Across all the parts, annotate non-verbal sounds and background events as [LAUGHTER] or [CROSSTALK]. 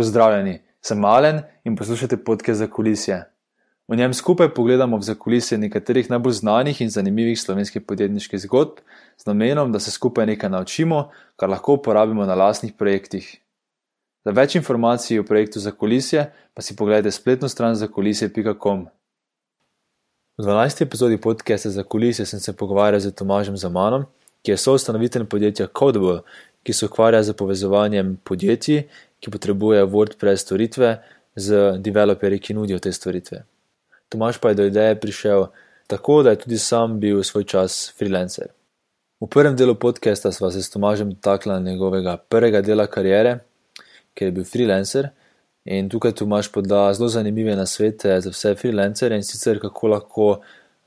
Pozdravljeni, sem Malen in poslušate podke za kulisje. V njem skupaj pogledamo v zakulisje nekaterih najbolj znanih in zanimivih slovenskih podjetniških zgodb, z namenom, da se skupaj nekaj naučimo, kar lahko uporabimo na lastnih projektih. Za več informacij o projektu za kulisje pa si pogledajte spletno stran za kulisje.com. V 12. epizodi podcasta za kulisje sem se pogovarjal z Tomažem Zamanom, ki je soustanovitelj podjetja Codable, ki se ukvarja z povezovanjem podjetij, ki potrebujejo WordPress storitve, z developerji, ki nudijo te storitve. Tomaš pa je do ideje prišel tako, da je tudi sam bil svoj čas freelancer. V prvem delu podcasta sva se s Tomažem dotaknila njegovega prvega dela kariere, ker je bil freelancer. In tukaj Tomaš poda zelo zanimive nasvete za vse freelancere in sicer kako lahko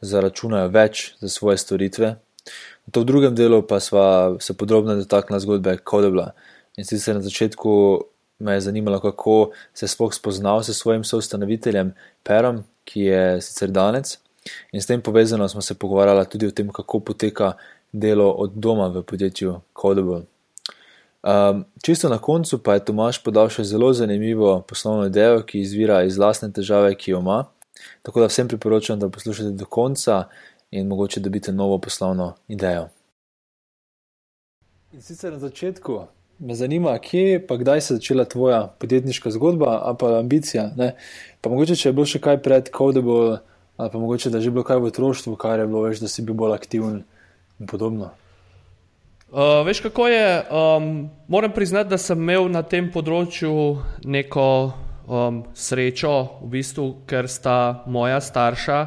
zaračunajo več za svoje storitve. To v drugem delu pa sva se podrobno dotaknila zgodbe Codebla. In sicer na začetku me je zanimalo, kako se sploh spoznal s svojim soustanoviteljem Perom, ki je sicer danec. In s tem povezano smo se pogovarjali tudi o tem, kako poteka delo od doma v podjetju Codable. Um, čisto na koncu pa je Tomaš podal še zelo zanimivo poslovno idejo, ki izvira iz lastne težave, ki jo ima. Tako da vsem priporočam, da poslušate do konca in mogoče dobite novo poslovno idejo. In sicer na začetku me zanima, kje pa kdaj se je začela tvoja podjetniška zgodba ali pa ambicija. Ne? Pa mogoče, če je bilo še kaj pred Codable, ali pa mogoče, da je že bilo kaj v otroštvu, kar je bilo več, da si bil bolj aktiven in podobno. Uh, veš, kako je? Um, moram priznati, da sem imel na tem področju neko um, srečo, v bistvu, ker sta moja starša,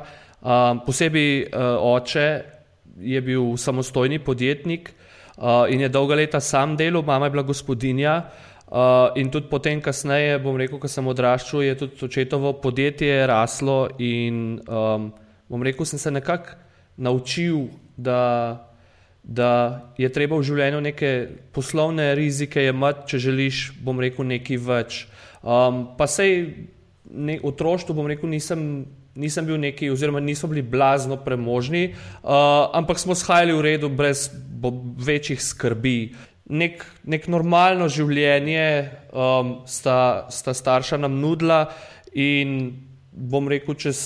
um, posebej uh, oče, je bil samostojni podjetnik uh, in je dolga leta sam delal, mama je bila gospodinja. Uh, in tudi potem, kasneje, bom rekel, ko sem odraščal, je tudi očetovo podjetje raslo. In um, bom rekel, sem se nekako naučil, da, da je treba v življenju neke poslovne rizike imeti, če želiš, bom rekel, nekaj več. Um, pa sej ne, otroštvo, bom rekel, nisem nisem bil neki, oziroma nismo bili blazno premožni, uh, ampak smo shajali v redu, brez večjih skrbi. Nek, nek normalno življenje um, sta, sta starša nam nudila, in bom rekel, čez,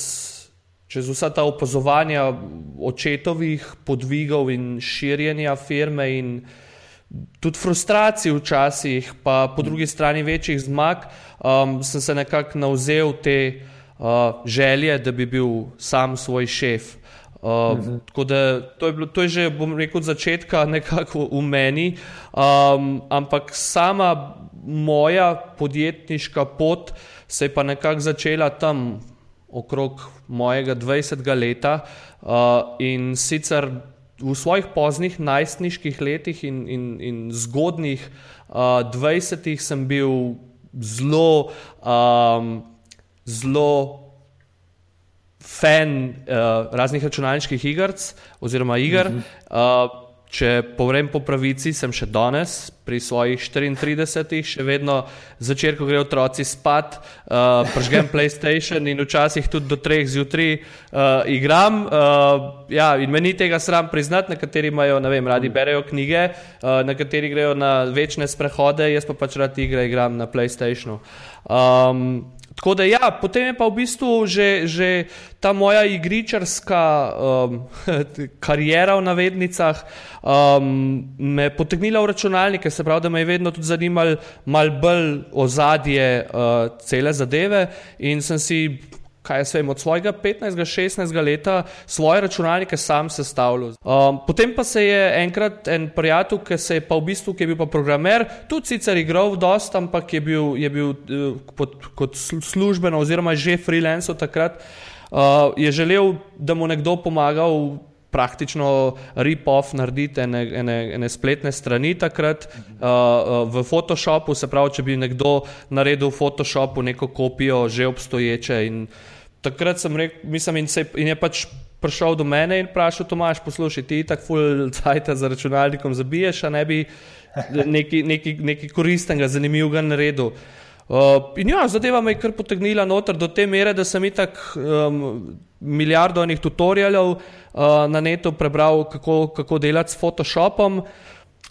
čez vsa ta opazovanja očetovih podvigov in širjenja firme, in tudi frustracij včasih, pa po drugi strani večjih zmag, um, sem se nekako nauzel te želje, da bi bil sam svoj šef. Uh, uh mhm. -huh. Tako da to je, bilo, to je že, bom rekel, od začetka [LAUGHS] nekako v meni, um, ampak sama moja podjetniška pot se je pa nekako začela tam okrog mojega 20. leta uh, in sicer v svojih poznih najstniških letih in, in, in zgodnih uh, 20. sem bil zelo um, zelo fan uh, raznih računalniških iger oziroma iger. Uh -huh. uh, če povem po pravici, sem še danes pri svojih 34, še vedno začer, ko grejo otroci spat, uh, pržgem [LAUGHS] PlayStation in včasih tudi do treh zjutraj uh, igram. Uh, ja, in meni tega sram priznati, nekateri imajo, ne vem, radi berejo knjige, uh, nekateri grejo na večne sprehode, jaz pa pač rad igre igram na PlayStationu. Um, Tako da, ja, potem je pa v bistvu že, že ta moja igričarska um, [LAUGHS] karijera v navednicah um, me potegnila v računalnike, se pravi, da me je vedno tudi zanimalo malo bolj ozadje uh, cele zadeve in sem si kaj jaz vem, od svojega 15-16 leta svoje računalnike sam sestavljal. Um, potem pa se je enkrat en prijatelj, ki se je pa v bistvu, ki je bil pa programer, tudi sicer igral v dost, ampak je bil, je bil uh, pod, kot službeno oziroma že freelance takrat, uh, je želel, da mu nekdo pomagal praktično rip-off narediti ene, ene, ene spletne strani takrat uh, uh, v Photoshopu, se pravi, če bi nekdo naredil v Photoshopu neko kopijo že obstoječe in takrat sem rekel, mislim, in, se, in je pač prišel do mene in vprašal, Tomaš, poslušaj, ti tako full cajt za računalnikom zabiješ, a ne bi [LAUGHS] nekaj koristnega, zanimivega naredil. Uh, in ja, zadeva me je kar potegnila noter do te mere, da sem itak um, milijardo enih tutorialov uh, na netu prebral, kako, kako delati s Photoshopom.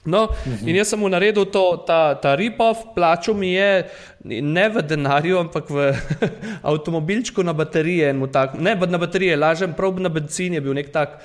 No, in jaz sem mu naredil to, ta, ta rip-off, plačal mi je ne v denarju, ampak v [LAUGHS] avtomobilčku na baterije. Tak, ne na baterije, lažem, prav na benzin je bil nek tak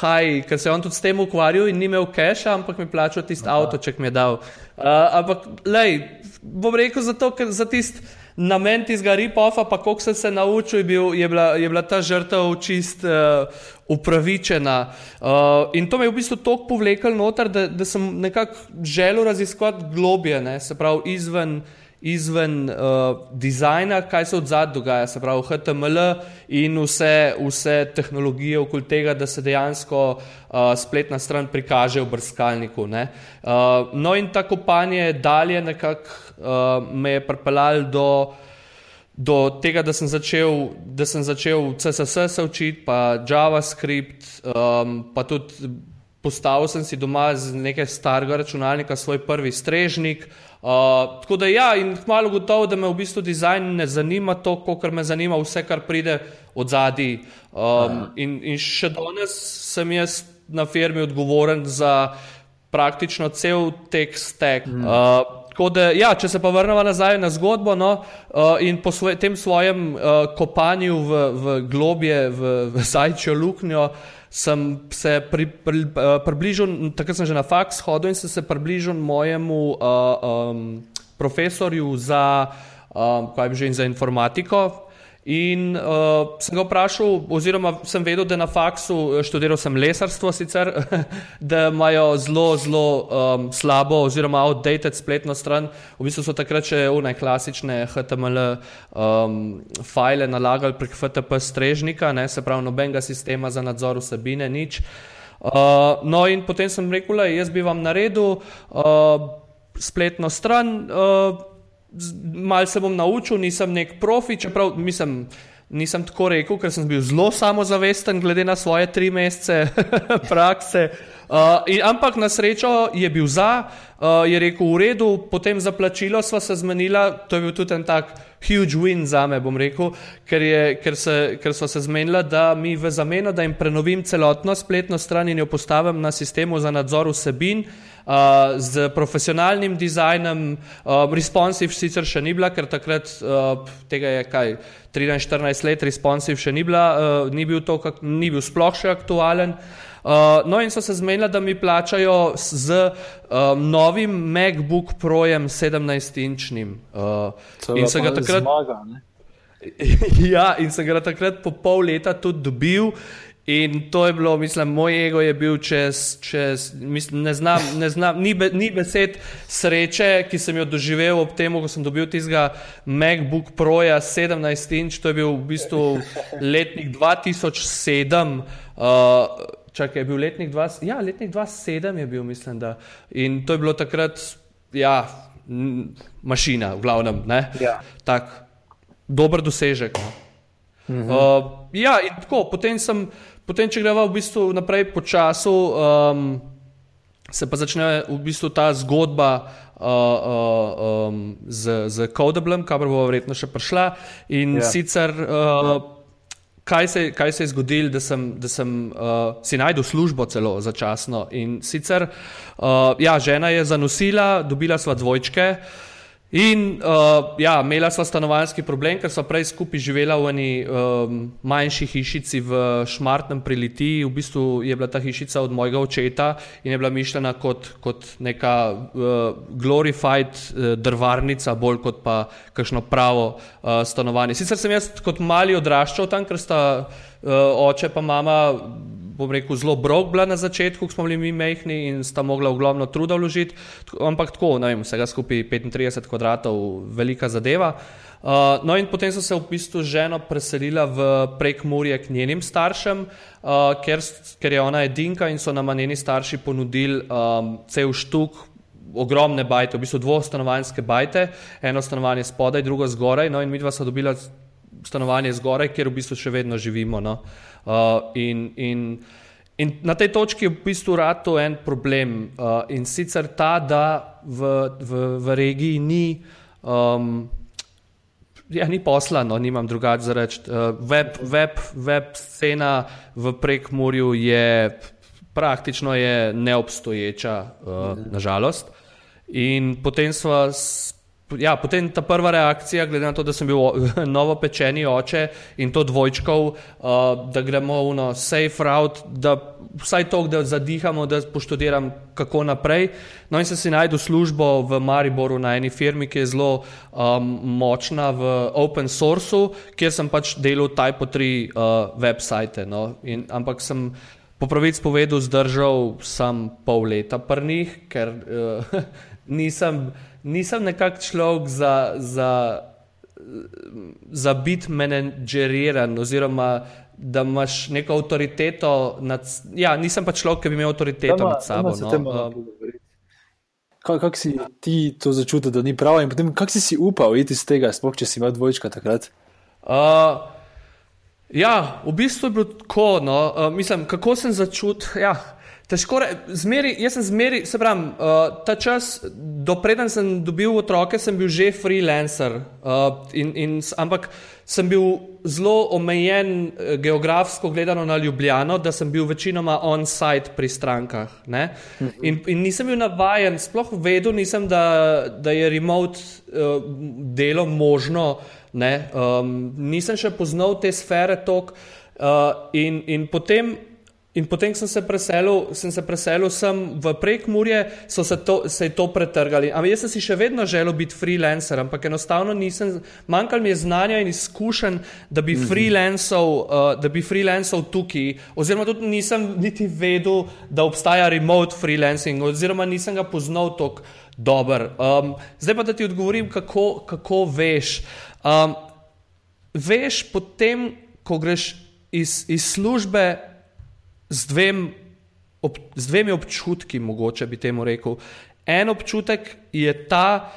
haj, ker se je on tudi s tem ukvarjal in ni imel keša, ampak mi plačal tisti avto, če mi je dal. Uh, ampak, lej, bom rekel zato, ker za tisti namen tistega rip-offa, pa koliko sem se naučil, je, bil, je, bila, je bila ta žrtev čist uh, upravičena. Uh, in to me je v bistvu toliko povlekel noter, da, da sem nekako želel raziskovati globje, ne, se pravi izven izven uh, dizajna, kaj se od zadaj dogaja, se pravi HTML in vse, vse tehnologije okoli tega, da se dejansko uh, spletna stran prikaže v brskalniku. Uh, no in ta kopanje dalje nekako uh, me je pripeljalo do, do tega, da sem začel, da sem začel CSS se učiti, pa JavaScript, um, pa tudi postavil sem si doma z nekaj starega računalnika svoj prvi strežnik. Uh, tako da ja, in hmalo gotovo, da me v bistvu dizajn ne zanima to, kar me zanima vse, kar pride od zadaj. Um, in, in še danes sem jaz na firmi odgovoren za praktično cel tek stek. Uh, Da, ja, če se pa vrnemo nazaj na zgodbo no, uh, in po svoj, tem svojem uh, kopanju v, v globje, v, v [LAUGHS] zajčjo luknjo, sem se pri, pri, uh, približal, takrat sem že na faks hodil in sem se približal mojemu uh, um, profesorju za, um, kaj bi že in za informatiko, In uh, sem ga vprašal, oziroma sem vedel, da na faksu študiral sem lesarstvo, sicer, [LAUGHS] da imajo zelo, zelo um, slabo, oziroma outdated spletno stran. V bistvu so takrat še unaj klasične HTML um, file nalagali prek FTP strežnika, ne, se pravi, nobenega sistema za nadzor vsebine, nič. Uh, no, in potem sem rekel, da jaz bi vam naredil uh, spletno stran. Uh, malo se bom naučil, nisem nek profi, čeprav mislim, nisem tako rekel, ker sem bil zelo samozavesten, glede na svoje tri mesece [LAUGHS] prakse. Uh, in, ampak na srečo je bil za, uh, je rekel v redu, potem za plačilo sva se zmenila, to je bil tudi en tak huge win za me, bom rekel, ker, je, ker, se, ker so se zmenila, da mi v zameno, da jim prenovim celotno spletno stran in jo postavim na sistemu za nadzor vsebin, uh, z profesionalnim dizajnom, uh, responsive sicer še ni bila, ker takrat uh, tega je kaj 13-14 let, responsive še ni, bila, uh, ni, bil to, kak, ni bil sploh še aktualen. Uh, no, in so se zmenili, da mi plačajo z um, novim MacBook Projem 17-inčnim. Uh, in se ga takrat. Zmaga, [LAUGHS] ja, in se ga takrat po pol leta tudi dobil. In to je bilo, mislim, moj ego je bil čez, čez mislim, ne znam, ne znam, ni, be, ni besed sreče, ki sem jo doživel ob tem, ko sem dobil tistega MacBook Proja 17 inč, to je bil v bistvu letnik 2007. Uh, Čakaj, je bil letnik 20, ja, letnik 2007 je bil, mislim, da. In to je bilo takrat, ja, mašina, v glavnem, ne. Ja. Tak, dober dosežek. No. Mhm. Uh, ja, in tako, potem sem. Potem, če gremo v bistvu naprej po času, um, se pa začne v bistvu ta zgodba uh, uh, um, z, z Codablem, kamor bo verjetno še prišla. In yeah. Ja. sicer, uh, kaj, se, kaj se je zgodilo, da sem, da sem uh, si najdel službo celo začasno. In sicer, uh, ja, žena je zanosila, dobila sva dvojčke. In uh, ja, imela sva stanovanjski problem, ker sva prej skupaj živela v eni um, manjši hišici v Šmartnem pri Litiji. V bistvu je bila ta hišica od mojega očeta in je bila mišljena kot, kot neka uh, glorified uh, drvarnica, bolj kot pa kakšno pravo uh, stanovanje. Sicer sem jaz kot mali odraščal tam, ker sta uh, oče pa mama bom rekel, zelo brok bila na začetku, ko smo bili mi mehni in sta mogla ogromno truda vložiti, ampak tako, ne vem, vsega skupaj 35 kvadratov, velika zadeva. Uh, no, in potem so se v bistvu ženo preselila v prek Murje k njenim staršem, uh, ker, ker je ona edinka in so nam njeni starši ponudili um, cel štuk, ogromne bajte, v bistvu dvostanovanjske bajte, eno stanovanje spodaj, drugo zgoraj. No, in mi dva sta dobila stanovanje zgoraj, kjer v bistvu še vedno živimo. No. Uh, in, in, in na tej točki je v bistvu rado en problem uh, in sicer ta, da v, v, v regiji ni. Um, Ja, ni poslano, nimam drugače za reči. Uh, web, web, web scena v prekmorju je praktično je neobstoječa, uh, nažalost. In potem smo ja, potem ta prva reakcija, glede na to, da sem bil [LAUGHS] novo pečeni oče in to dvojčkov, uh, da gremo v no safe route, da vsaj to, da zadihamo, da poštudiram, kako naprej. No, in sem si najdel službo v Mariboru na eni firmi, ki je zelo um, močna v open sourceu, kjer sem pač delal Type 3 uh, website. No, in, ampak sem. Po pravici povedal, zdržal sem pol leta prnih, ker uh, [LAUGHS] nisem nisem nekako človek za, za, za biti menedžeriran, oziroma da imaš neko avtoriteto. Nad, ja, nisem pa človek, ki bi imel avtoriteto dama, nad sabo. No. Kako kak si ti to začutil, da ni prav, in potem kako si, si upal iti iz tega, sploh če si imel dvojčka takrat? Uh, ja, v bistvu je bilo tako. No, uh, mislim, kako sem začutil. Ja, Težko je, jaz sem zmeri, se pravi, uh, ta čas, dopreden sem dobil otroke, sem bil že freelancer, uh, in, in, ampak sem bil zelo omejen uh, geografsko gledano na Ljubljano, da sem bil večinoma on-site pri strankah. Mhm. In, in nisem bil navajen, sploh vedel nisem, da, da je remote uh, delo možno. Um, nisem še poznal te sfere tok uh, in, in potem. In potem, ko sem se preselil, sem se preselil sem v Prekmurje, so se, to, se je to pretrgali. Ampak jaz sem si še vedno želel biti freelancer, ampak enostavno nisem, manjkalo mi je znanja in izkušenj, da bi mhm. freelancal, uh, da bi freelancal tukaj, oziroma tudi nisem niti vedel, da obstaja remote freelancing, oziroma nisem ga poznal tako dobro. Um, zdaj pa da ti odgovorim, kako, kako veš. Um, veš potem, ko greš iz, iz službe z, dvem, ob, z dvemi občutki, mogoče bi temu rekel. En občutek je ta,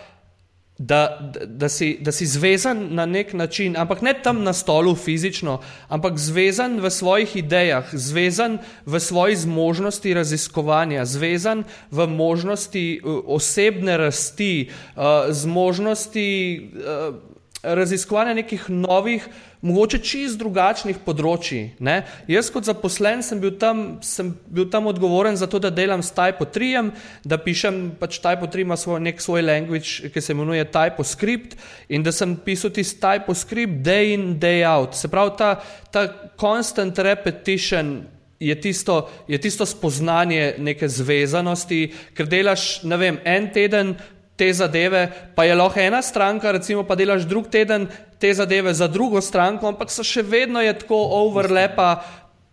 da, da, da, si, da si zvezan na nek način, ampak ne tam na stolu fizično, ampak zvezan v svojih idejah, zvezan v svoji zmožnosti raziskovanja, zvezan v možnosti uh, osebne rasti, uh, zmožnosti uh, raziskovanja nekih novih mogoče čist drugačnih področji. Ne? Jaz kot zaposlen sem bil, tam, sem bil tam odgovoren za to, da delam s TypeO3, da pišem, pač TypeO3 ima svoj, nek svoj language, ki se imenuje TypeOScript in da sem pisal tisti TypeOScript day in day out. Se pravi, ta, ta constant repetition je tisto, je tisto spoznanje neke zvezanosti, ker delaš, vem, en teden te zadeve, pa je lahko ena stranka, recimo pa delaš drug teden te zadeve za drugo stranko, ampak so še vedno je tako overlapa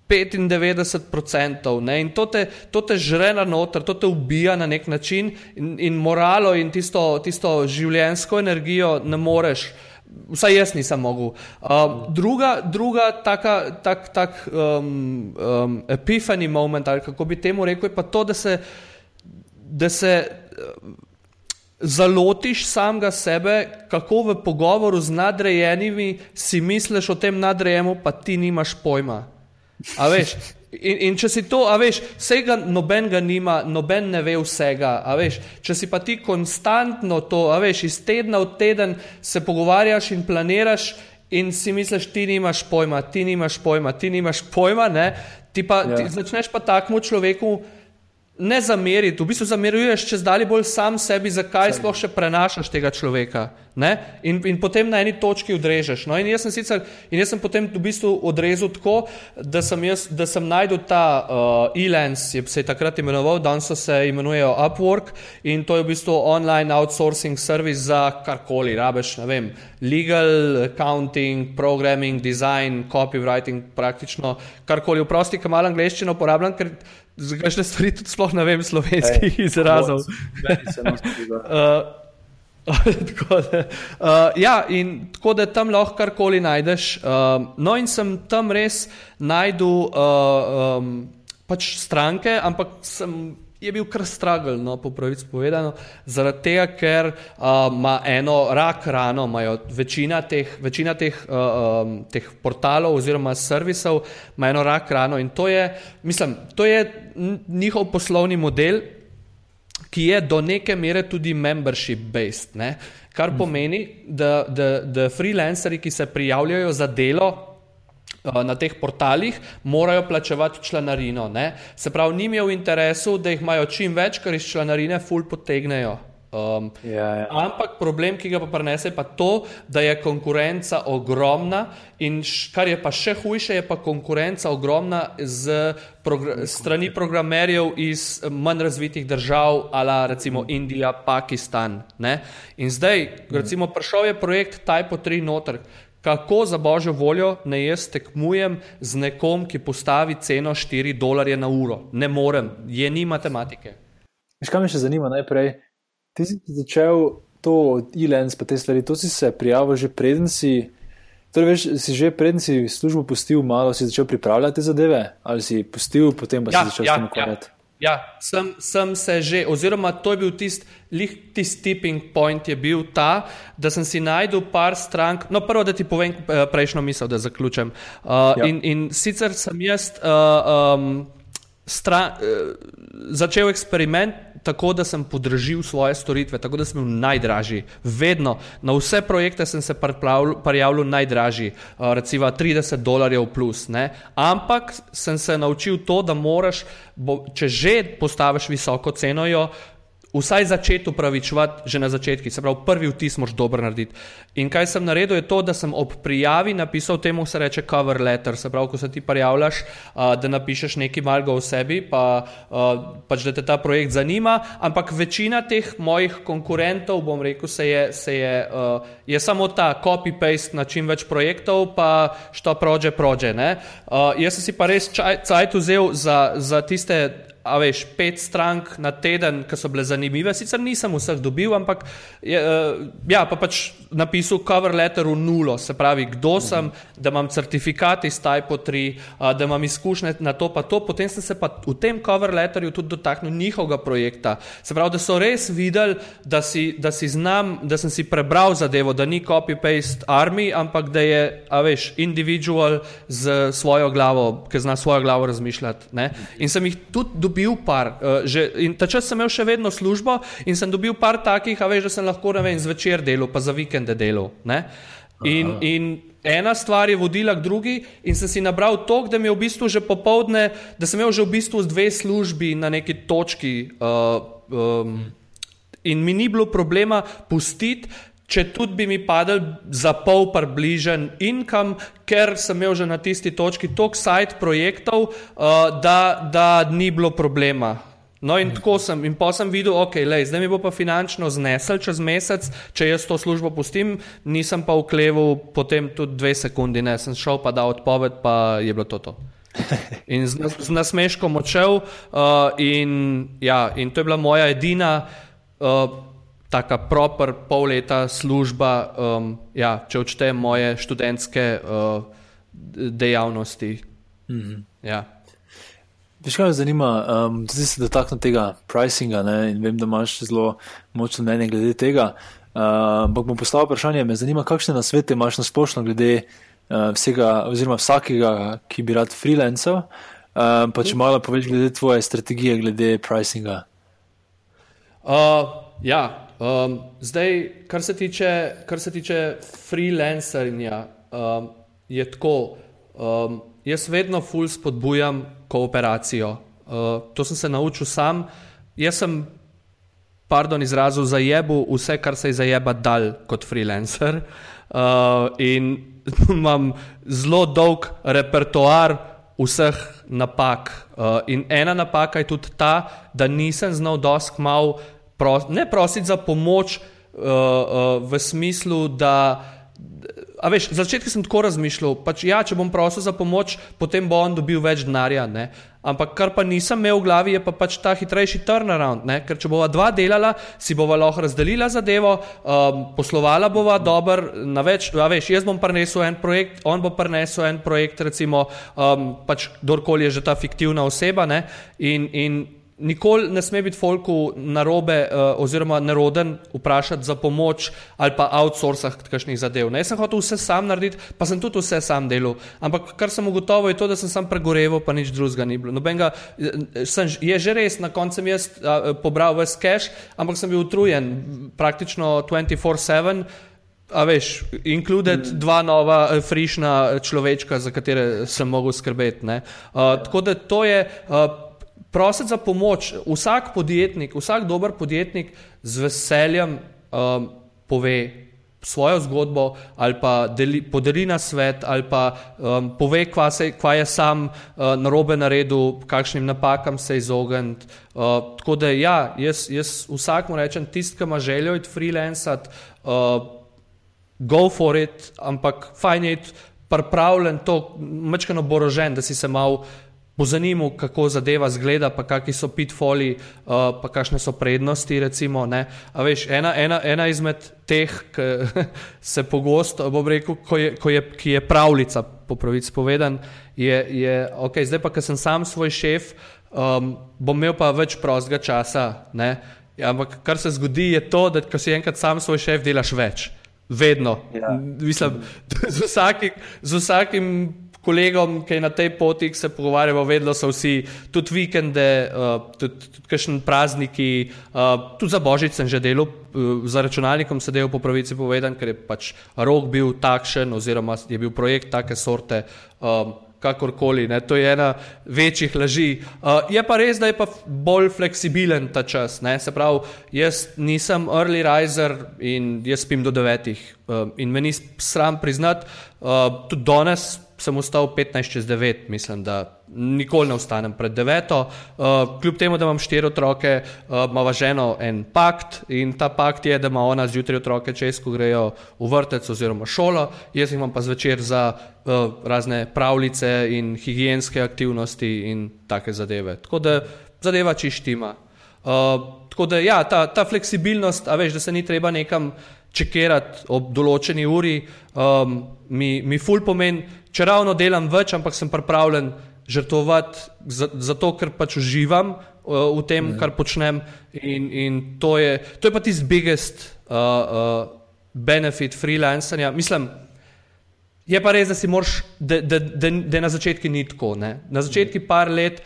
95%. Ne? In to te, to te žre na noter, to te ubija na nek način in, in moralo in tisto, tisto življensko energijo ne moreš. Vsaj jaz nisem mogel. Uh, druga, druga taka, tak, tak um, um, epiphany moment, ali kako bi temu rekel, je pa to, da se, da se zalotiš samega sebe, kako v pogovoru z nadrejenimi si misliš o tem nadrejemu, pa ti nimaš pojma. A veš? In, in če si to, a veš, vsega noben ga nima, noben ne ve vsega, a veš, če si pa ti konstantno to, a veš, iz tedna v teden se pogovarjaš in planiraš in si misliš, ti nimaš pojma, ti nimaš pojma, ti nimaš pojma, ne, ti pa ja. ti začneš pa takmu človeku ne zameriti, v bistvu zameruješ čez dalje bolj sam sebi, zakaj Saj. sploh še prenašaš tega človeka. In, in potem na eni točki odrežeš. No, in, jaz sicer, in jaz sem potem v bistvu odrezal tako, da sem, jaz, da sem najdel ta uh, e-lens, se je takrat imenoval, danes se imenujejo Upwork in to je v bistvu online outsourcing service za karkoli, rabeš, ne vem, legal, accounting, programming, design, copywriting, praktično karkoli. Vprosti, kam malo angliščino uporabljam, ker Za kakšne stvari tudi sploh ne vem slovenskih Ej, [LAUGHS] izrazov. Uh, [LAUGHS] [LAUGHS] tako, da, uh, ja, in tako da tam lahko karkoli najdeš. Uh, no, in sem tam res najdel uh, um, pač stranke, ampak sem je bil kar stragl, no, po pravici povedano, zaradi tega, ker ima uh, eno rak rano, imajo večina teh, večina teh, uh, um, teh portalov oziroma servisov, ima eno rak rano in to je, mislim, to je njihov poslovni model, ki je do neke mere tudi membership-based, ne? kar pomeni, da, da, da freelanceri, ki se prijavljajo za delo, Na teh portalih morajo plačevati članarino. Ne? Se pravi, njim je v interesu, da jih imajo čim več, ker iz članarine ful potegnejo. Um, ja, ja. Ampak problem, ki ga pa prenese, je pa to, da je konkurenca ogromna in š, kar je pa še hujše, je pa konkurenca ogromna z progr strani programerjev iz manj razvitih držav, ala recimo Indija, Pakistan. Ne? In zdaj, recimo, prišel je projekt Type 3 noter. Kako za božjo voljo ne jaz tekmujem z nekom, ki postavi ceno 4 dolarje na uro? Ne morem, je ni matematike. Veš, kaj me še zanima najprej? Ti si začel to od e-lens, pa te stvari, to si se prijavil že preden si. Torej, veš, si že preden si službo pustil, malo si začel pripravljati zadeve, ali si pustil, potem pa ja, si začel ja, s tem ukvarjati? Ja. Ja, sem, sem se že, oziroma to je bil tisti tist tipping point, je bil ta, da sem si najdel par strank. No, prvo, da ti povem eh, prejšnjo misel, da zaključim. Uh, ja. in, in sicer sem jaz uh, um, stran, uh, začel eksperiment tako, da sem podražil svoje storitve, tako da sem bil najdražji. Vedno, na vse projekte sem se prijavil najdražji, uh, recimo 30 dolarjev plus. Ne? Ampak sem se naučil to, da moraš, bo, če že postaviš visoko ceno, jo vsaj začeti upravičevati že na začetku, se pravi, prvi vtis moš dobro narediti. In kaj sem naredil, je to, da sem ob prijavi napisal temu, se reče cover letter, se pravi, ko se ti prijavljaš, uh, da napišeš nekaj malega o sebi, pa, uh, pač da te ta projekt zanima, ampak večina teh mojih konkurentov, bom rekel, se je, se je, uh, je samo ta copy-paste na čim več projektov, pa što prođe, prođe. Uh, jaz sem si pa res cajt vzel za, za tiste a veš, pet strank na teden, ki so bile zanimive. Sicer nisem vseh dobil, ampak je, uh, ja, pa pač napisal cover letter v nulo, se pravi, kdo sem, da imam certifikat iz Type 3, uh, da imam izkušnje na to, pa to. Potem sem se pa v tem cover letterju tudi dotaknil njihovega projekta. Se pravi, da so res videli, da si, da si znam, da sem si prebral zadevo, da ni copy-paste army, ampak da je, a veš, individual z svojo glavo, ki zna svojo glavo razmišljati. In sem jih tudi dobil par, uh, že, in ta čas sem imel še vedno službo in sem dobil par takih, a veš, da sem lahko vem, zvečer delal, pa za vikende delal. In, in ena stvar je vodila k drugi, in sem si nabral to, da mi je v bistvu že popovdne, da sem imel že v bistvu dve službi na neki točki. Uh, um, in mi ni bilo problema pustiti, če tudi bi mi padel za pol približen income, ker sem imel že na tisti točki toliko side projektov, uh, da, da ni bilo problema. No, in tako sem, in pa sem videl, ok, lej, zdaj mi bo pa finančno znesel čez mesec, če jaz to službo pustim, nisem pa vkleval potem tudi dve sekundi, ne, sem šel pa da odpoved, pa je bilo to to. [LAUGHS] In z, z nasmeškom odšel, uh, in, ja, in to je bila moja edina. Uh, taka proper pol leta služba, um, ja, če odštejem moje študentske uh, dejavnosti. Mm -hmm. ja. Veš, kaj me zanima, um, zdaj se dotaknem tega pricinga ne, in vem, da imaš zelo močno mnenje glede tega. Uh, ampak uh, bom postavil vprašanje, me zanima, kakšne nasvete imaš na splošno glede uh, vsega, oziroma vsakega, ki bi rad freelancer. Uh, pa če malo poveš glede tvoje strategije, glede pricinga. Uh, ja, Um, zdaj, kar se tiče, kar se tiče freelancerja, um, je tako. Um, jaz vedno ful spodbujam kooperacijo. Uh, to sem se naučil sam. Jaz sem, pardon, izrazil zajebu vse, kar se je zajeba dal kot freelancer. Uh, in [LAUGHS] imam zelo dolg repertoar vseh napak. Uh, in ena napaka je tudi ta, da nisem znal dosk mal pros, ne prositi za pomoč uh, uh, v smislu, da. A veš, za začetek sem tako razmišljal, pač, ja, če bom prosil za pomoč, potem bo on dobil več denarja. Ne? Ampak kar pa nisem imel v glavi, je pa pač ta hitrejši turnaround. Ne? Ker če bova dva delala, si bova lahko razdelila zadevo, um, poslovala bova dobro, na več. A veš, jaz bom prinesel en projekt, on bo prinesel en projekt, recimo, um, pač kdorkoli je že ta fiktivna oseba. In, in nikoli ne sme biti folku narobe uh, oziroma neroden vprašati za pomoč ali pa outsourcati kakšnih zadev. Ne, jaz sem hotel vse sam narediti, pa sem tudi vse sam delal. Ampak kar sem ugotovil je to, da sem sam pregoreval, pa nič drugega ni bilo. Nobenga, eh, sem, je že res, na koncu sem jaz uh, pobral vse cash, ampak sem bil utrujen praktično 24-7. a veš, inkluded mm. dva nova, frišna človečka, za katere sem mogel skrbeti. Uh. Tako da to je. Uh, Prositi za pomoč, vsak podjetnik, vsak dober podjetnik z veseljem um, pove, svojo zgodbo, ali pa deli, podeli na svet, ali pa um, pove, kva, se, kva je sam uh, narobe naredil, kakšnim napakam se izogniti. Uh, tako da, ja, jaz, jaz vsakmu rečem, tisti, ki ima željo iti freelancati, uh, go for it, ampak fajn je pripravljen to, mečkano borožen, da si se mal pozanimal, kako zadeva zgleda, pa kakšni so pitfoli, uh, pa kakšne so prednosti. Recimo, veš, ena, ena, ena izmed teh, ki [LAUGHS] se pogosto, bom rekel, ko je, ko je, ki je pravljica, po pravici povedan, je, je ok, zdaj pa, ker sem sam svoj šef, um, bom imel pa več prostega časa. Ne? Ampak kar se zgodi, je to, da ko si enkrat sam svoj šef, delaš več. Vedno. Ja. Mislim, z, vsakim, z vsakim kolegom, ki je na tej poti, se pogovarjamo, vedno so vsi, tudi vikende, uh, tudi, tudi kakšni prazniki, uh, tudi za božič sem že delal, uh, za računalnikom sem delal po pravici povedan, ker je pač rok bil takšen, oziroma je bil projekt take sorte. Um, Kakorkoli, ne, to je ena večjih laži. Uh, je pa res, da je pa bolj fleksibilen ta čas. Ne, se pravi, jaz nisem early riser in jaz spim do devetih. Uh, in meni sram priznati, uh, tudi danes sem vstal 15 čez 9, mislim, da nikoli ne ostanem pred 9. Uh, kljub temu, da imam štiri otroke, uh, ima ženo en pakt in ta pakt je, da ima ona zjutraj otroke čez, ko grejo v vrtec oziroma šolo, jaz imam pa zvečer za uh, razne pravljice in higijenske aktivnosti in take zadeve. Tako da zadeva čištima. Uh, tako da ja, ta, ta fleksibilnost, a veš, da se ni treba nekam čekirati ob določeni uri, um, mi, mi ful pomeni, če ravno delam več, ampak sem pripravljen žrtvovati zato, za ker pač uživam uh, v tem, mm. kar počnem. In, in to, je, to je pa tisti biggest uh, uh, benefit freelancanja. Mislim, je pa res, da si moraš, da, da, da, da na začetku ni tako. Ne? Na začetku par let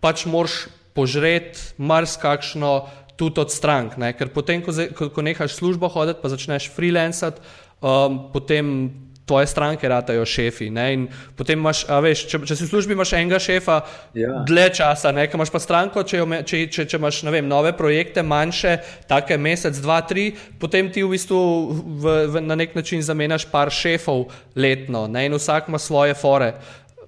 pač moraš požreti marsikakšno tudi od strank. Ne? Ker potem, ko, ko, ko nehaš službo hoditi, pa začneš freelancati, um, potem tvoje stranke ratajo šefi. Potem imaš, veš, če, če si v službi, imaš enega šefa, ja. dlje časa, ne? imaš pa stranko, če, če, če, če imaš vem, nove projekte, manjše, take mesec, dva, tri, potem ti v bistvu v, v, na nek način zamenjaš par šefov letno ne? in vsak ima svoje fore.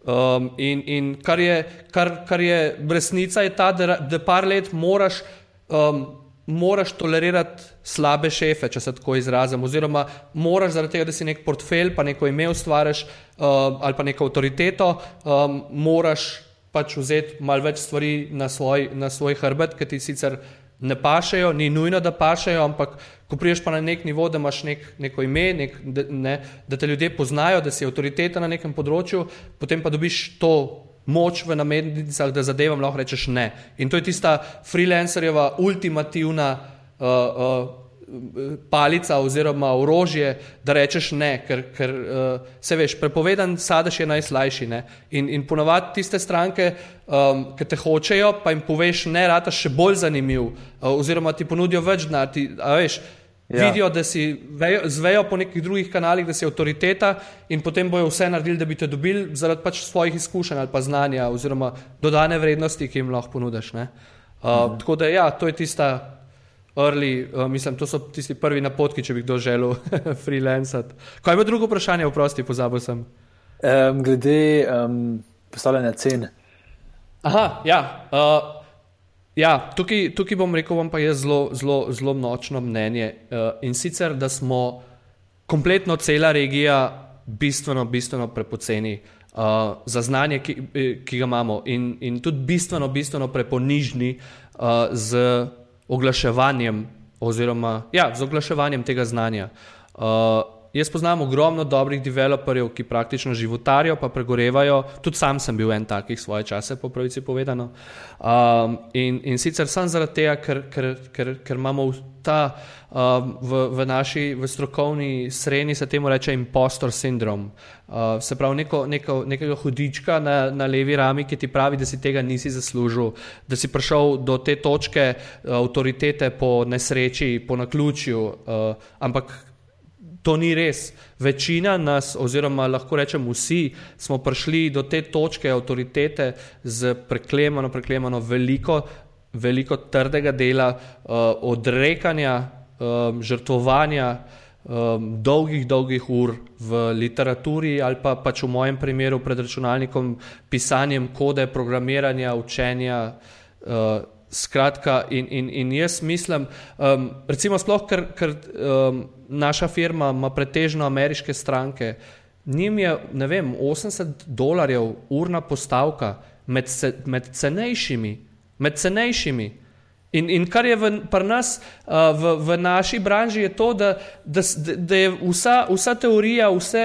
Um, in in kar, je, kar, kar je resnica, je ta, da, da par let moraš um, moraš tolerirati slabe šefe, če se tako izrazim, oziroma moraš zaradi tega, da si nek portfelj, pa neko ime ustvariš um, ali pa neko avtoriteto, um, moraš pač vzeti malo več stvari na svoj, na svoj hrbet, ki ti sicer ne pašejo, ni nujno, da pašejo, ampak ko priješ pa na nek nivo, da imaš nek, neko ime, nek, da, ne, da te ljudje poznajo, da si avtoriteta na nekem področju, potem pa dobiš to moč v namernicah, da zadevam lahko rečeš ne. In to je tista freelancerjeva ultimativna uh, uh, palica oziroma orožje, da rečeš ne, ker, ker uh, se veš, prepovedan sadež je najslajši. Ne? In, in ponovadi tiste stranke, um, ki te hočejo, pa jim poveš ne, rata še bolj zanimiv, uh, oziroma ti ponudijo več denarja. Ja. Vidijo, da si vejo, zvejo po nekih drugih kanalih, da si avtoriteta in potem bojo vse naredili, da bi te dobili zaradi pač svojih izkušenj ali pa znanja oziroma dodane vrednosti, ki jim lahko ponudiš. Uh, mhm. Tako da ja, to je tista early, uh, mislim, to so tisti prvi napotki, če bi kdo želel [LAUGHS] freelancati. Kaj ima drugo vprašanje, vprosti, pozabil sem. Um, glede um, postavljanja cen. Aha, ja. Uh, Ja, tukaj, tukaj bom rekel, vam pa je zelo, zelo, zelo nočno mnenje. Uh, in sicer, da smo kompletno cela regija bistveno, bistveno prepoceni uh, za znanje, ki, ki ga imamo, in, in tudi bistveno, bistveno preponižni uh, z oglaševanjem, oziroma ja, z oglaševanjem tega znanja. Uh, Jaz poznam ogromno dobrih developerjev, ki praktično životarijo, pa pregorevajo. Tudi sam sem bil en takih svoje čase, po pravici povedano. Um, in, in sicer sem zaradi tega, ker, ker, ker, ker imamo ta um, v, v naši v strokovni sreni, se temu reče impostor sindrom. Uh, se pravi, neko, neko, nekega hudička na, na levi rami, ki ti pravi, da si tega nisi zaslužil, da si prišel do te točke uh, avtoritete po nesreči, po naključju. Uh, ampak To ni res. Večina nas, oziroma lahko rečemo vsi, smo prišli do te točke avtoritete z preklemano, preklemano veliko, veliko trdega dela, uh, odrekanja, um, žrtvovanja, um, dolgih, dolgih ur v literaturi ali pa pač v mojem primeru pred računalnikom, pisanjem kode, programiranja, učenja. Uh, Skratka, in, in, in jaz mislim, um, recimo, sploh, ker, ker um, naša firma ima pretežno ameriške stranke, njim je, ne vem, 80 dolarjev urna postavka med, med cenejšimi, med cenejšimi. In, in kar je v, pri nas, uh, v, v naši branži, je to, da, da, da je vsa, vsa teorija, vse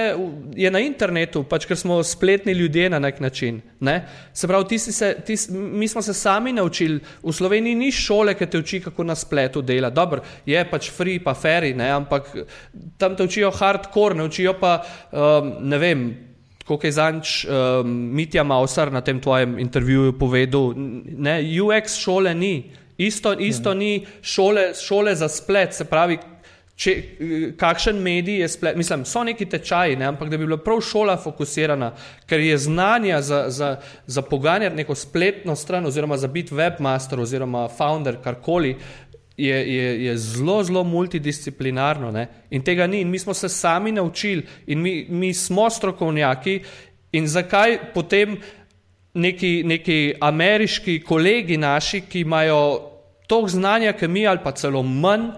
je na internetu, pač ker smo spletni ljudje na nek način. Ne? Se pravi, se, ti, mi smo se sami naučili, v Sloveniji ni šole, ki te uči, kako na spletu dela. Dobro, je pač free, pa ferry, ampak tam te učijo hardcore, ne učijo pa um, ne vem. Kot je zanč um, Mitja Mausar na tem tvojem intervjuju povedal, ne, UX šole ni. Isto, isto mhm. ni šole, šole za splet, se pravi, če, kakšen medij je splet. Mislim, so neki tečaji, ne, ampak da bi bila prav šola fokusirana, ker je znanje za, za, za poganjati neko spletno stran, oziroma za biti webmaster oziroma founder, karkoli. Je, je, je zelo, zelo multidisciplinarno ne? in tega ni. In mi smo se sami naučili, in mi, mi smo strokovnjaki. In zakaj potem neki, neki ameriški kolegi naši, ki imajo toliko znanja, ki mi ali pa celo manj,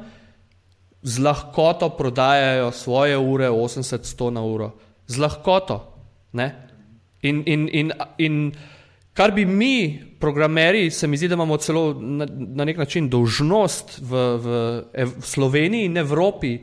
z lahkoto prodajajo svoje ure 80-100 na uro. Z lahkoto. In, in, in, in kar bi mi, programeri, se mi zdi, da imamo celo na, na nek način dolžnost v, v, v Sloveniji in Evropi,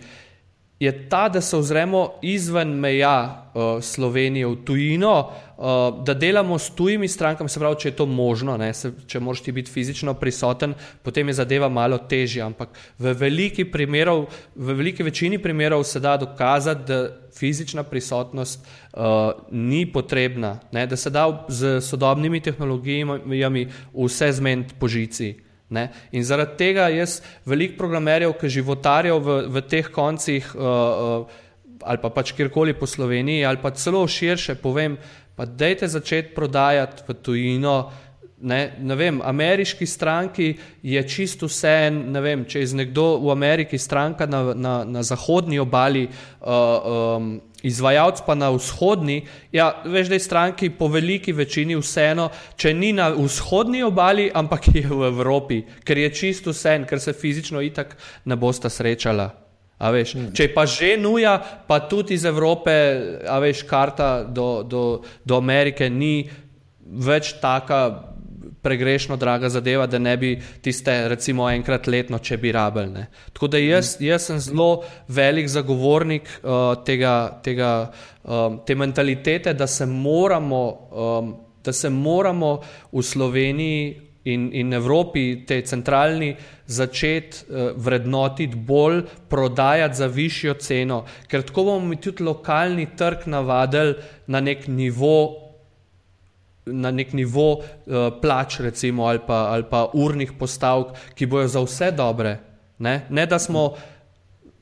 je ta, da se ozremo izven meja uh, Slovenije v tujino, uh, da delamo s tujimi strankami, se pravi, če je to možno, se, če moraš biti fizično prisoten, potem je zadeva malo težja. Ampak v veliki, primerov, v veliki večini primerov se da dokazati, da fizična prisotnost uh, ni potrebna, ne? da se da z sodobnimi tehnologijami vse zmeniti po žici. Ne? In zaradi tega jaz veliko programerjev, ki životarijo v, v teh koncih uh, uh, ali pa pač kjerkoli po Sloveniji ali pa celo širše, povem, pa dejte začeti prodajati v tujino. Ne, ne vem, ameriški stranki je čisto vse, ne vem, če je nekdo v Ameriki stranka na, na, na zahodni obali, uh, um, izvajalec pa na vzhodni, ja, veš, da je stranki po veliki večini vseeno, če ni na vzhodni obali, ampak je v Evropi, ker je čisto vse, ker se fizično itak ne bosta srečala. Veš, mm. Če pa že nuja, pa tudi iz Evrope, a veš, karta do, do, do Amerike ni več taka pregrešno draga zadeva, da ne bi tiste, recimo, enkrat letno, če bi rabljene. Tako da jaz, jaz sem zelo velik zagovornik uh, tega, tega, um, te mentalitete, da se moramo, um, da se moramo v Sloveniji in, in Evropi, tej centralni, začeti uh, vrednotiti bolj, prodajati za višjo ceno, ker tako bomo mi tudi lokalni trg navadili na nek nivo na nek nivo uh, plač, recimo, ali pa, ali pa urnih postavk, ki bojo za vse dobre. Ne, ne da smo,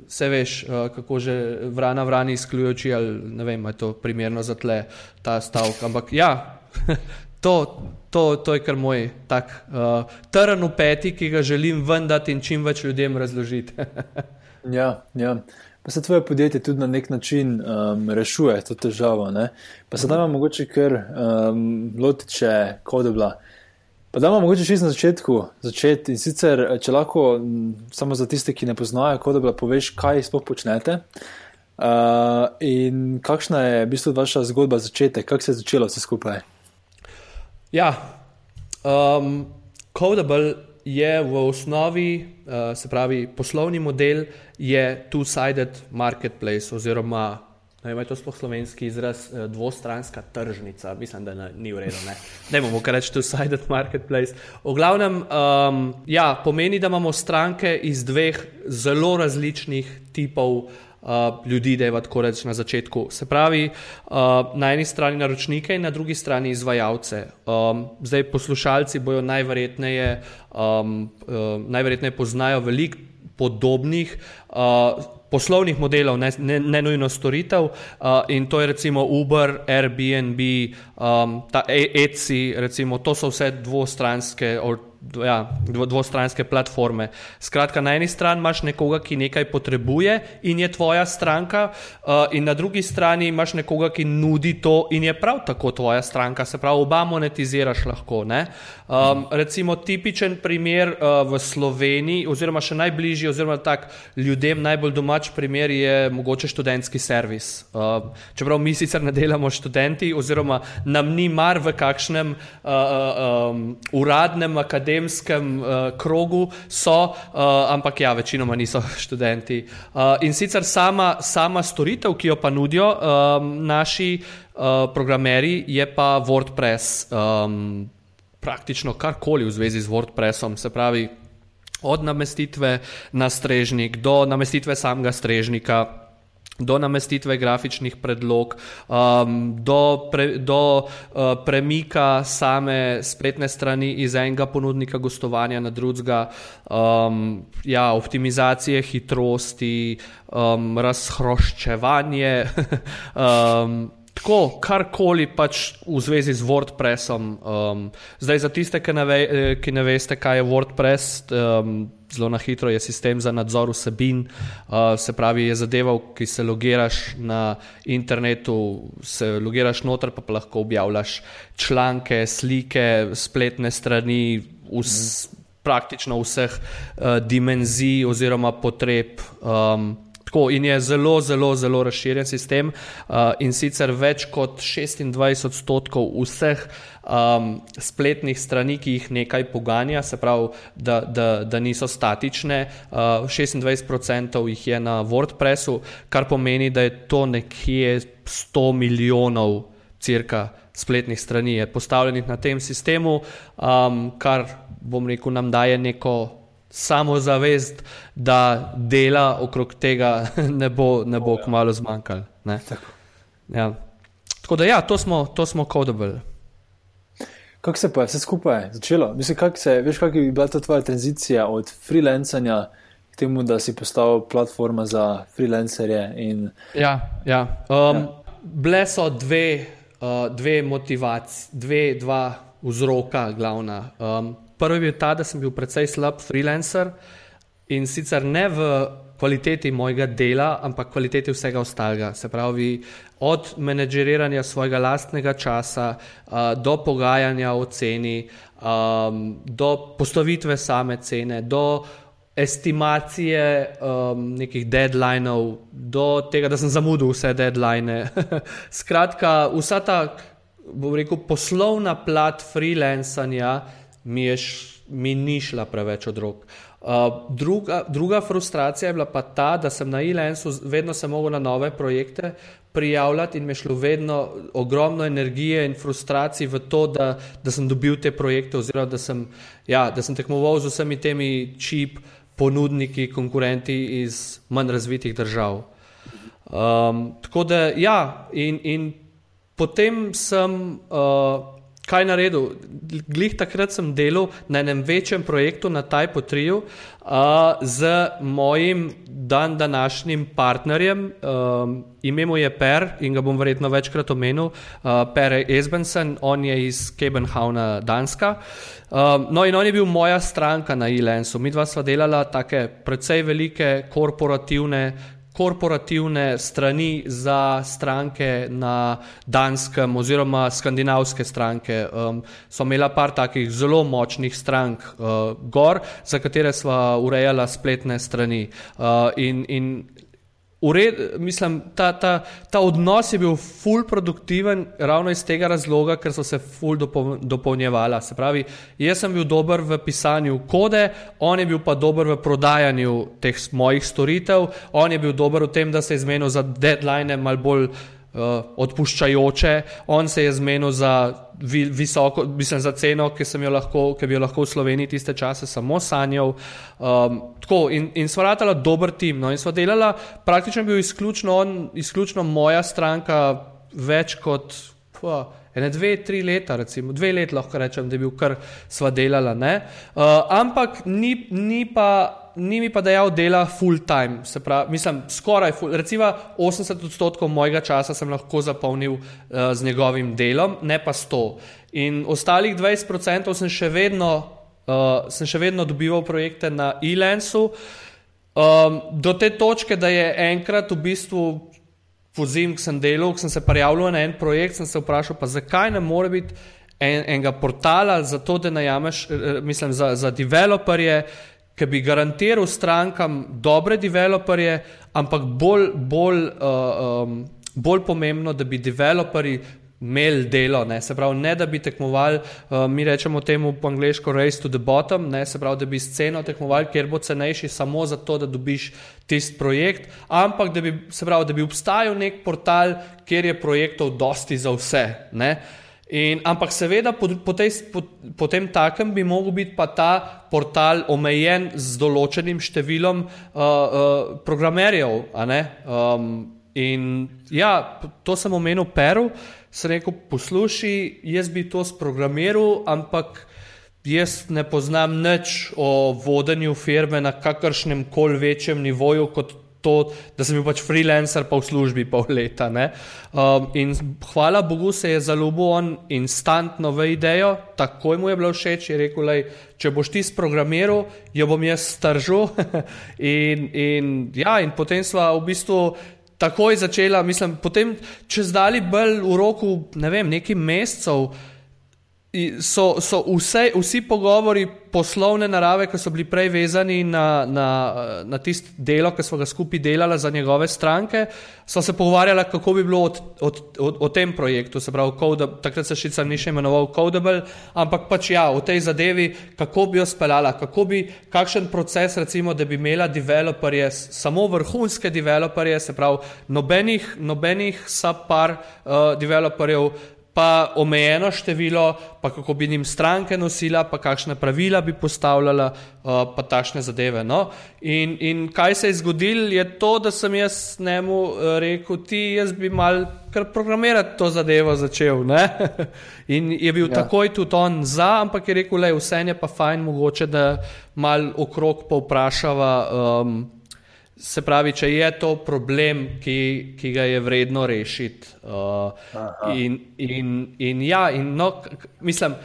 se veš, uh, kako že vrana vrani izključujoči, ali ne vem, je to primerno za tle ta stavek. Ampak ja, [LAUGHS] to, to, to je kar moj tak uh, trn v peti, ki ga želim vendati in čim več ljudem razložiti. [LAUGHS] ja, ja pa se tvoje podjetje tudi na nek način um, rešuje to težavo. Ne? Pa se da mogoče kar um, lotiče kodobla. Pa da imamo mogoče čisto na začetku začeti in sicer, če lahko samo za tiste, ki ne poznajo kodobla, poveš, kaj sploh počnete. Uh, in kakšna je v bistvu vaša zgodba začetek, kako se je začelo vse skupaj? Ja, um, Codable je v osnovi, uh, se pravi, poslovni model je two-sided marketplace, oziroma ne vem, to sploh slovenski izraz, uh, dvostranska tržnica. Mislim, da ni v redu. Ne, ne bomo kar reči two-sided marketplace. V glavnem, um, ja, pomeni, da imamo stranke iz dveh zelo različnih tipov uh, ljudi, da je tako reči na začetku. Se pravi, uh, na eni strani naročnike in na drugi strani izvajalce. Um, zdaj poslušalci bojo najverjetneje, um, uh, najverjetneje poznajo veliko podobnih. Uh, poslovnih modelov, ne, ne, ne nujno storitev. Uh, in to je recimo Uber, Airbnb, um, ta Etsy, recimo, to so vse dvostranske. Ja, dvostranske platforme. Skratka, na eni strani imaš nekoga, ki nekaj potrebuje in je tvoja stranka, uh, in na drugi strani imaš nekoga, ki nudi to in je prav tako tvoja stranka. Se pravi, oba monetiziraš lahko. Um, recimo, tipičen primer uh, v Sloveniji, oziroma še najbližji, oziroma tak ljudem najbolj domač primer je mogoče študentski servis. Uh, čeprav mi sicer ne delamo študenti, oziroma nam ni mar v kakšnem uh, um, uradnem akademiku akademskem uh, krogu so, uh, ampak ja, večinoma niso [LAUGHS] študenti. Uh, in sicer sama, sama storitev, ki jo pa nudijo um, naši uh, programeri, je pa WordPress. Um, praktično karkoli v zvezi z WordPressom, se pravi. Od namestitve na strežnik do namestitve samega strežnika, do namestitve grafičnih predlog, um, do, pre, do uh, premika same spletne strani iz enega ponudnika gostovanja na drugega, um, ja, optimizacije hitrosti, um, razhroščevanje. [LAUGHS] um, Tako, karkoli pač v zvezi z WordPressom. Um, zdaj, za tiste, ki ne, ve, ki ne veste, kaj je WordPress, um, zelo na hitro je sistem za nadzor vsebin, uh, se pravi, je zadeva, ki se logiraš na internetu, se logiraš noter, pa, pa lahko objavljaš članke, slike, spletne strani, vs, mm. praktično vseh uh, dimenzij oziroma potreb. Um, Tako, in je zelo, zelo, zelo razširjen sistem, uh, in sicer več kot 26 odstotkov vseh um, spletnih strani, ki jih nekaj poganja, se pravi, da, da, da niso statične, uh, 26 odstotkov jih je na WordPressu, kar pomeni, da je to nekje 100 milijonov crka spletnih strani postavljenih na tem sistemu, um, kar bom rekel, nam daje neko samozavest, da dela okrog tega [LAUGHS] ne bo, ne bo kmalo zmanjkalo. Tako. Ja. Tako da, ja, to smo, to smo kodabili. Kako se pa je vse skupaj začelo? Mislim, kak se, veš, kak je bila ta tvoja tranzicija od freelancanja k temu, da si postal platforma za freelancerje? In... Ja, ja. Um, ja. Bile so dve, uh, dve motivacije, dve, dva vzroka, glavna. Um, Prvi je bil ta, da sem bil precej slab freelancer in sicer ne v kvaliteti mojega dela, ampak kvaliteti vsega ostalega. Se pravi, od menedžeriranja svojega lastnega časa do pogajanja o ceni, do postavitve same cene, do estimacije nekih deadlineov, do tega, da sem zamudil vse deadline. [LAUGHS] Skratka, vsa ta, bom rekel, poslovna plat freelancanja mi, je, mi ni šla preveč od rok. Uh, druga, druga frustracija je bila pa ta, da sem na e-lensu vedno se mogel na nove projekte prijavljati in me šlo vedno ogromno energije in frustracij v to, da, da sem dobil te projekte oziroma da sem, ja, da sem tekmoval z vsemi temi čip ponudniki, konkurenti iz manj razvitih držav. Um, tako da ja, in, in potem sem uh, kaj naredil? Glih takrat sem delal na enem večjem projektu na Tajpu 3 uh, z mojim dan današnjim partnerjem. Um, ime mu je Per in ga bom verjetno večkrat omenil. Uh, per Esbensen, on je iz Kebenhavna, Danska. Um, no, in on je bil moja stranka na e-lensu. Mi dva sva delala take precej velike korporativne korporativne strani za stranke na Danskem oziroma skandinavske stranke. Um, so imela par takih zelo močnih strank uh, gor, za katere sva urejala spletne strani. Uh, in, in Ured, mislim, ta, ta, ta odnos je bil ful produktiven ravno iz tega razloga, ker so se ful dopolnjevala. Se pravi, jaz sem bil dober v pisanju kode, on je bil pa dober v prodajanju teh mojih storitev, on je bil dober v tem, da se je zmenil za deadline mal bolj uh, odpuščajoče, on se je zmenil za vi, visoko, mislim, za ceno, ki, lahko, ki bi jo lahko v Sloveniji tiste čase samo sanjal. Um, tako, in in sva ratala dober tim. No, in sva delala, praktično bil izključno on, izključno moja stranka, več kot. Pua, Ene dve, tri leta, recimo, dve leti lahko rečem, da je bil kar sva delala. Uh, ampak ni, ni pa ni mi pa dejal dela full time, se pravi, mislim, skoraj full, recimo 80 odstotkov mojega časa sem lahko zapolnil uh, z njegovim delom, ne pa 100. In ostalih 20 odstotkov sem še vedno. Uh, sem še vedno dobival projekte na e-lensu, um, do te točke, da je enkrat v bistvu po zim, ki sem delal, ki sem se prijavil na en projekt, sem se vprašal, pa zakaj ne more biti en, enega portala za to, da najameš, eh, mislim, za, za developerje, ki bi garantiral strankam dobre developerje, ampak bolj, bolj, uh, um, bolj pomembno, da bi developerji imeli delo, ne? se pravi, ne da bi tekmovali, uh, mi rečemo temu po angliško race to the bottom, ne? se pravi, da bi sceno tekmovali, kjer bo cenejši samo zato, da dobiš tisti projekt, ampak da bi, pravi, da bi obstajal nek portal, kjer je projektov dosti za vse. Ne? In, ampak seveda po, po, tej, po, po tem takem bi mogel biti pa ta portal omejen z določenim številom uh, uh, programerjev. Um, in ja, to sem omenil Peru, sem rekel, posluši, jaz bi to sprogramiral, ampak jaz ne poznam nič o vodenju firme na kakršnem koli večjem nivoju kot to, da sem bil pač freelancer, pa v službi pol leta. Um, in hvala Bogu se je zaljubil on instantno v idejo, takoj mu je bilo všeč, je rekel, lej, če boš ti sprogramiral, jo bom jaz stržil. [LAUGHS] in, in, ja, in potem smo v bistvu. Takoj začela, mislim, potem, če zdali bolj v roku, ne vem, nekaj mesecev, so, so vse, vsi pogovori poslovne narave, ki so bili prej vezani na, na, na tisto delo, ki smo ga skupaj delali za njegove stranke, so se pogovarjali, kako bi bilo od, od, od, o tem projektu. Se pravi, Code, takrat se še ni še imenoval Codable, ampak pač ja, o tej zadevi, kako bi jo speljala, kako bi, kakšen proces, recimo, da bi imela developerje, samo vrhunske developerje, se pravi, nobenih, nobenih subpar uh, developerjev pa omejeno število, pa kako bi jim stranke nosila, pa kakšne pravila bi postavljala, uh, pa takšne zadeve. No? In, in kaj se je zgodilo, je to, da sem jaz njemu uh, rekel, ti jaz bi mal kar programirati to zadevo začel. [LAUGHS] in je bil ja. takoj tudi on za, ampak je rekel, le vse je pa fajn, mogoče da mal okrog pa vprašava. Um, Se pravi, če je to problem, ki, ki ga je vredno rešiti. Uh, in, in, in ja, in no, mislim,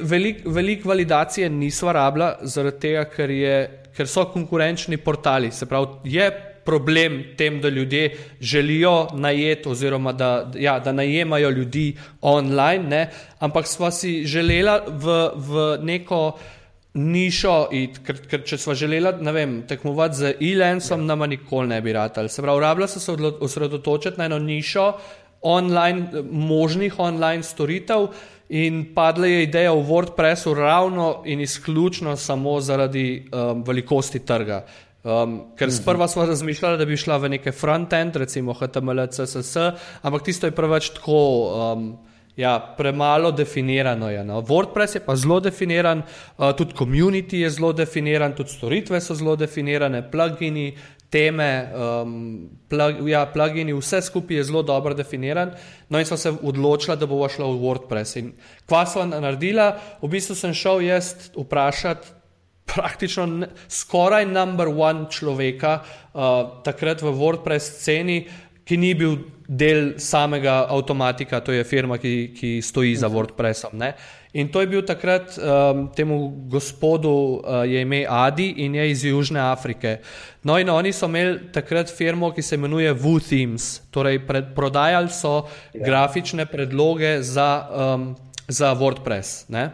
veliko velik validacije nismo rabili, zaradi tega, ker, je, ker so konkurenčni portali. Se pravi, je problem tem, da ljudje želijo najeti, oziroma da, ja, da najemajo ljudi online, ne? ampak smo si želeli v, v neko nišo, it, ker, ker če smo želeli tekmovati z e-lensom, ja. nama nikoli ne bi ratali. Se pravi, rabila so se osredotočiti na eno nišo online, možnih online storitev. In padla je ideja v WordPressu ravno in izključno samo zaradi um, velikosti trga. Um, ker mhm. sprva smo razmišljali, da bi šla v neke front-end, recimo HTML, CSS, ampak tisto je preveč tako. Um, Ja, premalo definirano je. No. WordPress je pa zelo definiran, uh, tudi community je zelo definiran, tudi storitve so zelo definirane, plugini, teme, um, plug, ja, plugini, vse skupaj je zelo dobro definiran. No, in smo se odločili, da bomo šli v WordPress. In kva smo naredili? V bistvu sem šel jaz vprašati praktično ne, skoraj number one človeka uh, takrat v WordPress sceni, ki ni bil del samega avtomatika, to je firma, ki, ki stoji za mhm. WordPressom. Ne? In to je bil takrat um, temu gospodu, uh, je ime Adi in je iz Južne Afrike. No, in oni so imeli takrat firmo, ki se imenuje WooThemes, torej pred, prodajali so ja. grafične predloge za, um, za WordPress. Ne?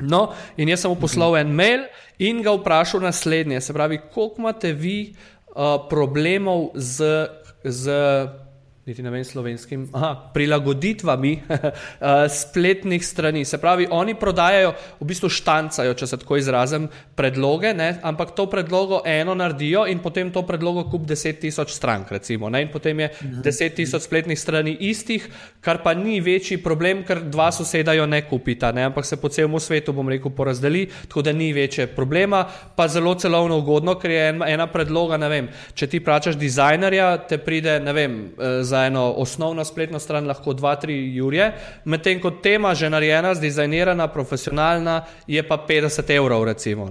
No, in jaz sem mu poslal en mail in ga vprašal naslednje: se pravi, koliko imate vi uh, problemov z. z niti ne vem slovenskim, aha, prilagoditvami [LAUGHS] eh, spletnih strani. Se pravi, oni prodajajo, v bistvu štancajo, če se tako izrazim, predloge, ne? ampak to predlogo eno naredijo in potem to predlogo kup 10 tisoč strank, recimo, ne? in potem je 10 tisoč spletnih strani istih, kar pa ni večji problem, ker dva sosedajo ne kupita, ne? ampak se po celem svetu, bom rekel, porazdeli, tako da ni večje problema, pa zelo celovno ugodno, ker je ena predloga, ne vem, če ti plačaš dizajnerja, te pride, ne vem, eh, za eno osnovno spletno stran lahko 2-3 jurje, medtem ko tema že narejena, zdizajnirana, profesionalna, je pa 50 evrov. Recimo,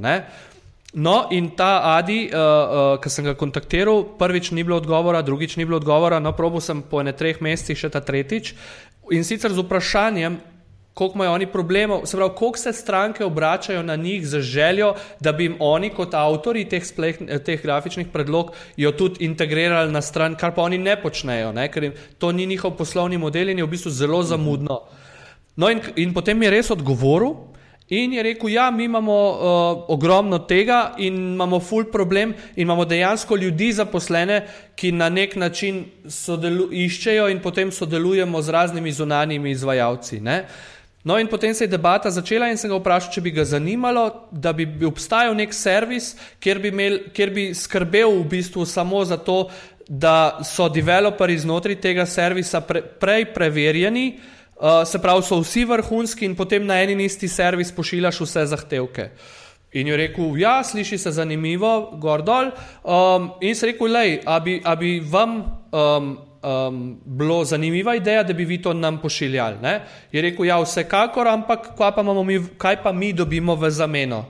No, in ta Adi, uh, uh, ki sem ga kontaktiral, prvič ni bilo odgovora, drugič ni bilo odgovora, no, probo sem po ne treh mesecih še ta tretjič. In sicer z vprašanjem, koliko imajo oni problemov, se pravi, koliko se stranke obračajo na njih z željo, da bi jim oni kot avtori teh, spleh, teh grafičnih predlog jo tudi integrirali na stran, kar pa oni ne počnejo, ne? ker to ni njihov poslovni model in je v bistvu zelo zamudno. No in, in potem je res odgovoril. In je rekel, ja, mi imamo uh, ogromno tega in imamo full problem in imamo dejansko ljudi zaposlene, ki na nek način iščejo in potem sodelujemo z raznimi zunanjimi izvajalci. Ne? No, in potem se je debata začela in sem ga vprašal, če bi ga zanimalo, da bi obstajal nek servis, kjer bi, imel, kjer bi skrbel v bistvu samo za to, da so developeri znotraj tega servisa pre, prej preverjeni, uh, se pravi, so vsi vrhunski in potem na en in isti servis pošiljaš vse zahtevke. In je rekel, ja, sliši se zanimivo, gor dol. Um, in se rekel, lej, a bi, a bi vam. Um, um, bilo zanimiva ideja, da bi vi to nam pošiljali. Ne? Je rekel, ja, vsekakor, ampak kaj pa, mi, kaj pa mi dobimo v zameno?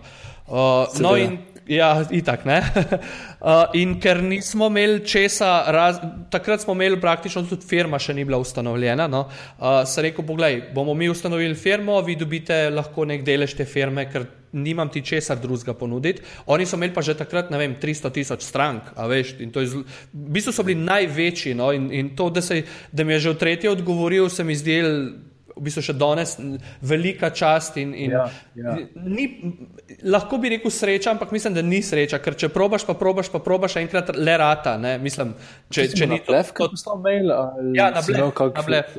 Uh, no, in, ja, itak, ne. [LAUGHS] uh, in ker nismo imeli česa, raz, takrat smo imeli praktično tudi firma, še ni bila ustanovljena. No, uh, se rekel, poglej, bomo mi ustanovili firmo, vi dobite lahko nek delež te firme, ker nimam ti česar drugega ponuditi. Oni so imeli pa že takrat, ne vem, 300 tisoč strank, a veš, in to je, zl... v bistvu so bili največji, no, in, in to, da, se, da mi je že v tretje odgovoril, se mi zdel, v bistvu še danes velika čast in, in ja, ja. Ni, lahko bi rekel sreča, ampak mislim, da ni sreča, ker če probaš, pa probaš, pa probaš enkrat le rata, ne, mislim, če, če ni to. Blef, kot... mail, ja, na blef, na blef.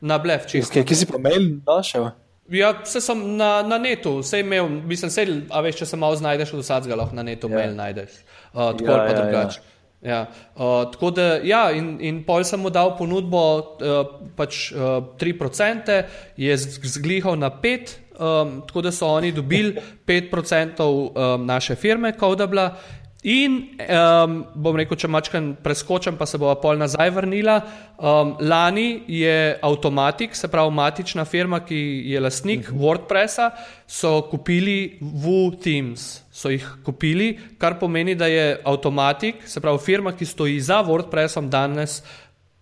Na blef, čisto. Kje si pa mail našel? Ja, vse sem na, na netu, vse imel, mislim, se, a veš, če se malo znajdeš, od vsakega lahko na netu ja. mail najdeš. Uh, tako ja, pa ja, drugače. Ja. Ja. Uh, tako da, ja, in, in pol sem mu dal ponudbo, uh, pač uh, 3%, je zglihal na 5%, um, tako da so oni dobili 5% um, naše firme, Kodabla, In um, bom rekel, če mačkam preskočim, pa se bo pol nazaj vrnila. Um, lani je Automatic, se pravi matična firma, ki je lastnik mhm. -huh. WordPressa, so kupili WooTeams. So jih kupili, kar pomeni, da je Automatic, se pravi firma, ki stoji za WordPressom, danes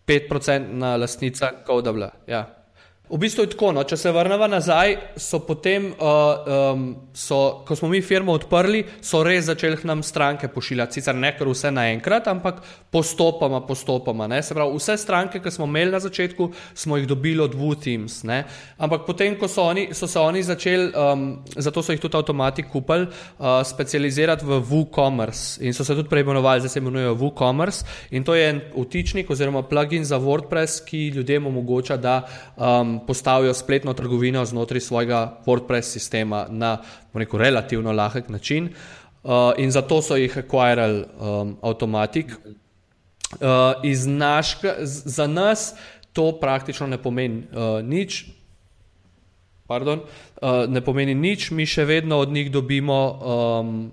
5% lastnica Codable. Ja. V bistvu je tako, no, če se vrnemo nazaj, so potem, uh, um, so, ko smo mi firmo odprli, so res začeli nam stranke pošiljati. Sicer ne kar vse naenkrat, ampak postopoma, postopoma. Ne. Se pravi, vse stranke, ki smo imeli na začetku, smo jih dobili od WooTeams. Ampak potem, ko so, oni, so se oni začeli, um, zato so jih tudi avtomati kupili, uh, specializirati v WooCommerce in so se tudi preimenovali, zdaj se imenujejo WooCommerce. In to je en utičnik oziroma plugin za WordPress, ki ljudem omogoča, da um, postavijo spletno trgovino znotraj svojega WordPress sistema na rekel, relativno lahek način. Uh, in zato so jih acquirali um, Automatic. Uh, naška, za nas to praktično ne pomeni uh, nič. Pardon, uh, ne pomeni nič, mi še vedno od njih dobimo um,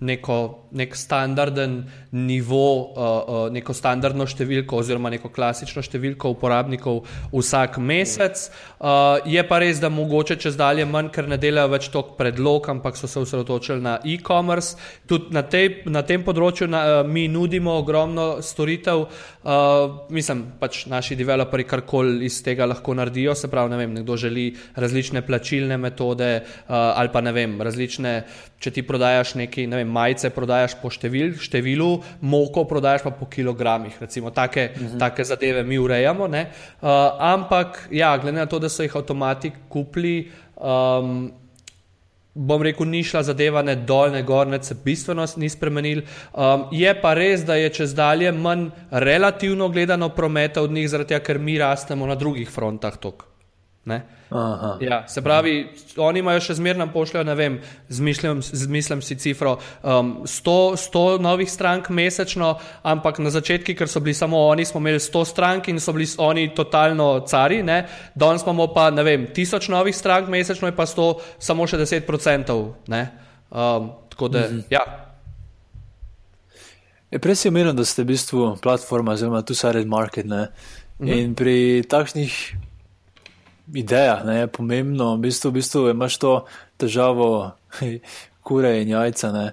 neko, nek standarden nivo, uh, uh, neko standardno številko oziroma neko klasično številko uporabnikov vsak mesec. Uh, je pa res, da mogoče čez dalje manj, ker ne delajo več toliko predlog, ampak so se osredotočili na e-commerce. Tudi na, tej, na tem področju na, uh, mi nudimo ogromno storitev. Uh, mislim, pač naši developeri karkoli iz tega lahko naredijo, se pravi, ne vem, nekdo želi različne plačilne metode uh, ali pa ne vem, različne, če ti prodajaš neki, ne vem, majice prodajaš po števil, številu, moko prodajaš pa po kilogramih. Recimo, take, uh mhm. -huh. take zadeve mi urejamo. Uh, ampak, ja, glede na to, da so jih avtomati kupili. Um, Bom rekel, ni šla zadeva ne dol, ne gor, ne se bistveno ni spremenil. Um, je pa res, da je čez dalje manj relativno gledano prometa od njih, zaradi tega, ker mi rastemo na drugih frontah. Tok. Ja, se pravi, oni imajo še zmerno pošljajo, ne vem, zmišljam, zmišljam si cifro, um, 100, 100 novih strank mesečno, ampak na začetku, ker so bili samo oni, smo imeli 100 strank in so bili oni totalno cari, danes imamo pa, ne vem, 1000 novih strank mesečno, je pa 100 samo še 10%. Um, tako da, mhm. ja. Je prej si omenil, da ste v bistvu platforma, oziroma tu side market. Mhm. In pri takšnih ideja, ne, je pomembno. V bistvu, v bistvu imaš to težavo, kure in jajca. Ne?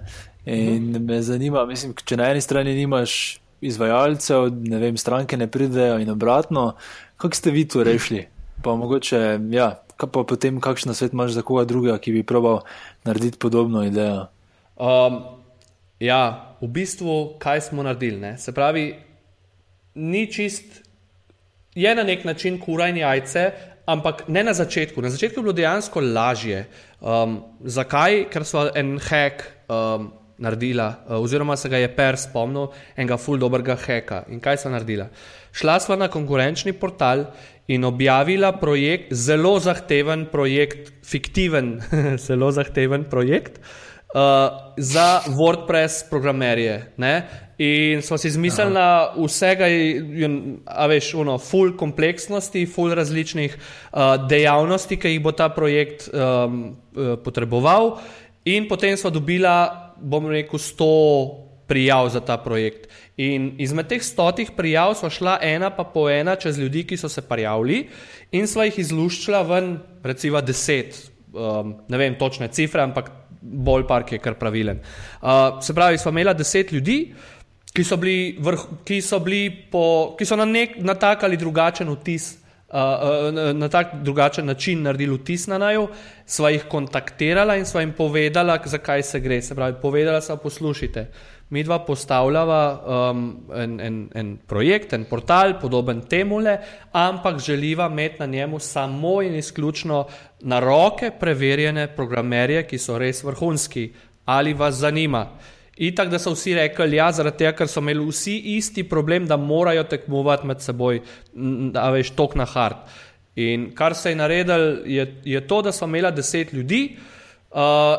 In -huh. me zanima, mislim, če na eni strani nimaš izvajalcev, ne vem, stranke ne pridejo in obratno, kako ste vi to rešili? Pa mogoče, ja, pa potem kakšen svet imaš za koga drugega, ki bi probal narediti podobno idejo? Um, ja, v bistvu, kaj smo naredili? Ne? Se pravi, ni čist, je na nek način kurajni jajce, ampak ne na začetku. Na začetku je bilo dejansko lažje. Um, zakaj? Ker so en hack um, naredila, uh, oziroma se ga je Per spomnil, enega full dobrega hacka. In kaj so naredila? Šla sva na konkurenčni portal in objavila projekt, zelo zahteven projekt, fiktiven, [LAUGHS] zelo zahteven projekt. Uh, za WordPress programerje. Ne? In smo si izmislili na vsega, a veš, ono, full kompleksnosti, full različnih uh, dejavnosti, ki jih bo ta projekt um, uh, potreboval, in potem smo dobila, bom rekel, sto prijav za ta projekt. In izmed teh stotih prijav smo šla ena pa po ena čez ljudi, ki so se prijavili, in smo jih izluščila ven, recimo, deset, um, ne vem točne cifre, ampak bolj park je kar pravilen. Uh, se pravi, smo imeli deset ljudi ki so bili, vrh, ki so bili po, ki so na, nek, na tak ali drugačen vtis, uh, uh, na tak drugačen način naredili vtis na naju, sva jih kontaktirala in sva jim povedala, zakaj se gre. Se pravi, povedala sva, poslušajte, mi dva postavljava um, en, en, en projekt, en portal, podoben temule, ampak želiva imeti na njemu samo in izključno na roke preverjene programerje, ki so res vrhunski. Ali vas zanima? Itak, da so vsi rekli, ja, zaradi tega, ker so imeli vsi isti problem, da morajo tekmovati med seboj, da veš, tok na hard. In kar se je naredil, je, je to, da smo imeli deset ljudi uh,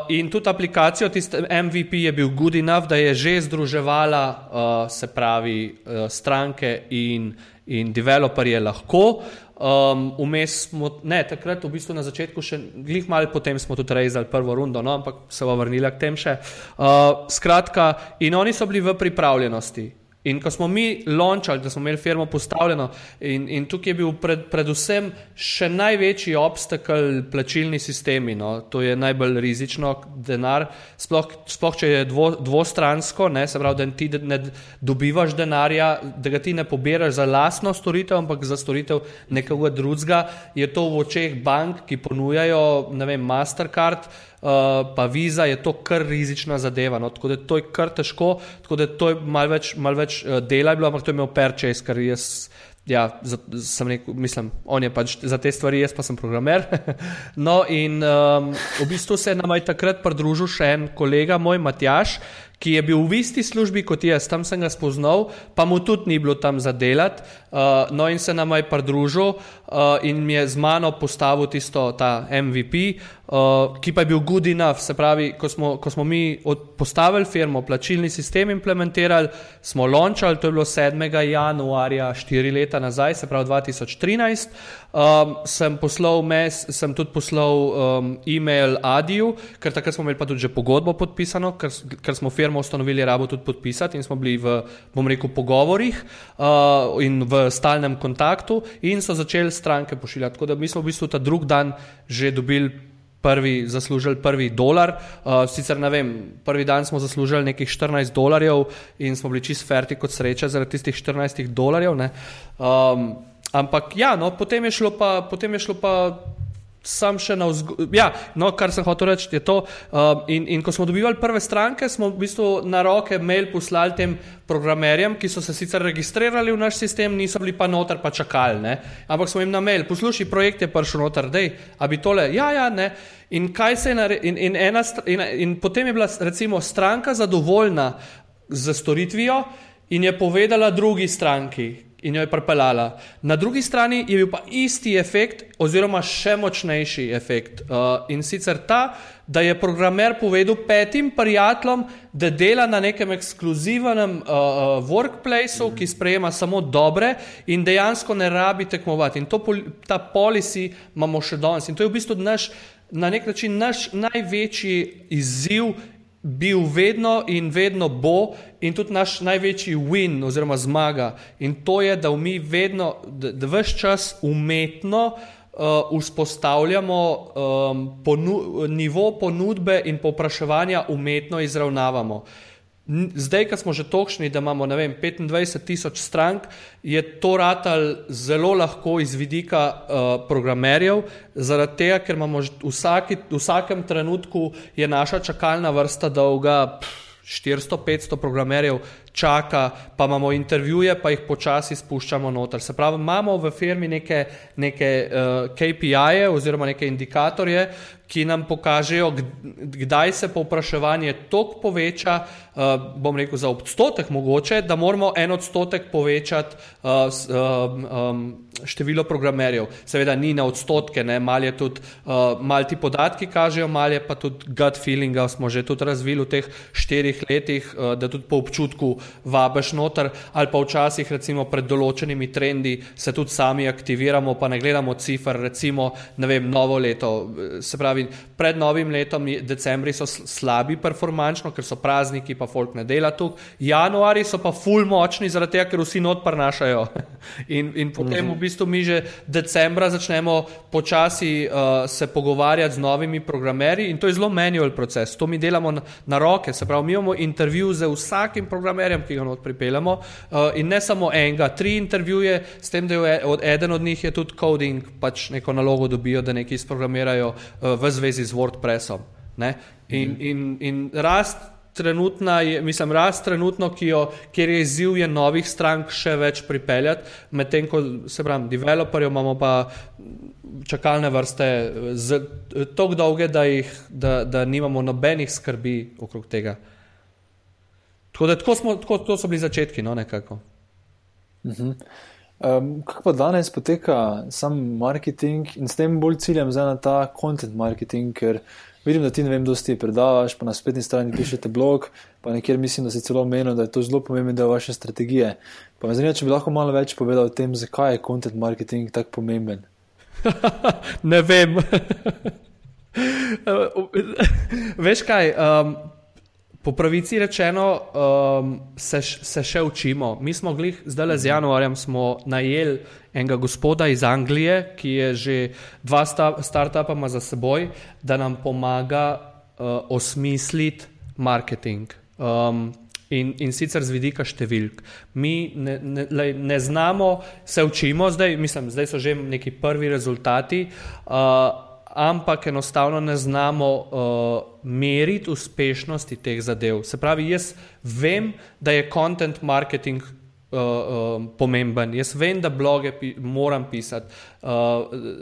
in tudi aplikacijo, tiste MVP je bil good enough, da je že združevala, uh, se pravi, uh, stranke in, in developerje lahko. Um, smo, ne, takrat, v bistvu na začetku, še glih malo potem smo tudi rezali prvo rundo, no, ampak se bomo vrnili k tem še. Uh, skratka, in oni so bili v pripravljenosti. In ko smo mi launchali, da smo imeli firmo postavljeno, in, in tukaj je bil pred, predvsem še največji obstakel plačilni sistemi. No. To je najbolj rizično, denar, sploh, sploh če je dvo, dvostransko, ne, se pravi, da ti ne dobivaš denarja, da ga ti ne pobiraš za lastno storitev, ampak za storitev nekoga drugega, je to v očeh bank, ki ponujajo, ne vem, Mastercard. Uh, pa viza je to kar rizična zadeva. No? Tako da to je kar težko, tako da to je malo več, mal več uh, dela, bilo, ampak to je imel perčes, ker jaz. Ja, za, sem rekel, mislim, on je pač za te stvari, jaz pa sem programer. [LAUGHS] no, in um, v bistvu se nam je takrat pridružil še en kolega, moj Matjaš, ki je bil v isti službi kot jaz, tam sem ga spoznal, pa mu tudi ni bilo tam za delati. Uh, no, in se nam je pridružil uh, in je z mano postavil tisto, ta MVP, uh, ki pa je bil good enough. Se pravi, ko smo, ko smo mi postavili firmo, plačilni sistem implementirali, smo launchali, to je bilo 7. januarja, 4 leta nazaj, se pravi 2013. Um, sem, poslal mes, sem tudi poslal um, e-mail Adiju, ker takrat smo imeli pa tudi že pogodbo podpisano, ker, ker smo firmo ustanovili, rabo tudi podpisati in smo bili v, bom rekel, pogovorih uh, in v stalnem kontaktu in so začeli stranke pošiljati. Tako da mi smo v bistvu ta drug dan že dobili prvi, zaslužili prvi dolar. Uh, sicer ne vem, prvi dan smo zaslužili nekih 14 dolarjev in smo bili čist ferti kot sreča zaradi tistih 14 dolarjev. Um, ampak ja, no, potem je šlo pa. Potem je šlo pa sam še na vzgor. Ja, no, kar sem hotel reči, je to. Uh, in, in ko smo dobivali prve stranke, smo v bistvu na roke mail poslali tem programerjem, ki so se sicer registrirali v naš sistem, niso bili pa noter, pa čakali. Ne? Ampak smo jim na mail, poslušaj, projekt je prišel noter, da bi tole, ja, ja, ne. In, in, in, ena, in, in potem je bila recimo stranka zadovoljna z storitvijo in je povedala drugi stranki, in jo je pripeljala. Na drugi strani je bil pa isti efekt, oziroma še močnejši efekt. Uh, in sicer ta, da je programer povedal petim prijateljem, da dela na nekem ekskluzivnem uh, uh workplaceu, ki sprejema samo dobre in dejansko ne rabi tekmovati. In to, ta policy imamo še danes. In to je v bistvu naš, na nek način naš največji izziv bil vedno in vedno bo, in tudi naš največji win oziroma zmaga. In to je, da mi vedno, da, da vse čas umetno uh, vzpostavljamo um, ponu nivo ponudbe in povpraševanja umetno izravnavamo. Uh, Zdaj, ko smo že točni, da imamo vem, 25 tisoč strank, je to ratal zelo lahko iz vidika uh, programerjev, zaradi tega, ker imamo vsaki, v vsakem trenutku je naša čakalna vrsta dolga. 400-500 programerjev čaka, pa imamo intervjuje, pa jih počasi spuščamo noter. Se pravi, imamo v firmi neke, neke uh, KPI-je oziroma neke indikatorje, ki nam pokažejo, kdaj se povpraševanje toliko poveča, uh, bom rekel za odstotek mogoče, da moramo en odstotek povečati um, um, število programerjev. Seveda ni na odstotke, ne, mal je tudi, mal ti podatki kažejo, mal je pa tudi gut feelinga smo že tudi razvili v teh štirih letih, da tudi po občutku vabiš noter, ali pa včasih, recimo, pred določenimi trendi se tudi sami aktiviramo, pa ne gledamo cifr, recimo, ne vem, novo leto. Se pravi, pred novim letom, decembri so slabi performančno, ker so prazniki, pa folk ne dela tu, januari so pa full močni, zaradi tega, ker vsi not prnašajo. [LAUGHS] In, in potem v bistvu mi že decembra začnemo počasi uh, se pogovarjati z novimi programerji in to je zelo manual proces. To mi delamo na, na roke, se pravi, mi imamo intervju z vsakim programerjem, ki ga not pripeljamo. Uh, in ne samo enega, tri intervjuje, s tem, da je od, eden od njih je tudi coding, pač neko nalogo dobijo, da nekaj izprogramirajo uh, v zvezi z WordPressom. In, mhm. in, in rast. Trenutna je, mislim, rast trenutno, jo, kjer je izziv je novih strank še več pripeljati, medtem ko se pravim, developerjev imamo pa čakalne vrste tako dolge, da, jih, da, da nimamo nobenih skrbi okrog tega. Tako da tako smo, tako, to so bili začetki, no nekako. -huh. Um, kako pa danes poteka sam marketing in s tem bolj ciljem za na ta content marketing, ker vidim, da ti ne vem, dosti predavaš, pa na spletni strani pišete blog, pa nekjer mislim, da si celo menil, da je to zelo pomemben del vaše strategije. Pa me zanima, če bi lahko malo več povedal o tem, zakaj je content marketing tako pomemben. [LAUGHS] ne vem. [LAUGHS] Veš kaj? Um, Po pravici rečeno, um, se, se še učimo. Mi smo glih, zdaj le z januarjem, najeli enega gospoda iz Anglije, ki je že dva sta, startupa za seboj, da nam pomaga uh, osmisliti marketing. Um, in, in sicer z vidika številk. Mi ne, ne, le, ne znamo, se učimo, zdaj, mislim, zdaj so že neki prvi rezultati. Uh, ampak enostavno ne znamo uh, meriti uspešnosti teh zadev. Se pravi, jaz vem, da je content marketing uh, uh, pomemben, jaz vem, da bloge pi moram pisati, uh,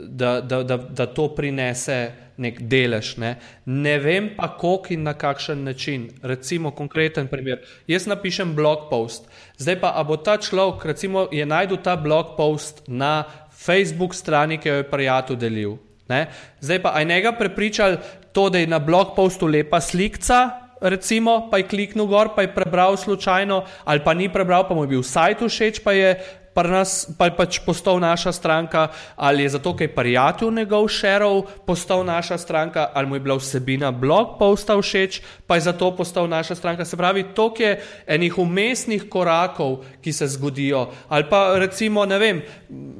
da, da, da, da to prinese nek delež. Ne, ne vem pa, koliko in na kakšen način. Recimo, konkreten primer. Jaz napišem blog post, zdaj pa, a bo ta človek, recimo, je najdel ta blog post na Facebook strani, ki jo je prijatelj delil. Ne? Zdaj pa aj njega prepričali to, da je na blog postu lepa slika, recimo, pa je kliknil gor, pa je prebral slučajno, ali pa ni prebral, pa mu je bil sajt všeč, pa je nas, pa je pač postal naša stranka, ali je zato, ker je prijatelj njegov šerov postal naša stranka, ali mu je bila vsebina blog posta všeč, pa je zato postal naša stranka. Se pravi, to je enih umestnih korakov, ki se zgodijo. Ali pa recimo, ne vem,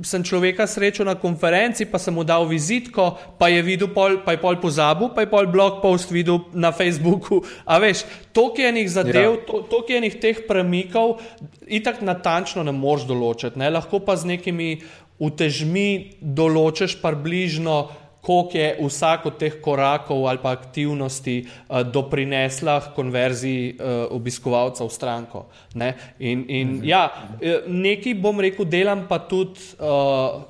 sem človeka srečal na konferenci, pa sem mu dal vizitko, pa je videl, pol, pa je pol pozabil, pa je pol blog post videl na Facebooku. A veš, to je enih zadev, ja. to je enih teh premikov, itak natančno ne moreš določiti, ne? lahko pa z nekimi utežmi določiš približno, koliko je vsak od teh korakov ali pa aktivnosti uh, doprinesla k konverziji uh, obiskovalca v stranko. Ne? In, in mhm. ja, eh, nekaj bom rekel, delam pa tudi. Uh,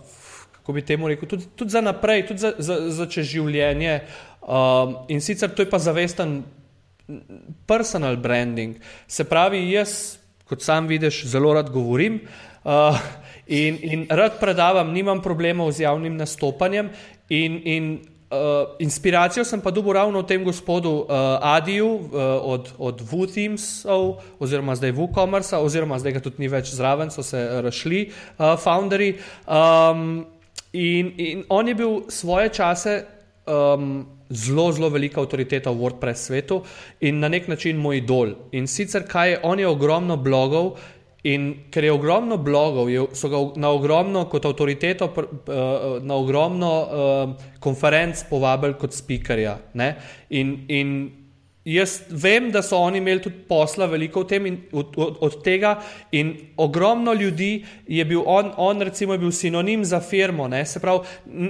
Kako bi temu rekel, tudi, tudi za naprej, tudi za, za, za čez življenje. Um, in sicer to je pa zavesten personal branding. Se pravi, jaz kot sam vidiš, zelo rad govorim uh, in, in rad predavam, nimam problemov z javnim nastopanjem. In, in uh, inspiracijo sem pa dobil ravno v tem gospodu uh, Adiju uh, od, od WooTeamsov, oziroma zdaj WooCommerce, oziroma zdaj ga tudi ni več zraven, so se rašli, uh, founderji. Um, in, in on je bil svoje čase. Um, zelo, zelo velika avtoriteta v WordPress svetu in na nek način moj idol. In sicer, kaj je, on je ogromno blogov In ker je ogromno blogov, je, so ga na ogromno, kot avtoriteto, uh, na ogromno uh, konferenc povabili kot speakerja. In, in Jaz vem, da so oni imeli tudi posla veliko tem in, od, od, od tega, in ogromno ljudi je bil on, on recimo, je bil sinonim za firmo. Ne? Se pravi,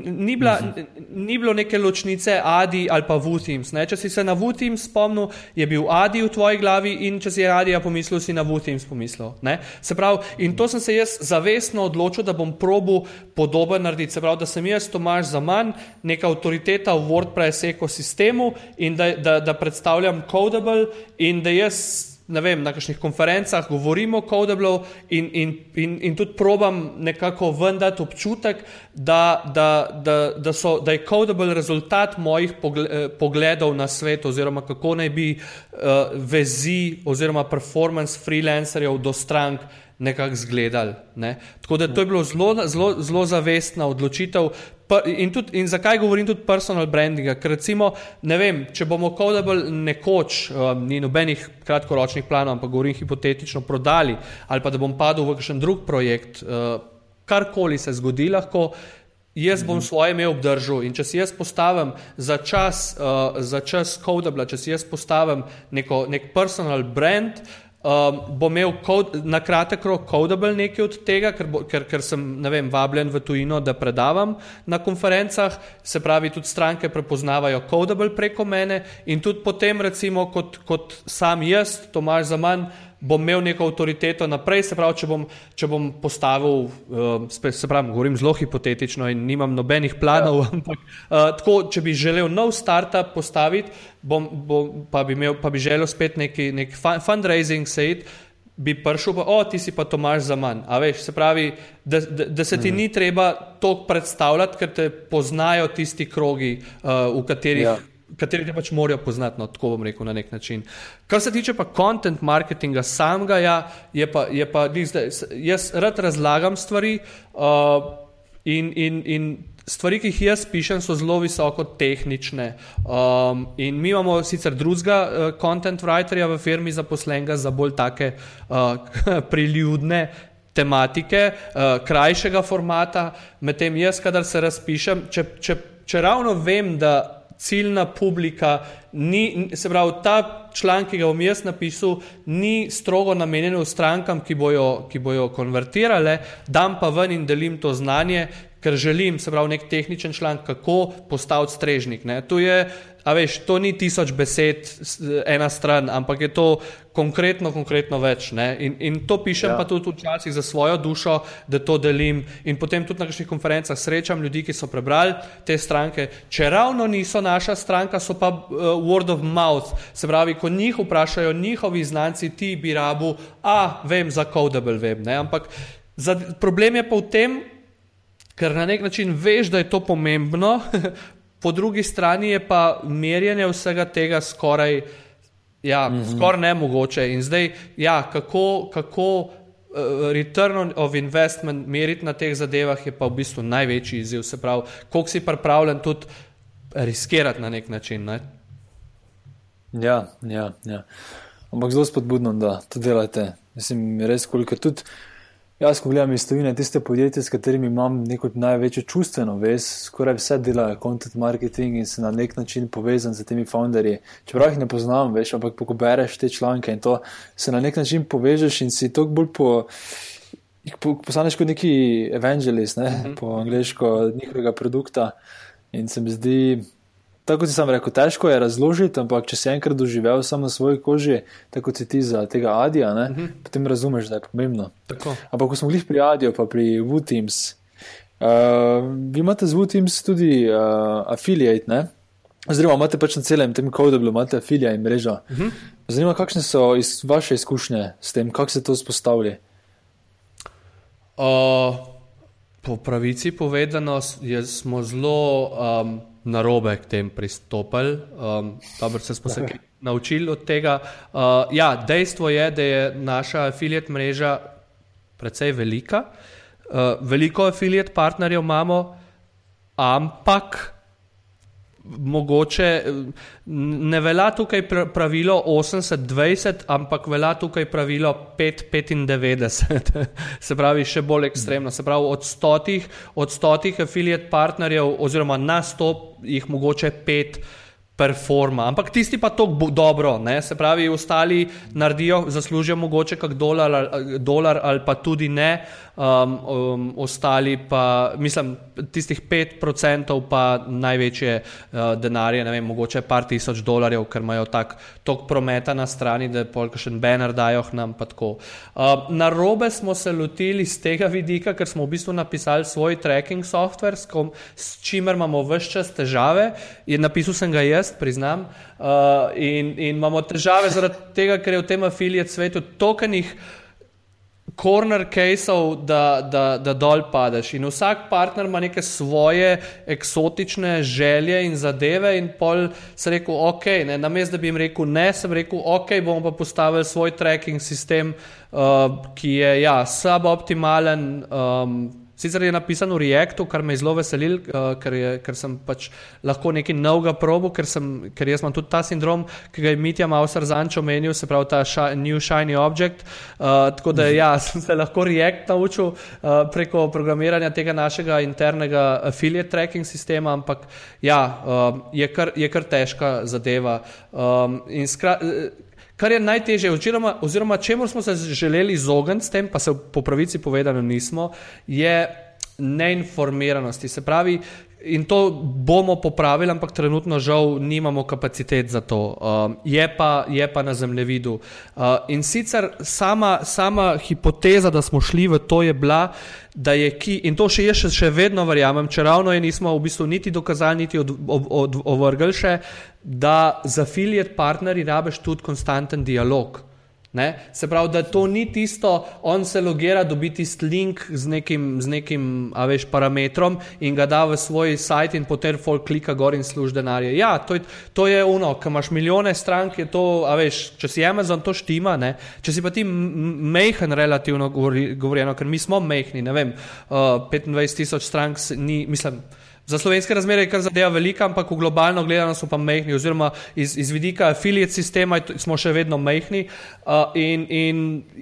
ni, bila, uh -huh. ni bilo neke ločnice Adi ali pa Vutims. Če si se na Vutims spomnil, je bil Adi v tvoji glavi, in če si je Adi pomislil, si na Vutims pomislil. Ne? Se pravi, in to sem se jaz zavestno odločil, da bom probil podoben narediti. Se pravi, da sem jaz Tomaž za manj, neka avtoriteta v WordPress ekosistemu in da, da, da predstavljam predstavljam Codable in da jaz vem, na kakšnih konferencah govorim o Codable in, in, in, in tudi probam nekako vendati občutek, da, da, da, da, so, da je Codable rezultat mojih eh, pogledov na svet oziroma kako naj bi uh, vezi oziroma performance freelancerjev do strank nekako izgledali. Ne? Tako da to je bilo zelo, zelo, zelo zavestna odločitev. In, tudi, in zakaj govorim tudi personal branding? Ker recimo, ne vem, če bomo Codable nekoč, um, ni nobenih kratkoročnih planov, ampak govorim hipotetično, prodali ali pa da bom padel v kakšen drug projekt, uh, karkoli se zgodi lahko. Jaz bom svoje ime obdržal in če si jaz postavim za čas, uh, za čas Codable, če si jaz postavim neko, nek personal brand, uh, Um, bo imel na kratek rok Codable nekaj od tega, ker, bo, ker, ker sem vem, vabljen v tujino, da predavam na konferencah, se pravi, tudi stranke prepoznavajo Codable preko mene in tudi potem, recimo, kot, kot sam jaz, Tomaž Zaman, bom imel neko avtoriteto naprej, se pravi, če bom, če bom postavil, uh, se pravi, govorim zelo hipotetično in nimam nobenih planov, ja. ampak uh, tako, če bi želel nov startup postaviti, bom, bom, pa, bi imel, pa bi želel spet neki, neki fundraising sejt, bi prišel, pa, o, ti si pa Tomaž za manj. A veš, se pravi, da, da, da se ti mhm. ni treba to predstavljati, ker te poznajo tisti krogi, uh, v katerih. Ja kateri te pač morajo poznati, no, tako bom rekel na nek način. Kar se tiče pa content marketinga samega, ja, je pa, je pa zdaj, jaz rad razlagam stvari uh, in, in, in stvari, ki jih jaz pišem, so zelo visoko tehnične. Um, in mi imamo sicer drugega uh, content writerja v firmi zaposlenega za bolj take uh, [LAUGHS] priljudne. Tematike, uh, krajšega formata, medtem jaz, kadar se razpišem, če, če, če ravno vem, da ciljna publika, ni, se pravi, ta članek, ki ga bom jaz napisal, ni strogo namenjen strankam, ki bojo, ki bojo konvertirale, dam pa ven in delim to znanje, ker želim, se pravi, nek tehničen članek, kako postaviti strežnik. Ne. Tu je A veš, to ni tisoč besed, ena stran, ampak je to konkretno, konkretno več. In, in to pišem ja. pa tudi včasih za svojo dušo, da to delim. In potem tudi na kakšnih konferencah srečam ljudi, ki so prebrali te stranke. Če ravno niso naša stranka, so pa uh, word of mouth. Se pravi, ko njih vprašajo njihovi znanci, ti bi rabu, a vem za Codable web. Ne? Ampak za, problem je pa v tem, ker na nek način veš, da je to pomembno. po drugi strani je pa merjenje vsega tega skoraj, ja, mm -hmm. skoraj nemogoče. In zdaj, ja, kako, kako uh, return of investment meriti na teh zadevah, je pa v bistvu največji izziv. Se pravi, koliko si pripravljen tudi riskirati na nek način. Ne? Ja, ja, ja. Ampak zelo spodbudno, da to delate. Mislim, res, koliko tudi. Jaz, ko gledam iz tujine, tiste podjetje, s katerimi imam neko največjo čustveno vez, skoraj vse delajo content marketing in se na nek način povezan z temi founderji. Čeprav jih ne poznam, veš, ampak ko bereš te članke in to se na nek način povežeš in si toliko bolj po. Postaneš kot neki evangelist, ne, mhm. -huh. po angliško, njihovega produkta. In se mi zdi, tako si sam rekel, težko je razložiti, ampak če si enkrat doživel samo na svoji koži, tako si ti za tega Adija, ne, uh mhm. -huh. potem razumeš, da je pomembno. Tako. Ampak ko smo bili pri Adiju, pa pri WooTeams, uh, vi imate z WooTeams tudi uh, affiliate, ne? Oziroma, imate pač na celem tem kodu, imate affiliate in mrežo. Uh mhm. -huh. Zanima kakšne so iz vaše izkušnje s tem, kako se to spostavlja? Uh, po pravici povedano, smo zelo. Um, na robe k tem pristopili. Um, dobro, se smo se naučili od tega. Uh, ja, dejstvo je, da je naša afiliat mreža precej velika. Uh, veliko afiliat partnerjev imamo, ampak mogoče ne velja tukaj pravilo 80-20, ampak velja tukaj pravilo 5-95, [LAUGHS] se pravi, še bolj ekstremno. Se pravi, od stotih, od stotih afiliat partnerjev, oziroma na sto, jih mogoče pet performa. Ampak tisti pa to dobro, ne? se pravi, ostali naredijo, zaslužijo mogoče kak dolar, dolar ali pa tudi ne, um, um, ostali pa, mislim, tistih 5% pa največje uh, denarje, ne vem, mogoče par tisoč dolarjev, ker imajo tak tok prometa na strani, da polk še en banner dajo nam pa tako. Uh, na robe smo se lotili z tega vidika, ker smo v bistvu napisali svoj tracking software, s, kom, s čimer imamo vse čas težave, je napisal sem ga jaz, priznam, uh, in, in imamo težave zaradi tega, ker je v tem afiliat svetu tokenih corner caseov, da, da, da dol padeš. In vsak partner ima neke svoje eksotične želje in zadeve, in pol se rekel, ok, ne, na mestu, da bi jim rekel ne, sem rekel, ok, bomo pa postavili svoj tracking sistem, uh, ki je ja, suboptimalen. Um, Sicer je napisano v Reactu, kar me je zelo veselil, uh, ker, je, ker sem pač lahko nekaj novega probo, ker, sem, ker jaz imam tudi ta sindrom, ki ga je Mitja Mausar zanč omenil, se pravi ta ša, New Shiny Object. Uh, tako da ja, [LAUGHS] sem se lahko React naučil uh, preko programiranja tega našega internega affiliate tracking sistema, ampak ja, uh, je, kar, je kar težka zadeva. Um, kar je najtežje, oziroma, oziroma čemu smo se želeli izogniti s tem, pa se po pravici povedano nismo, je neinformiranosti. Se pravi, in to bomo popravili, ampak trenutno žal nimamo kapacitet za to. Uh, je, pa, je pa na zemljevidu. Uh, in sicer sama, sama hipoteza, da smo šli v to, je bila, da je ki, in to še jaz še, še vedno verjamem, če ravno je nismo v bistvu niti dokazali, niti od, od, od, ovrgli še, da za afiliat partnerji rabiš tudi konstanten dialog. Ne? Se pravi, da to ni tisto, on se logira, dobi tisti link z nekim, z nekim veš, parametrom in ga da v svoj sajt in potem folk klika gor in služi denarje. Ja, to to je ono, ki imaš milijone strank, je to, veš, če si Amazon, to štima, ne? če si pa ti mehen relativno govorjeno, ker mi smo mehni, ne vem, uh, 25 tisoč strank, ni, mislim, Za slovenske razmere je kar zadeva velika, ampak globalno gledano so pa mehni, oziroma iz, iz vidika afiliat sistema smo še vedno mehni. Uh, in, in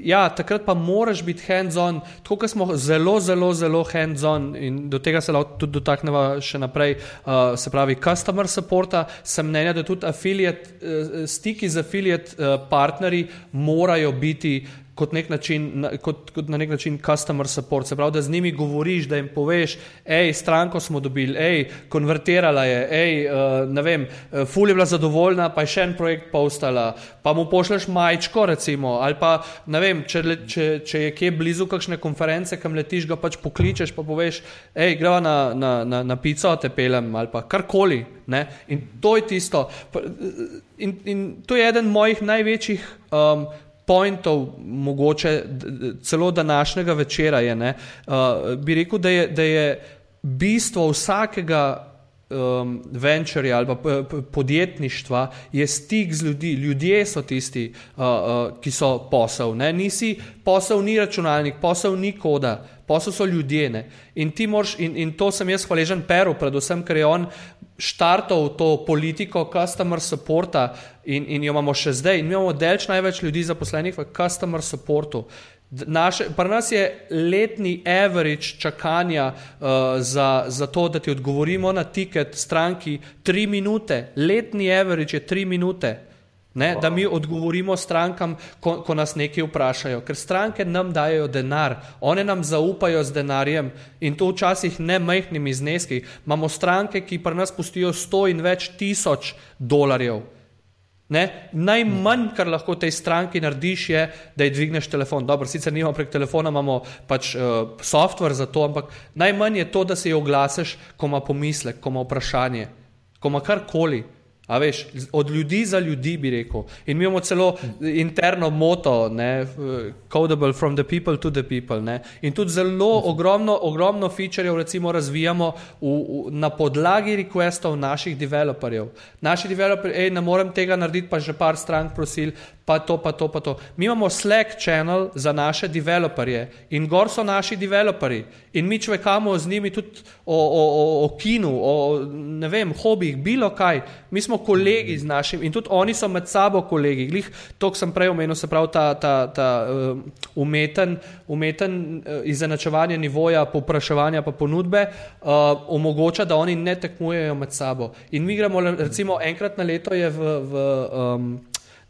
ja, takrat pa moraš biti hands-on, tako kot smo zelo, zelo, zelo hands-on in do tega se lahko tudi dotaknemo še naprej, uh, se pravi, customer supporta, sem mnenja, da tudi afiliat, uh, stiki z afiliat uh, partnerji morajo biti kot, nek način, na, kot, kot na nek način customer support. Se pravi, da z njimi govoriš, da jim poveš, hej, stranko smo dobili, hej, konvertirala je, hej, uh, ne vem, uh, ful je bila zadovoljna, pa je še en projekt postala, pa mu pošleš majčko, recimo, ali pa ne vem, če, če, če je kje blizu kakšne konference, kam letiš, ga pač pokličeš, pa poveš, hej, greva na, na, na, na pico, te pelem ali pa karkoli. Ne? In to je tisto. In, in to je eden mojih največjih um, pointov, mogoče celo današnjega večera, je, uh, bi rekel, da je, da je bistvo vsakega um, venturja ali podjetništva je stik z ljudmi. Ljudje so tisti, uh, uh, ki so posel. Ne? Nisi posel, ni računalnik, posel ni koda, posel so ljudje. In, moraš, in, in to sem jaz hvaležen Peru, predvsem, ker je on štartov to politiko customer supporta in, in jo imamo še zdaj. In mi imamo delč največ ljudi zaposlenih v customer supportu. Naše, pri nas je letni average čakanja uh, za, za to, da ti odgovorimo na tiket stranki, tri minute. Letni average je tri minute. Ne, da mi odgovorimo strankam, ko, ko nas nekaj vprašajo, ker stranke nam dajo denar, one nam zaupajo z denarjem in to včasih ne majhnimi zneski. Imamo stranke, ki pri nas pustijo sto in več tisoč dolarjev. Ne? Najmanj, kar lahko tej stranki narediš, je, da ji dvigneš telefon. Dobro, sicer nimamo prek telefona, imamo pač uh, software za to, ampak najmanj je to, da se ji oglasiš, ko ima pomislek, ko ima vprašanje, ko ima karkoli. A veš, od ljudi za ljudi bi rekel. In mi imamo celo interno moto, ne, codable from the people to the people. Ne. In tudi zelo ogromno, ogromno featurejev recimo razvijamo v, v, na podlagi requestov naših developerjev. Naši developerji, hej, ne morem tega narediti, pa že par strank prosil, pa to, pa to, pa to. Mi imamo Slack channel za naše developerje in gor so naši developerji in mi čvekamo z njimi tudi o, o, o, o kinu, o ne vem, hobijih, bilo kaj. Mi smo kolegi z našim in tudi oni so med sabo kolegi. Glih, to, kar sem prej omenil, se pravi ta, ta, ta uh, umeten, umeten uh, izenačevanje nivoja popraševanja pa ponudbe, uh, omogoča, da oni ne tekmujejo med sabo. In mi gremo, recimo, enkrat na leto je v. v um,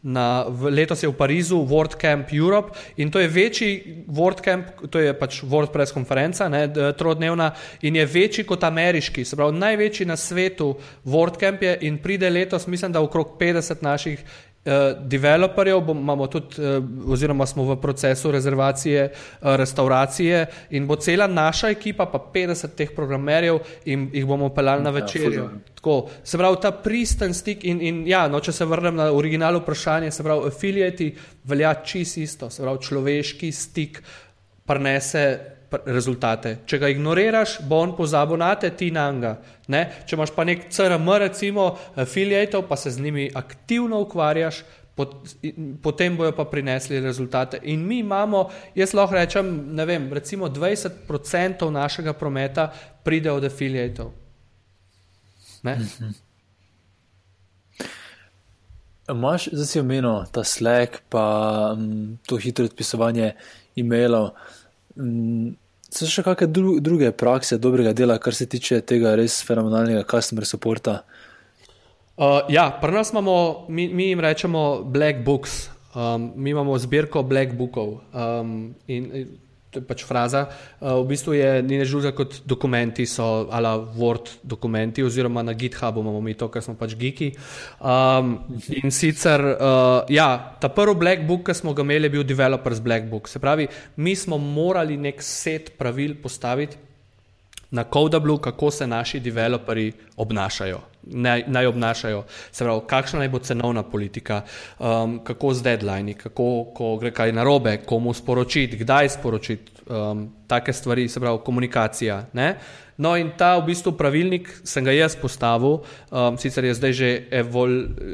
Na, letos je v Parizu World Camp Europe in to je večji World Camp, to je pač World Press konferenca, ne, trodnevna in je večji kot ameriški, se pravi največji na svetu World Camp je in pride letos, mislim, da okrog 50 naših Uh, developerjev bom, imamo tudi, uh, oziroma smo v procesu rezervacije, uh, restauracije, in bo cela naša ekipa, pa 50 teh programerjev, in jih bomo peljali na ja, večerjo. Ja, se pravi, ta pristen stik. In, in ja, no, če se vrnem na originalno vprašanje, se pravi, afiliati velja čisto isto, se pravi, človeški stik prenese rezultate. Če ga ignoriraš, bo on pozabil na te, ti na njega. Če imaš pa nek CRM, recimo, afiliatov, pa se z njimi aktivno ukvarjaš, pot, potem bojo pa prinesli rezultate. In mi imamo, jaz lahko rečem, ne vem, recimo 20% našega prometa pride od afiliatov. Máš, zdaj si omenil ta Slack, pa um, to hitro odpisovanje e-mailov. Um, So še kakšne dru druge prakse dobrega dela, kar se tiče tega res fenomenalnega customer supporta? Uh, ja, pri nas imamo, mi, mi jim rečemo Black Books, um, mi imamo zbirko Black Bookov. Um, in, to je pač fraza. Uh, v bistvu je ni neč drugega kot dokumenti, so ala Word dokumenti, oziroma na GitHubu imamo mi to, ker smo pač geeki. Um, in sicer, uh, ja, ta prvi Black Book, ki smo ga imeli, je bil Developers Black Book. Se pravi, mi smo morali nek set pravil postaviti na Codablu, kako se naši developerji obnašajo naj, naj obnašajo. Se pravi, kakšna naj bo cenovna politika, um, kako z deadline, kako ko gre kaj narobe, komu sporočiti, kdaj sporočiti, um, take stvari, se pravi, komunikacija. Ne? No, in ta v bistvu pravilnik sem ga jaz postavil, um, sicer je zdaj že evol,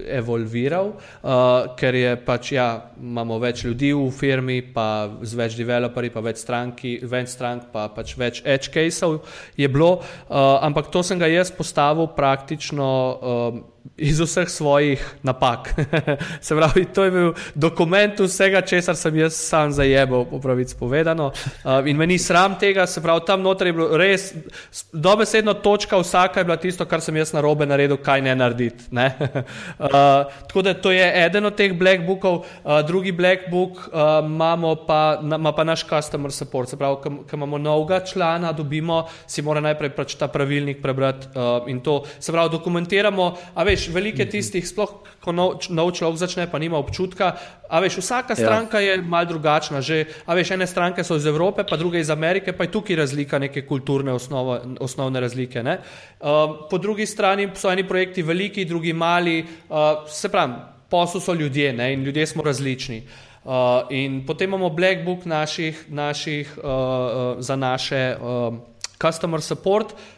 evolviral, uh, ker je pač, ja, imamo več ljudi v firmi, pa z več developerji, pa več, stranki, več strank, pa pač več edge caseov je bilo, uh, ampak to sem ga jaz postavil praktično. Um, iz vseh svojih napak. [LAUGHS] Se pravi, to je bil dokument vsega, česar sem jaz sam zajebal, po pravici povedano. Uh, in meni sram tega, se pravi, tam noter je bilo res, dobesedno točka vsaka je bila tisto, kar sem jaz na robe naredil, kaj ne narediti. Ne? [LAUGHS] Uh, tako da to je eden od teh black bookov, uh, drugi black book uh, imamo pa, na, pa naš customer support. Se pravi, ko imamo novega člana, dobimo, si mora najprej pač ta pravilnik prebrati uh, in to, se pravi, dokumentiramo, a veš, veš, veliko je tistih, sploh ko nov, nov človek začne, pa nima občutka. A veš, vsaka ja. stranka ja. je mal drugačna. Že, a veš, ene stranke so iz Evrope, pa druge iz Amerike, pa je tukaj razlika, neke kulturne osnovo, osnovne razlike. Uh, po drugi strani so eni projekti veliki, drugi mali. Uh, se pravi, poslu so ljudje ne? in ljudje smo različni. Uh, in potem imamo Black Book naših, naših, uh, uh, za naše uh, customer support, uh, uh,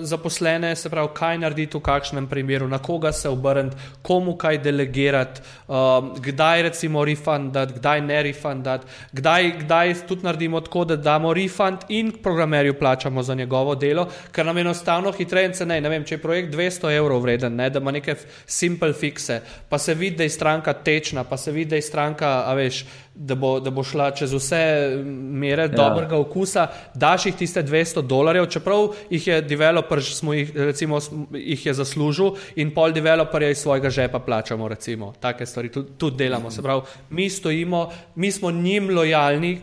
zaposlene, se pravi, kaj narediti v kakšnem primeru, na koga se obrniti, komu kaj delegirati, uh, kdaj recimo refundati, kdaj ne refundati, kdaj, kdaj tudi naredimo tako, da damo refund in programerju plačamo za njegovo delo, ker nam je enostavno hitreje in ceneje. Ne vem, če je projekt 200 evrov vreden, ne, da ima neke simple fixe, pa se vidi, da je stranka tečna, pa se vidi, da je stranka, a veš da bo, da bo šla čez vse mere ja. dobrega okusa, daš jih tiste 200 dolarjev, čeprav jih je developer, smo jih, recimo, jih je zaslužil in pol developerja iz svojega žepa plačamo, recimo, take stvari tudi, tudi delamo. Se pravi, mi stojimo, mi smo njim lojalni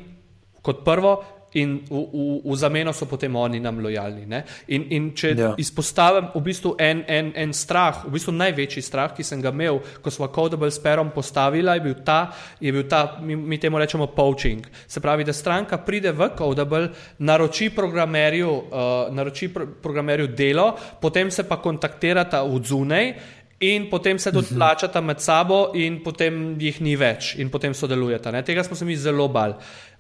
kot prvo, in v, v, v zameno so potem oni nam lojalni. In, in če ja. izpostavim v bistvu en, en, en strah, v bistvu največji strah, ki sem ga imel, ko smo Codable s Perom postavili, je bil ta, je bil ta mi, mi temu rečemo poaching. Se pravi, da stranka pride v Codable, naroči programerju, uh, naroči pro, programerju delo, potem se pa kontaktirata v zunaj. In potem se tudi mhm. med sabo, in potem jih ni več, in potem sodelujeta. Ne? Tega smo se mi zelo bali.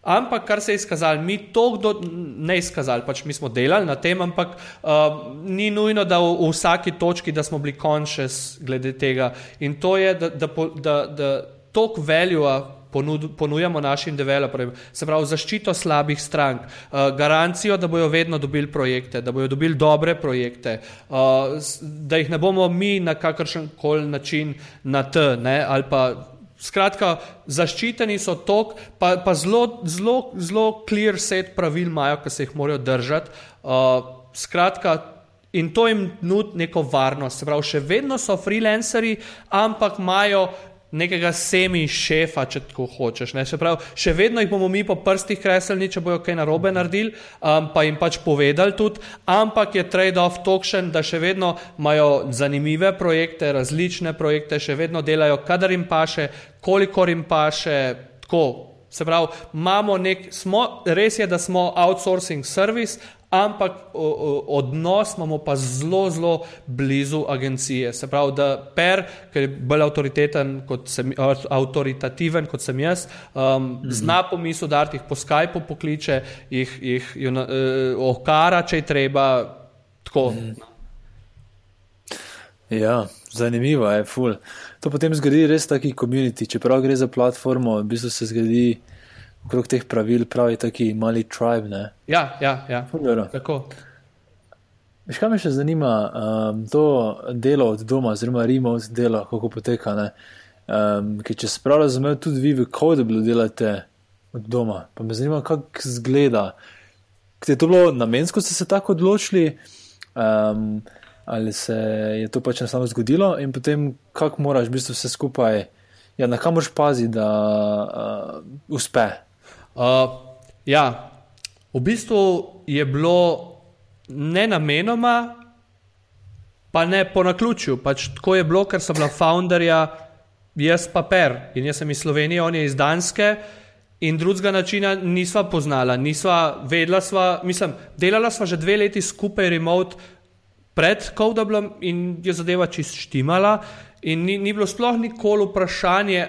Ampak, kar se je izkazalo, mi to kdo, ne izkazali, pač mi smo delali na tem, ampak uh, ni nujno, da v, v vsaki točki, da smo bili končes glede tega. In to je, da, da, da, da toliko value ponujamo našim developerjem, se pravi zaščito slabih strank, uh, garancijo, da bodo vedno dobili projekte, da bodo dobili dobre projekte, uh, da jih ne bomo mi na kakršen koli način na T ne, ali pa. Skratka, zaščiteni so tok, pa, pa zelo, zelo, zelo clear set pravil imajo, ki se jih morajo držati. Uh, skratka, in to jim nudi neko varnost. Se pravi, še vedno so freelanceri, ampak imajo nekega semi-šefa, če tako hočeš. Pravi, še vedno jih bomo mi po prstih kreslili, če bojo kaj narobe naredili, um, pa jim pač povedali tudi, ampak je trade-off tokšen, da še vedno imajo zanimive projekte, različne projekte, še vedno delajo, kadar jim paše, kolikor jim paše, tako. Se pravi, imamo nek, smo, res je, da smo outsourcing service, ampak o, o, odnos imamo pa zelo, zelo blizu agencije. Se pravi, da Per, ker je bolj kot sem, avtoritativen kot sem jaz, um, mm -hmm. zna pomisel, da jih po Skypu pokliče, jih, jih uh, okara, če je treba. Tako. Mm. Ja, zanimivo je, ful. To potem zgodi res taki komunity, čeprav gre za platformo, v bistvu se zgodi okrog teh pravil pravi taki mali tribe. Ne? Ja, ja, ja. Tako. Veš, kaj me še zanima, um, to delo od doma, oziroma remote delo, kako poteka. Um, če se prav razumem, tudi vi v Kodeblu delate od doma, pa me zanima, kako izgleda. Ker je to bilo namensko, ste se tako odločili, um, ali se je to pač enostavno zgodilo, in potem kako moraš v bistvu vse skupaj, ja, na kam moraš paziti, da uh, uspe. Uh, ja, v bistvu je bilo ne namenoma, pa ne po naključju. Pač tako je bilo, ker sem bila founderja, jaz pa per in jaz sem iz Slovenije, on je iz Danske. In drugega načina nisva poznala, nisva vedela, sva, mislim, delala sva že dve leti skupaj remote pred Kovdablom in je zadeva čist štimala. In ni, ni bilo sploh nikoli vprašanje,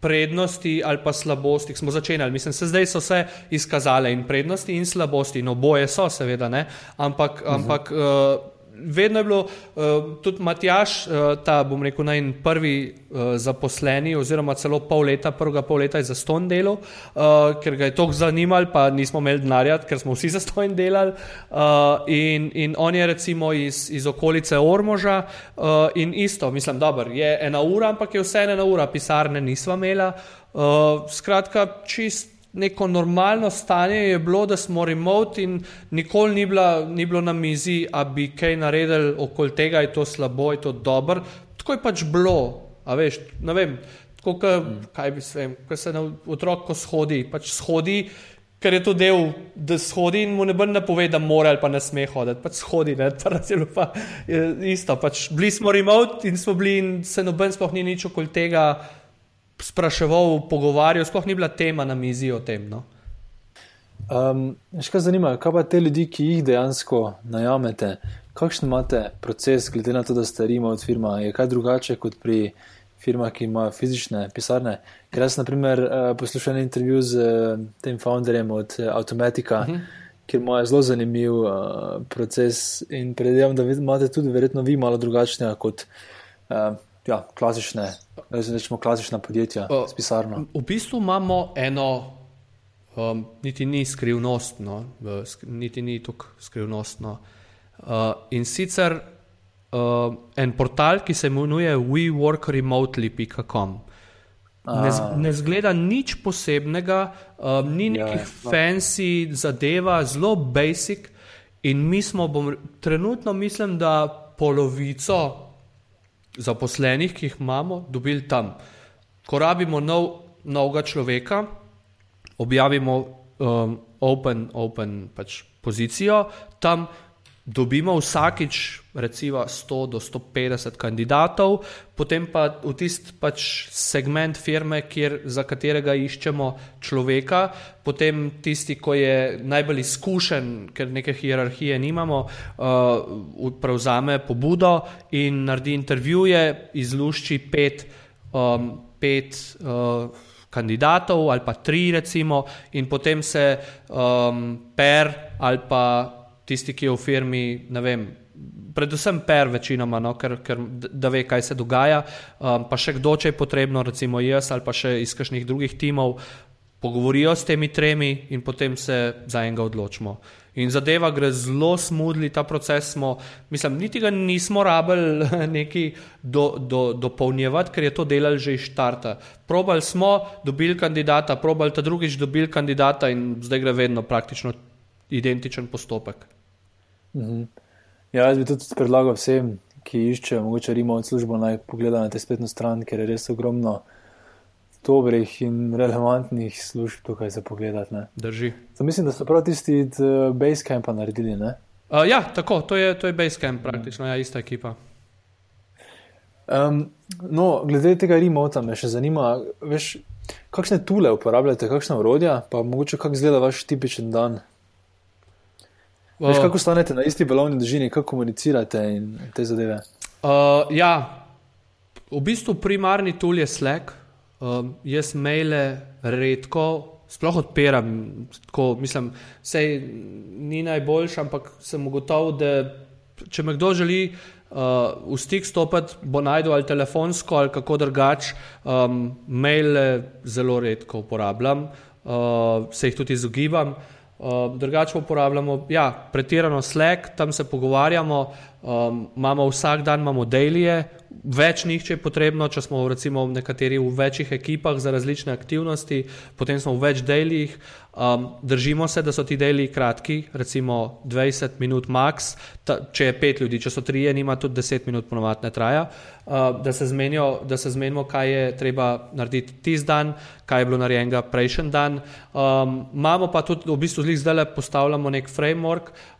prednosti ali pa slabosti, ki smo začeli. Mislim, se zdaj so se izkazale in prednosti in slabosti, no boje so, seveda, ne? ampak. Uh -huh. ampak uh, vedno je bilo, uh, tudi Matjaš, uh, ta, bom rekel, naj prvi uh, zaposleni, oziroma celo pol leta, prvega pol leta je za ston delal, uh, ker ga je to zanimalo, pa nismo imeli denarja, ker smo vsi [LAUGHS] za ston delali. Uh, in, in on je recimo iz, iz okolice Ormoža uh, in isto, mislim, da je ena ura, ampak je vse ena ura, pisarne nismo imeli. Uh, skratka, čist neko normalno stanje je bilo, da smo remote in nikoli ni, bila, ni bilo na mizi, da bi kaj naredili okoli tega, je to slabo, je to dobro. Tako je pač bilo, a veš, ne vem. Tako, ka, kaj bi se, ko se otrok ko shodi, pač shodi, ker je to del, da shodi in mu ne bo ne pove, da mora ali pa ne sme hoditi, pač shodi, ne, pa zelo pa isto. Pač bili smo remote in smo bili in se noben sploh ni nič okoli tega spraševal, pogovarjal, sploh ni bila tema na mizi o tem. No? Um, še kaj zanima, kaj pa te ljudi, ki jih dejansko najamete, kakšen imate proces, glede na to, da ste rima od firma, je kaj drugače kot pri firmah, ki imajo fizične pisarne. Ker jaz, na primer, uh, poslušam intervju z uh, tem founderjem od uh, Automatika, uh mhm. -huh. kjer ima zelo zanimiv uh, proces in predvidevam, da imate tudi verjetno vi malo drugačnega kot uh, ja, klasične rečemo, klasična podjetja uh, s pisarno. V bistvu imamo eno, um, niti ni skrivnostno, sk niti ni tako skrivnostno. Uh, in sicer uh, en portal, ki se imenuje WeWorkRemotely.com. Ne, ne zgleda nič posebnega, um, ni ja, nekih ja, fancy zadeva, zelo basic. In mi smo, bom, trenutno mislim, da polovico zaposlenih, ki jih imamo, dobili tam. Ko rabimo nov, novega človeka, objavimo um, open, open pač pozicijo, tam dobimo vsakič recimo 100 do 150 kandidatov, potem pa v tisti pač segment firme, kjer, za katerega iščemo človeka, potem tisti, ki je najbolj izkušen, ker neke hierarhije nimamo, uh, prevzame pobudo in naredi intervjuje, izlušči pet, um, pet uh, kandidatov ali pa tri, recimo, in potem se um, per ali pa tisti, ki je v firmi, ne vem, predvsem per večinoma, no, ker, ker da ve, kaj se dogaja, um, pa še kdo, če je potrebno, recimo jaz ali pa še iz kakšnih drugih timov, pogovorijo s temi tremi in potem se za enega odločimo. In zadeva gre zelo smudli, ta proces smo, mislim, niti ga nismo rabili [LAUGHS] neki do, do, dopolnjevati, ker je to delal že iz štarta. Probali smo, dobili kandidata, probali ta drugič, dobili kandidata in zdaj gre vedno praktično identičen postopek. Mhm. Ja, jaz bi tudi predlagal vsem, ki iščejo mogoče remote službo, naj pogledajo na te spletno stran, ker je res ogromno dobrih in relevantnih služb tukaj za pogledati. Ne. Drži. Zdaj, mislim, da so prav tisti iz Basecampa naredili. Uh, ja, tako, to je, to je Basecamp praktično, ja, ista ekipa. Um, no, glede tega remota me še zanima, veš, kakšne tule uporabljate, kakšne urodja, pa mogoče kako izgleda vaš tipičen dan. Veš, kako stanete na isti valovni dolžini, kako komunicirate in te zadeve? Uh, ja, v bistvu primarni tool je Slack. Uh, jaz maile redko, sploh odpiram, tako mislim, vse ni najboljši, ampak sem ugotovil, da če me kdo želi uh, v stik stopiti, bo najdel ali telefonsko ali kako drugače, um, maile zelo redko uporabljam, uh, se jih tudi izogibam. Uh, drugače uporabljamo ja, pretirano Slack, tam se pogovarjamo, um, imamo vsak dan, imamo delije, več njih, če je potrebno, če smo recimo v nekaterih v večjih ekipah za različne aktivnosti, potem smo v več deljih. Um, držimo se, da so ti deli kratki, recimo 20 minut max, ta, če je pet ljudi, če so trije, nima tudi 10 minut ponovadi ne traja, uh, da, se zmenijo, da se zmenimo, kaj je treba narediti tisti dan, kaj je bilo narejenega prejšnji dan. Um, imamo pa tudi, v bistvu zdaj le postavljamo nek framework, uh,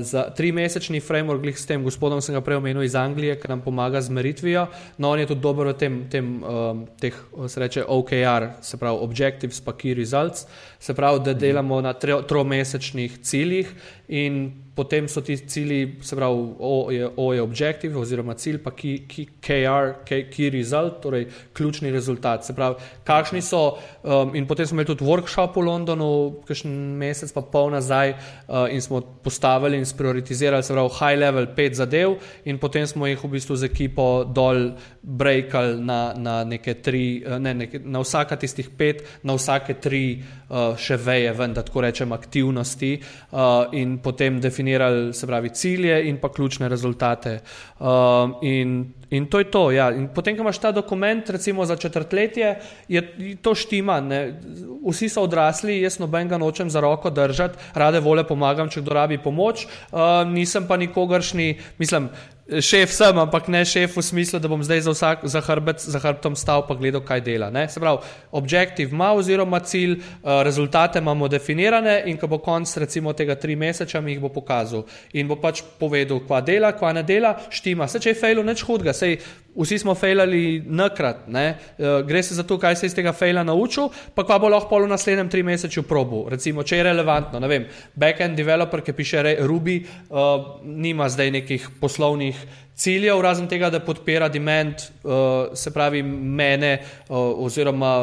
za tri mesečni framework, s tem gospodom sem ga prej omenil iz Anglije, ki nam pomaga z meritvijo, no on je tudi dober v tem, tem um, teh, se reče OKR, se pravi Objectives pa Key Results, se pravi, da delamo na tromesečnih ciljih in potem so ti cilji, se pravi, O je, o je objektiv oziroma cilj, pa key, key, KR, key, key result, torej ključni rezultat. Se pravi, kakšni so, um, in potem smo imeli tudi workshop v Londonu, kakšen mesec pa pol nazaj uh, in smo postavili in sprioritizirali, se pravi, high level pet zadev in potem smo jih v bistvu z ekipo dol breakali na, na neke tri, uh, ne, neke, na vsaka tistih pet, na vsake tri še veje, ven, da tako rečem, aktivnosti uh, in potem definirali se pravi, cilje in pa ključne rezultate. Um, in, in to je to. Ja. Potem, ko imaš ta dokument, recimo za četrtletje, je to štima. Ne. Vsi so odrasli, jaz noben ga nočem za roko držati, rade vole pomagam, če kdo rabi pomoč, um, nisem pa nikogaršni, mislim šef sem, ampak ne šef v smislu, da bom zdaj za, vsak, za, hrbet, za hrbtom stal in gledal, kaj dela. Ne? Se pravi, objektiv ima, oziroma cilj, uh, rezultate imamo definirane, in ko bo konc recimo tega tri meseca, mi jih bo pokazal in bo pač povedal, kva dela, kva ne dela, štima. Se če je fejlo, neč hudga, sej vsi smo fejlali nakrat, ne? uh, gre se za to, kaj se iz tega fejla naučil, pa kva bo lahko pol v naslednjem tri mesecu probu. Recimo, če je relevantno, ne vem, backend developer, ki piše Ruby, uh, nima zdaj nekih poslovnih ciljev, razen tega, da podpira demand, uh, se pravi, mene uh, oziroma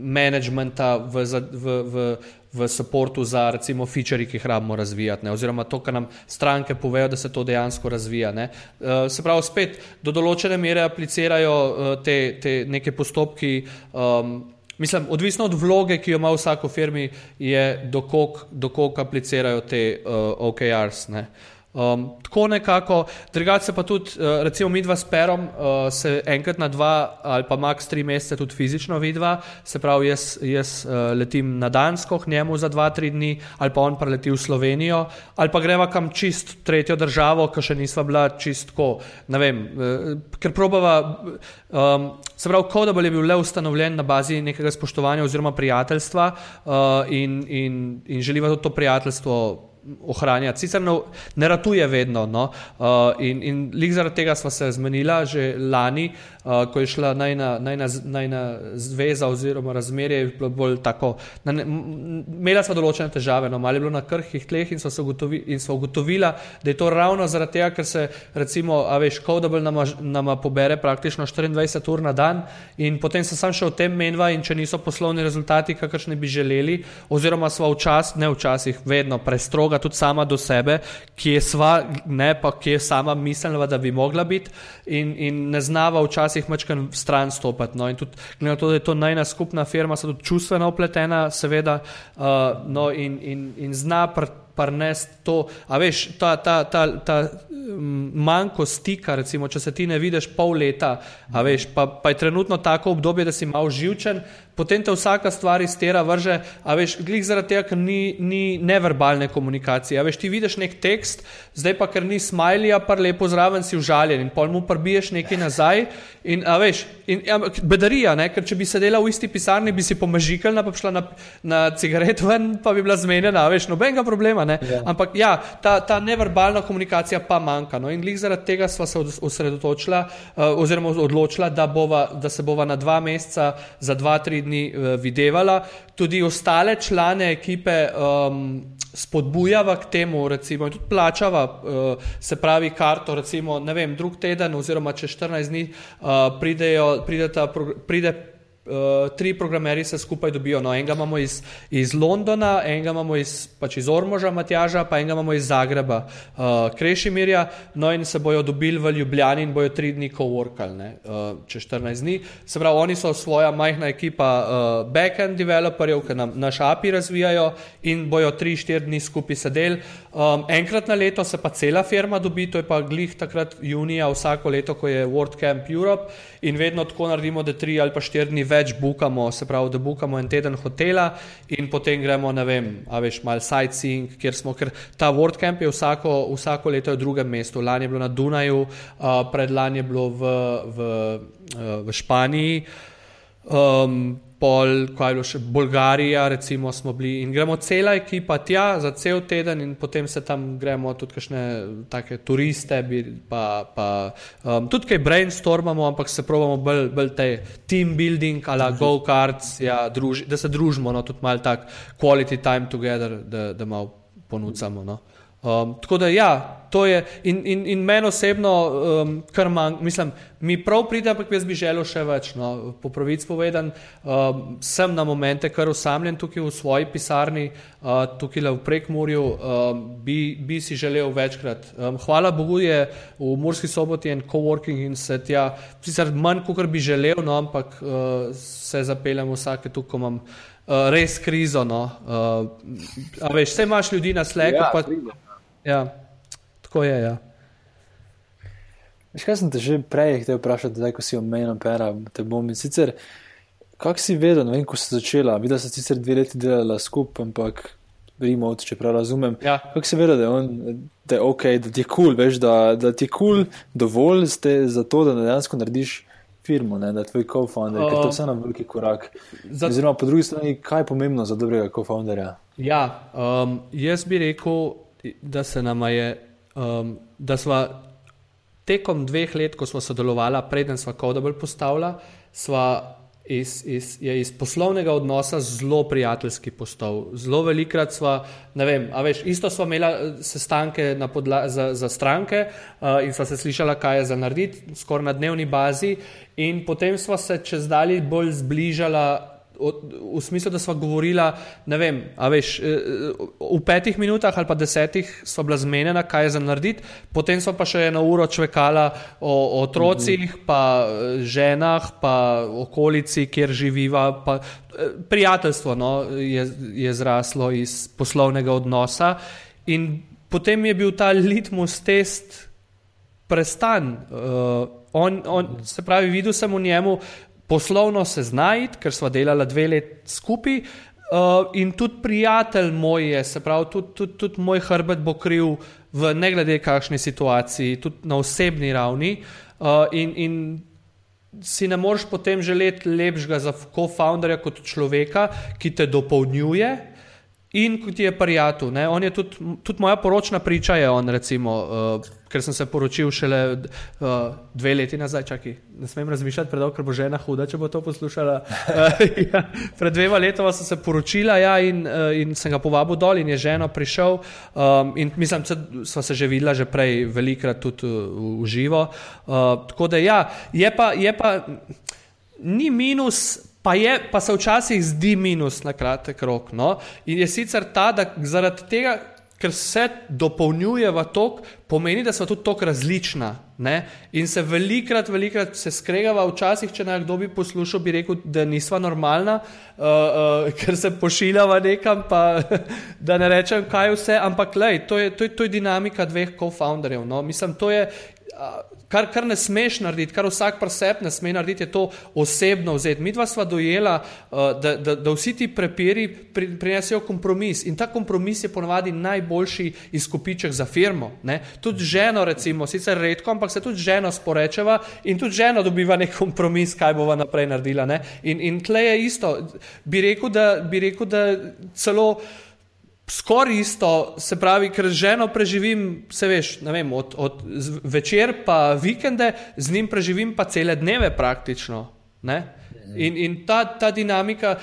managementa v, v, v, v supportu za recimo feature, ki jih rabimo razvijati, ne? oziroma to, kar nam stranke povejo, da se to dejansko razvija. Ne? Uh, se pravi, spet do določene mere aplicirajo uh, te, te neke postopki. Um, Mislim, odvisno od vloge, ki jo ima vsako firmi, je dokog aplicirajo te uh, OKRs. Uh, Um, tako nekako, drugače pa tudi, uh, recimo, mi dva s Perom uh, se enkrat na dva ali pa max tri mesece tudi fizično vidva, se pravi, jaz, jaz uh, letim na Dansko, k njemu za dva, tri dni, ali pa on pa leti v Slovenijo, ali pa greva kam čist tretjo državo, ki še nisva bila čistko, ne vem, uh, ker probava, um, se pravi, Kodabel je bil le ustanovljen na bazi nekega spoštovanja oziroma prijateljstva uh, in, in, in želiva to prijateljstvo ohranjati. Sicer ne, ne ratuje vedno. No? Uh, in in zaradi tega smo se zmenila že lani, uh, ko je šla najna, najna, najna zveza oziroma razmerje, bilo bolj tako. Imela smo določene težave, no? malo je bilo na krhkih tleh in smo, ugotovi, in smo ugotovila, da je to ravno zaradi tega, ker se recimo, a veš, Codable nama, nama pobere praktično 24 ur na dan in potem se sam še o tem menjava in če niso poslovni rezultati, kakršne bi želeli, oziroma smo včasih, ne včasih, vedno prestrogi sloga tudi sama do sebe, kje sva, ne pa kje sama mislila, da bi mogla biti in, in ne znava včasih mačkan stran stopati. No, in tudi, glede na to, da je to najna skupna firma, so tudi čustveno upletena, seveda, uh, no, in, in, in zna pr prnest to, a veš, ta, ta, ta, ta manjko stika, recimo, če se ti ne vidiš pol leta, a veš, pa, pa je trenutno tako obdobje, da si malo živčen, potem te vsaka stvar iztera, vrže, a veš, glih zaradi tega, ker ni, ni neverbalne komunikacije. A veš, ti vidiš nek tekst, zdaj pa ker ni smajlija, pa lepo zraven si užaljen in pol mu prbiješ nekaj nazaj. In, a veš, in, ja, bedarija, ne? ker če bi sedela v isti pisarni, bi si pomažikala, pa bi šla na, na cigaret ven, pa bi bila zmenjena, a veš, nobenega problema. Ja. Ampak ja, ta, ta neverbalna komunikacija pa manjka. No? In glih zaradi tega sva se osredotočila, uh, oziroma odločila, da, bova, da se bova na dva meseca, za dva, tri dni dni uh, videvala. Tudi ostale člane ekipe um, spodbujava k temu, recimo, in tudi plačava, uh, se pravi, karto, recimo, ne vem, drug teden oziroma čez 14 dni uh, pridejo, prideta, pride uh, tri programerji se skupaj dobijo. No, enega imamo iz, iz Londona, enega imamo iz, pač iz Ormoža, Matjaža, pa enega imamo iz Zagreba, uh, Krešimirja. No, in se bojo dobili v Ljubljani in bojo tri dni coworkali, uh, čez 14 dni. Se pravi, oni so svoja majhna ekipa uh, backend developerjev, ki nam naš API razvijajo in bojo tri, štiri dni skupaj sedeli. Um, enkrat na leto se pa cela firma dobi, to je pa glih takrat junija vsako leto, ko je World Camp Europe in vedno tako naredimo, da tri ali pa štiri dni več bukamo, se pravi, da bukamo en teden hotela in potem gremo, ne vem, a veš, mal sightseeing, kjer smo, ker ta World Camp je vsako, vsako leto v drugem mestu. Lani je bilo na Dunaju, uh, predlani je bilo v, v, uh, v Španiji. Um, pol, kaj je bilo še Bolgarija, recimo smo bili in gremo cela ekipa tja za cel teden in potem se tam gremo tudi kakšne take turiste, pa, pa um, tudi kaj brainstormamo, ampak se pravimo bolj, bolj te team building, ala mhm. go-karts, ja, druž, da se družimo, no, tudi malo tak quality time together, da, da malo ponucamo. No. Um, tako da, ja, to je in, in, in meni osebno, um, kar manj, mislim, mi prav pride, ampak jaz bi želel še več. No. Po pravici povedan, um, sem na momente kar osamljen tukaj v svoji pisarni, uh, tukaj le v Prekmurju, um, bi, bi si želel večkrat. Um, hvala Bogu je v Murski soboti en coworking in se tja, sicer manj, kot bi želel, no, ampak uh, se zapeljem vsake tukaj, ko imam. Uh, res krizo. No. Uh, veš, vse imaš ljudi na sleku. Ja, Ja, tako je. Ja. Veš, kaj sem te že prej htел vprašati, zdaj ko si omenil, pera, te bom in sicer, kak si vedel, ne vem, ko si začela, videla si sicer dve leti delala skupaj, ampak remote, če prav razumem. Ja. Kak si vedel, da je, on, da je ok, da ti je kul, cool, veš, da, da ti je kul cool dovolj ste za to, da dejansko narediš firmo, ne, da je tvoj co-founder, uh, ker to je vseeno veliki korak. Za... Oziroma, po drugi strani, kaj je pomembno za dobrega co-founderja? Ja, um, jaz bi rekel, da se nam je, um, da smo tekom dveh let, ko smo sodelovali, preden smo Kodabel postavili, smo iz, iz, je iz poslovnega odnosa zelo prijateljski postal. Zelo velikrat smo, ne vem, a veš, isto smo imeli eh, sestanke podla, za, za stranke uh, in smo se slišali, kaj je za narediti, skoraj na dnevni bazi, in potem smo se čez dalje bolj zbližali v smislu, da smo govorili, ne vem, veš, eh, v petih minutah ali pa desetih so bila zmenjena, kaj je za narediti, potem so pa še eno uro čvekala o, o otrocih, mhm. pa eh, ženah, pa okolici, kjer živiva. Pa, prijateljstvo no, je, je zraslo iz poslovnega odnosa, in potem je bil ta litmus test prestan. Uh, on, on, se pravi, videl sem v njemu poslovno se znajti, ker smo delali dve leti skupaj. Uh, in tudi prijatelj moj je, se pravi, tudi, tudi, tudi moj hrbet bo kriv v ne glede kakšni situaciji, tudi na osebni ravni. Uh, in, in si ne moreš potem želeti lepšega za co-founderja kot človeka, ki te dopolnjuje in ki ti je prijatelj. On je tudi, tudi moja poročna priča, je on recimo. Uh, ker sem se poročil šele uh, dve leti nazaj, čakaj, ne smem razmišljati predolgo, ker bo žena huda, če bo to poslušala. Uh, [LAUGHS] ja, pred dvema letoma sem se poročila ja, in, uh, in sem ga povabil dol in je ženo prišel. Um, in mislim, da smo se že videla že prej velikrat tudi v, v živo. Uh, tako da ja, je pa, je pa ni minus. Pa, je, pa se včasih zdi minus na kratek rok. No? In je sicer ta, da zaradi tega, ker se dopolnjujeva tok, pomeni, da smo tudi tako različna. Ne? In se velikrat, velikrat se skregava, včasih, če naj kdo bi poslušal, bi rekel, da nisva normalna, uh, uh, ker se pošiljava nekam, pa [LAUGHS] da ne rečem, kaj vse, ampak lej, to, je, to, je, to je dinamika dveh co-founderjev. No? Mislim, to je. Kar, kar ne smeš narediti, kar vsak presep ne sme narediti, je to osebno vzeti. Mi dva sva dojela, da, da, da vsi ti prepiri pri, prinesejo kompromis in ta kompromis je ponavadi najboljši izkupiček za firmo. Ne? Tudi ženo, recimo, sicer redko, ampak se tudi ženo sporečeva in tudi ženo dobiva nek kompromis, kaj bova naprej naredila. Ne? In, in tle je isto. Bi rekel, da, bi rekel, da celo skoraj isto, se pravi, ker z ženo preživim, se veš, vem, od, od večer pa vikende, z njim preživim pa cele dneve praktično. Ne? In, in ta, ta dinamika,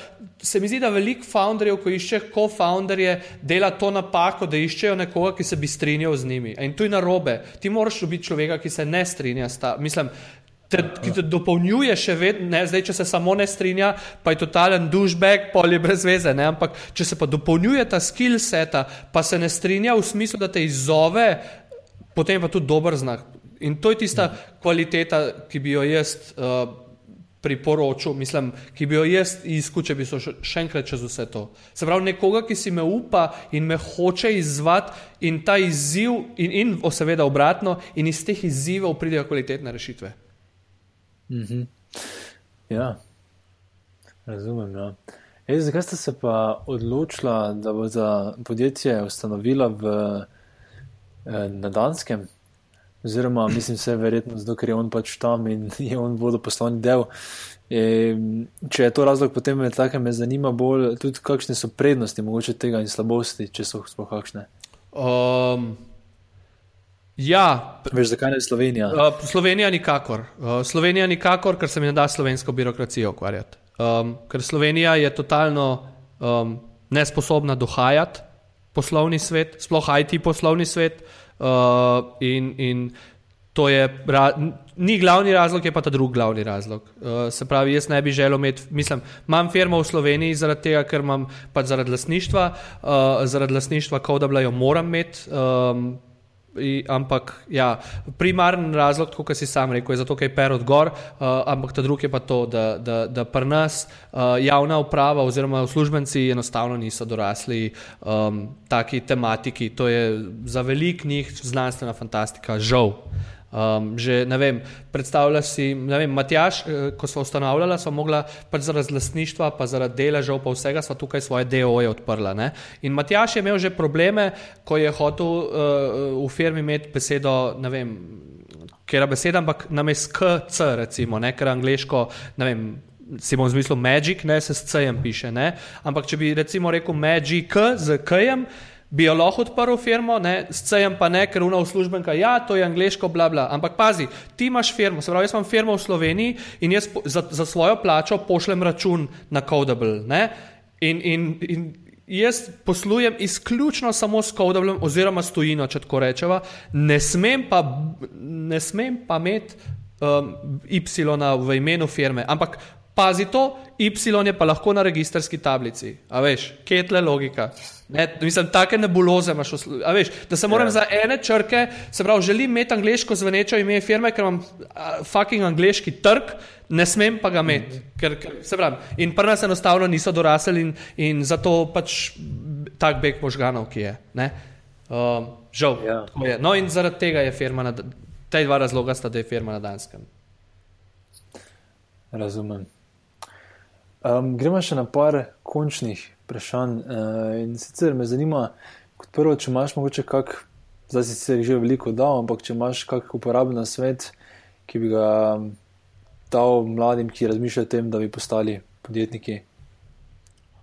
se mi zdi, da veliko founderjev, ko išče co-founderje, dela to napako, da iščejo nekoga, ki se bi strinjal z njimi. In to je narobe. Ti moraš biti človeka, ki se ne strinja s ta. Mislim, te, ki te dopolnjuje še vedno, ne, zdaj, če se samo ne strinja, pa je totalen dušbek, pol je brez veze. Ne, ampak če se pa dopolnjuje ta skill seta, pa se ne strinja v smislu, da te izzove, potem pa tudi dober znak. In to je tista kvaliteta, ki bi jo jaz. Uh, Priporočil, mislim, ki bi jo jaz izkušal, če bi šel še enkrat čez vse to. Se pravi, nekoga, ki si me upa in me hoče izzvati, in ta izziv, in, in seveda obratno, in iz teh izzivov pridejo kvalitetne rešitve. -hmm. Ja, razumem. Ja. Ej, zakaj ste se pa odločila, da bo za podjetje ustanovila v, eh, na Danskem? Oziroma, mislim, se je verjetno zato, ker je on pač tam in [LAUGHS] je on vodoposlovni del. E, če je to razlog, potem me tako me zanima bolj tudi, kakšne so prednosti mogoče tega in slabosti, če so sploh kakšne. Um, Ja, veš, zakaj ne Slovenija? Uh, Slovenija nikakor. Uh, Slovenija nikakor, ker se mi ne da slovensko birokracijo ukvarjati. Um, ker Slovenija je totalno um, nesposobna dohajati poslovni svet, sploh IT poslovni svet. Uh, in, in to je, ra, ni glavni razlog, je pa ta drugi glavni razlog. Uh, se pravi, jaz ne bi želel imeti, mislim, imam firmo v Sloveniji zaradi tega, ker imam pač zaradi lasništva, uh, zaradi lasništva, kot da bi jo moram imeti. Um, I, ampak ja, primaren razlog, kot si sam rekel, je zato, ker je per od gor, uh, ampak ta drugi je pa to, da, da, da pri nas uh, javna uprava oziroma uslužbenci enostavno niso dorasli um, taki tematiki. To je za velik njih znanstvena fantastika, žal. Um, že vem, predstavljaj si, vem, Matjaš, eh, ko smo ustanavljali, smo mogla pač zaradi lastništva, pa zaradi deležev, pa vsega, smo tukaj svoje DO-je odprla. Ne? In Matjaš je imel že probleme, ko je hotel uh, v firmi imeti besedo, ne vem, ker je beseda, ampak namest KC, recimo, ne, ker angliško, ne vem. Si bom zmislil Magic, ne se s C-jem piše. Ne? Ampak če bi recimo rekel Magic z K-jem, bi jo lahko odprl firmo, ne, s C-jem pa ne, ker una uslužbenka, ja, to je angliško, bla, bla. Ampak pazi, ti imaš firmo, se pravi, jaz imam firmo v Sloveniji in jaz za, za svojo plačo pošljem račun na Codable. Ne, in, in, in jaz poslujem izključno samo s Codable oziroma s tujino, če tako rečeva, ne smem pa, ne smem pa imeti um, Y v imenu firme, ampak pazi to, Y je pa lahko na registrski tablici. A veš, kje je tle logika? Ne, mislim, take nebuloze imaš, a veš, da se moram yeah. Ja. za ene črke, se pravi, želim imeti angliško zvenečo ime firme, ker imam fucking angliški trg, ne smem pa ga imeti. Mm. Ker, ker, se pravi, in prva se enostavno niso dorasli in, in zato pač tak beg možganov, ki je. Uh, žal. Yeah. Ja. Je. No in zaradi tega je firma, na, te dva razloga sta, da je firma na Danskem. Razumem. Um, gremo še na par končnih vprašanj. Uh, in sicer me zanima, kot prvo, če imaš mogoče kak, zdaj si se že veliko dal, ampak če imaš kak uporaben svet, ki bi ga dal mladim, ki razmišljajo o tem, da bi postali podjetniki.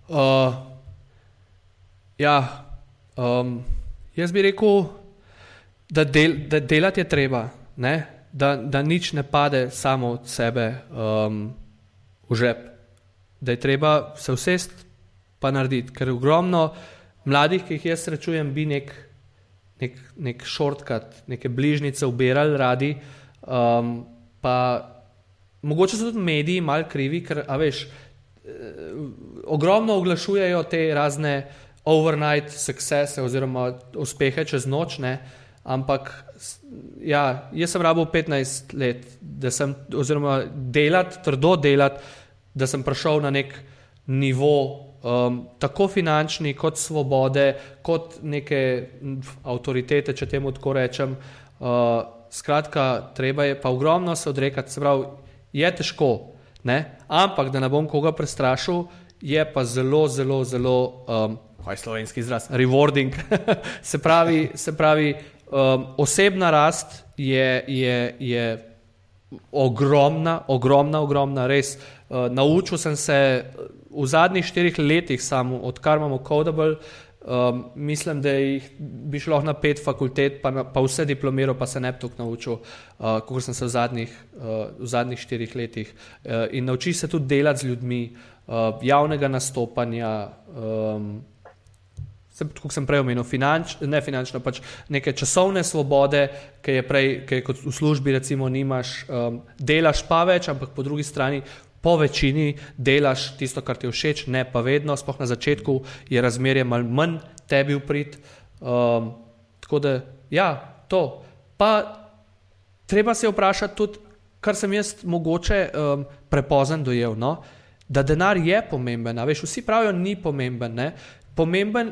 Uh, ja, um, jaz bi rekel, da, del, da delati je treba, da, da nič ne pade samo od sebe um, v žep da je treba se vsest pa narediti, ker ogromno mladih, ki jih jaz srečujem, bi nek, nek, nek shortcut, neke bližnjice ubirali radi, um, pa mogoče so tudi mediji mal krivi, ker, a veš, eh, ogromno oglašujejo te razne overnight succese oziroma uspehe čez noč, ne? ampak ja, jaz sem rabo 15 let, da sem, oziroma delati, trdo delati, da sem prišel na nek nivo. Um, tako finančni, kot svobode, kot neke avtoritete, če temu tako rečem. Uh, skratka, treba je pa ogromno se odrekati, se pravi, je težko, ne? ampak da ne bom koga prestrašil, je pa zelo, zelo, zelo, um, kaj je slovenski izraz, rewarding. [LAUGHS] se pravi, se pravi um, osebna rast je, je, je ogromna, ogromna, ogromna, res. Uh, naučil sem se v zadnjih štirih letih, samo odkar imamo Codable. Um, mislim, da jih bi šlo na pet fakultet, pa, na, pa vse diplomiral, pa se ne bi tako naučil, uh, kot sem se v zadnjih, uh, v zadnjih štirih letih. Uh, in nauči se tudi delati z ljudmi, uh, javnega nastopanja. Um, kot sem prej omenil, finanč, ne finančno, pač neke časovne svobode, ki je prej, ki je kot v službi, recimo, nimaš, um, delaš pa več, ampak po drugi strani, po večini delaš tisto, kar ti všeč, ne pa vedno, spoh na začetku je razmerje mal manj tebi uprit. Um, tako da, ja, to. Pa treba se vprašati tudi, kar sem jaz mogoče um, prepozen dojel, no? da denar je pomemben, veš, vsi pravijo, ni pomemben. Ne? Pomemben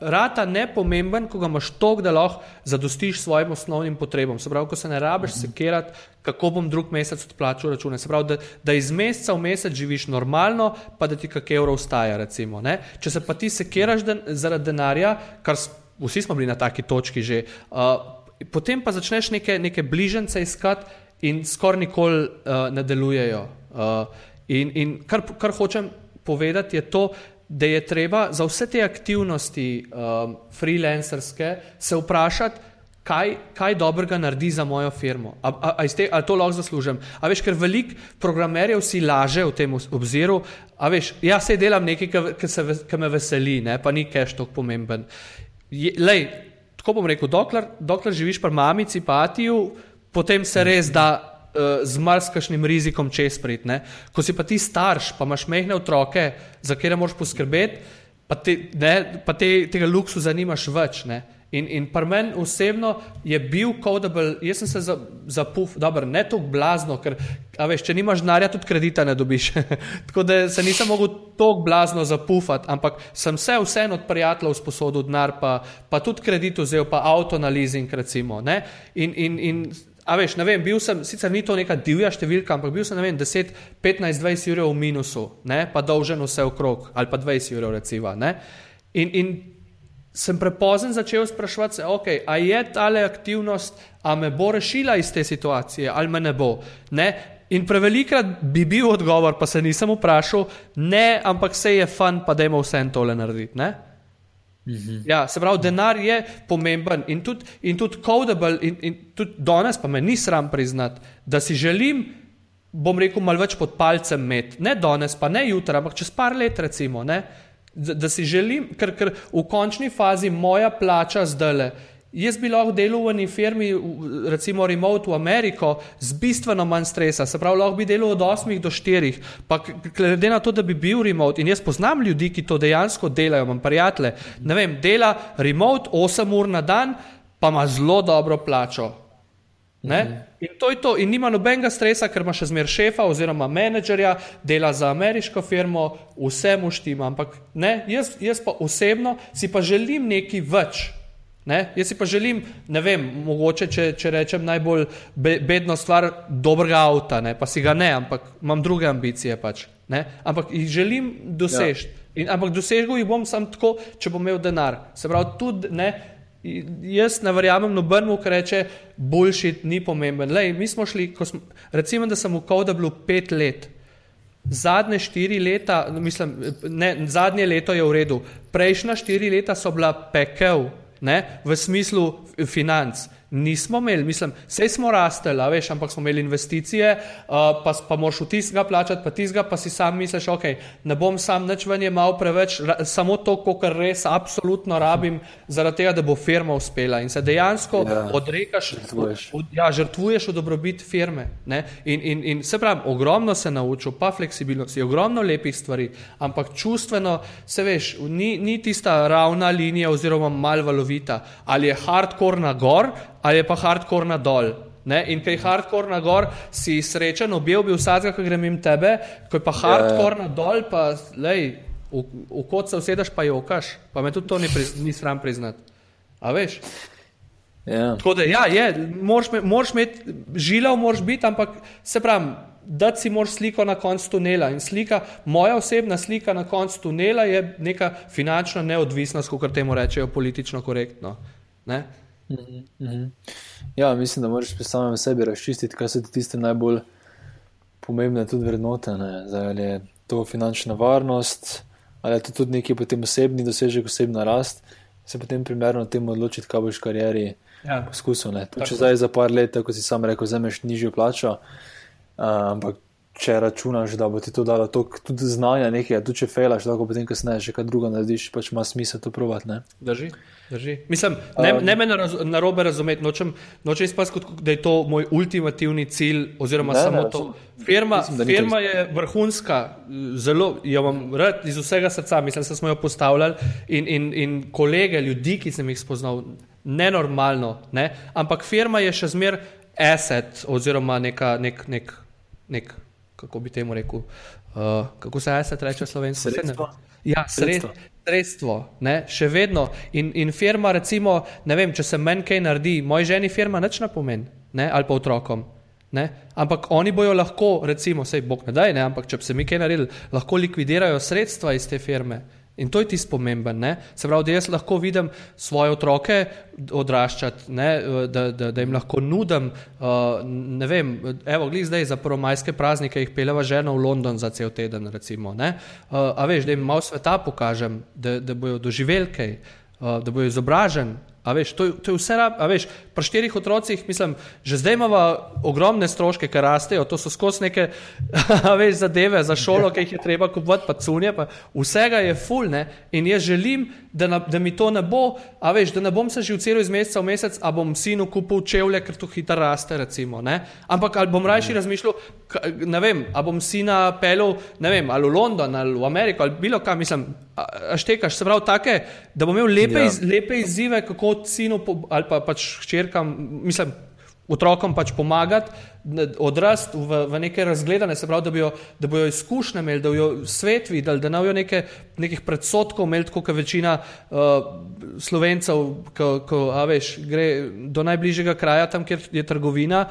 rata nepomemben, ko ga imaš tok, da lahko zadostiš svojim osnovnim potrebam. Se pravi, ko se ne rabiš mhm. sekirati, kako bom drug mesec odplačal račune. Se pravi, da, da iz meseca v mesec živiš normalno, pa da ti kak evro ustaja. Recimo, Če se pa ti sekiraš den, zaradi denarja, kar vsi smo bili na taki točki že, uh, potem pa začneš neke, neke bližnjice iskati in skoraj nikoli uh, ne delujejo. Uh, in in kar, kar hočem povedati je to, da je treba za vse te aktivnosti um, freelancerske se vprašati, kaj, kaj dobrega naredi za mojo firmo. Ali to lahko zaslužim? A veš, ker veliko programerjev si laže v tem obziru, a veš, jaz se delam nekaj, kar me veseli, ne? pa ni cash tako pomemben. Je, lej, tako bom rekel, dokler, dokler živiš pri mamici, pa atiju, potem se res da z marsikšnim rizikom čez prid. Ne? Ko si pa ti starš, pa imaš mehne otroke, za katere moraš poskrbeti, pa, te, ne, pa te, tega luksusa nimaš več. Ne? In, in pri meni osebno je bil Codable, jaz sem se zapuf, za dobro, ne tako blazno, ker veš, če nimaš denarja, tudi kredita ne dobiš. [LAUGHS] tako da se nisem mogel tako blazno zapufati, ampak sem se vseeno od prijateljev sposodil denar, pa, pa tudi kredit vzel, pa avto na leasing, recimo. In, in, in A veš, ne vem, bil sem, sicer ni to neka divja številka, ampak bil sem, ne vem, 10, 15, 20 ur v minusu, ne, pa dolžen vse okrog, ali pa 20 ur, recimo. In, in sem prepozen začel sprašovati se, ok, a je ta aktivnost, a me bo rešila iz te situacije, ali me ne bo. Ne? In prevelikrat bi bil odgovor, pa se nisem vprašal, ne, ampak se je fan, pa da ima vse en tole narediti. -hmm. Ja, se pravi, denar je pomemben in tudi, in tudi codable, in, in tudi danes pa me ni sram priznati, da si želim, bom rekel, malo več pod palcem imeti. Ne danes, pa ne jutra, ampak čez par let, recimo. Ne? Da si želim, ker, ker v končni fazi moja plača zdaj le. Jaz bi lahko delal v eni firmi, recimo remote v Ameriko, z bistveno manj stresa, se pravi, lahko bi delal od 8 do 4, pa glede na to, da bi bil remote in jaz poznam ljudi, ki to dejansko delajo, imam prijatelje, ne vem, dela remote 8 ur na dan, pa ima zelo dobro plačo. Ne? Mhm. In to je to, in nima nobenega stresa, ker ima še zmer šefa oziroma menedžerja, dela za ameriško firmo, vse mu štima. Ampak ne, jaz, jaz pa osebno si pa želim nekaj več. Ne? Jaz si pa želim, ne vem, mogoče če, če rečem najbolj be, bedno stvar, dobrega avta, ne? pa si ga ne, ampak imam druge ambicije. Pač, ampak jih želim doseči. Ja. Ampak dosegel jih bom samo tako, če bom imel denar. Se pravi, tudi ne. Jaz ne verjamem nobenemu, ki reče, boljši ni pomemben. Lej, mi smo šli, smo, recimo, da sem v Kodu bil pet let. Zadnje štiri leta, mislim, ne, zadnje leto je v redu, prejšnja štiri leta so bila pekel, ne, v smislu financ. Nismo imeli, mislim, vse smo rasteli, veš, ampak smo imeli investicije, uh, pa, pa moraš v tistega plačati, pa tistega, pa si sam misliš, ok, ne bom sam nič ven je mal preveč, ra, samo to, kar res absolutno rabim, zaradi tega, da bo firma uspela. In se dejansko ja, odrekaš, žrtvuješ. V, ja, žrtvuješ v dobrobit firme. In, in, in se pravi, ogromno se naučil, pa fleksibilnosti, ogromno lepih stvari, ampak čustveno, se veš, ni, ni tista ravna linija oziroma mal valovita, ali je hardcore na gor ali je pa hardcore na dol. Ne? In kaj je hardcore na gor, si srečen, objel bi vsakega, ki grem jim tebe, ko je pa hardcore ja, ja. na dol, pa lej, v, v kot se usedeš, pa jokaš, pa me tudi to ni, priz, ni sram priznati. A veš? Ja. Tako da, ja, je, moraš imeti, žilav moraš biti, ampak se pravi, da si moraš sliko na koncu tunela. In slika, moja osebna slika na koncu tunela je neka finančna neodvisnost, kot temu rečejo, politično korektno. Ne? Mm -hmm. Ja, mislim, da moraš pri samem sebi razčistiti, kaj so ti tiste najbolj pomembne tudi vrednote. Zdaj, ali je to finančna varnost, ali je to tudi neki potem osebni dosežek, osebna rast, se potem primerno temu odločiti, kaj boš v karieri ja. poskusil. Če zdaj za par let, kot si sam rekel, vzameš nižjo plačo, uh, ampak če računaš, da bo ti to dalo tok, tudi znanja, nekaj, tudi če fejlaš, lahko potem, ko sneš, še kaj druga narediš, pač ima smisel to provat. Ne? Drži. Drži. Mislim, ne, um, ne me na robe razumeti, nočem, nočem izpasti, da je to moj ultimativni cilj, oziroma ne, samo ne, to. Firma, mislim, firma je vrhunska, zelo jo imam rad iz vsega srca, mislim, da smo jo postavljali in, in, in kolege, ljudi, ki sem jih spoznal, nenormalno, ne? ampak firma je še zmer asset oziroma neka, nek, nek, nek kako bi temu rekel, uh, kako se jaz reče slovensko? Sredstvo. Ja, sredstvo. Sredstvo, ne, še vedno. In, in firma, recimo, ne vem, če se meni kaj naredi, moj ženi firma nič ne pomeni, ne, ali pa otrokom. Ne? Ampak oni bojo lahko, recimo, sej Bog ne daj, ne, ampak če bi se mi kaj naredili, lahko likvidirajo sredstva iz te firme. In to je tisto pomemben. Ne? Se pravi, da jaz lahko vidim svoje otroke odraščati, da, da, da jim lahko nudim. Uh, ne vem, evo, glej zdaj za prvomajske praznike, jih peleva žena v London za cel teden. Recimo, uh, a veš, da jim malo sveta pokažem, da, da bojo doživeli kaj, uh, da bojo izobraženi. A veš, to, to je vse, a veš, pri štirih otrocih, mislim, že zdaj imamo ogromne stroške, ki rastejo, to so skozi neke, [LAUGHS] veš, zadeve za šolo, ki jih je treba kupovati, pa cunje, pa vsega je fulne in jaz želim, da, na, da mi to ne bo, a veš, da ne bom se že vcelo iz meseca v mesec, a bom sinu kupil čevlje, ker to hitro raste, recimo, ne? Ampak ali bom rajši razmišljal, ne vem, a bom sina pelil, ne vem, ali v London, ali v Ameriko, ali bilo kam, mislim, a štekaš, se pravi, take, da bom imel lepe, ja. iz, lepe izzive, kako sinu ali pa pač hčerkam, mislim, otrokom pač pomagati, odrasti v, v neke razgledane, se pravi, da, bijo, da bojo izkušnje imeli, da bojo svet videli, da ne bojo neke, nekih predsotkov imeli, kot je večina uh, slovencev, ko veš, gre do najbližjega kraja, tam, kjer je trgovina.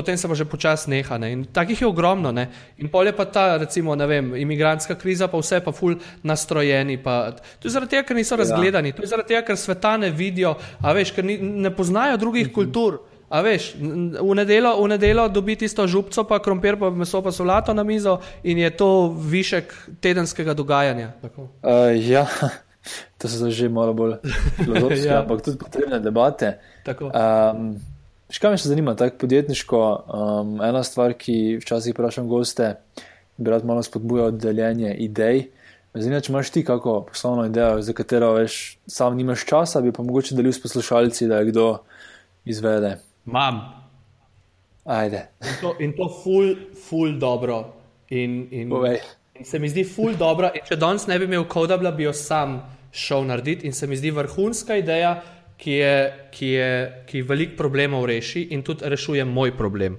Potem se pa že počasi neha. Ne? In takih je ogromno. Ne? In pol je pa ta, recimo, ne vem, imigrantska kriza, pa vse pa ful nastrojeni. Pa. To je zaradi tega, ker niso ja. razgledani, ja. to je zaradi tega, ker sveta ne vidijo, a veš, ker ni, ne poznajo drugih mhm. kultur. A veš, v nedelo, v nedelo dobi tisto župco, pa krompir, pa meso, pa solato na mizo in je to višek tedenskega dogajanja. Uh, ja, [LAUGHS] to so že malo bolj [LAUGHS] filozofske, ja. ampak tudi potrebne debate. Um, Škaj me še zanima, tako podjetniško, um, ena stvar, ki včasih vprašam goste, bi rad malo spodbujal deljenje idej. Zanima me, če imaš ti kako poslovno idejo, za katero veš, sam nimaš časa, bi pa mogoče delil s poslušalci, da je kdo izvede. Imam. Ajde. In to, in to ful, ful dobro. In, in, in se mi zdi ful dobro. In če danes ne bi imel kodabla, bi jo sam šel narediti. In se mi zdi vrhunska ideja, ki je, ki je, ki veliko problemov reši in tudi rešuje moj problem.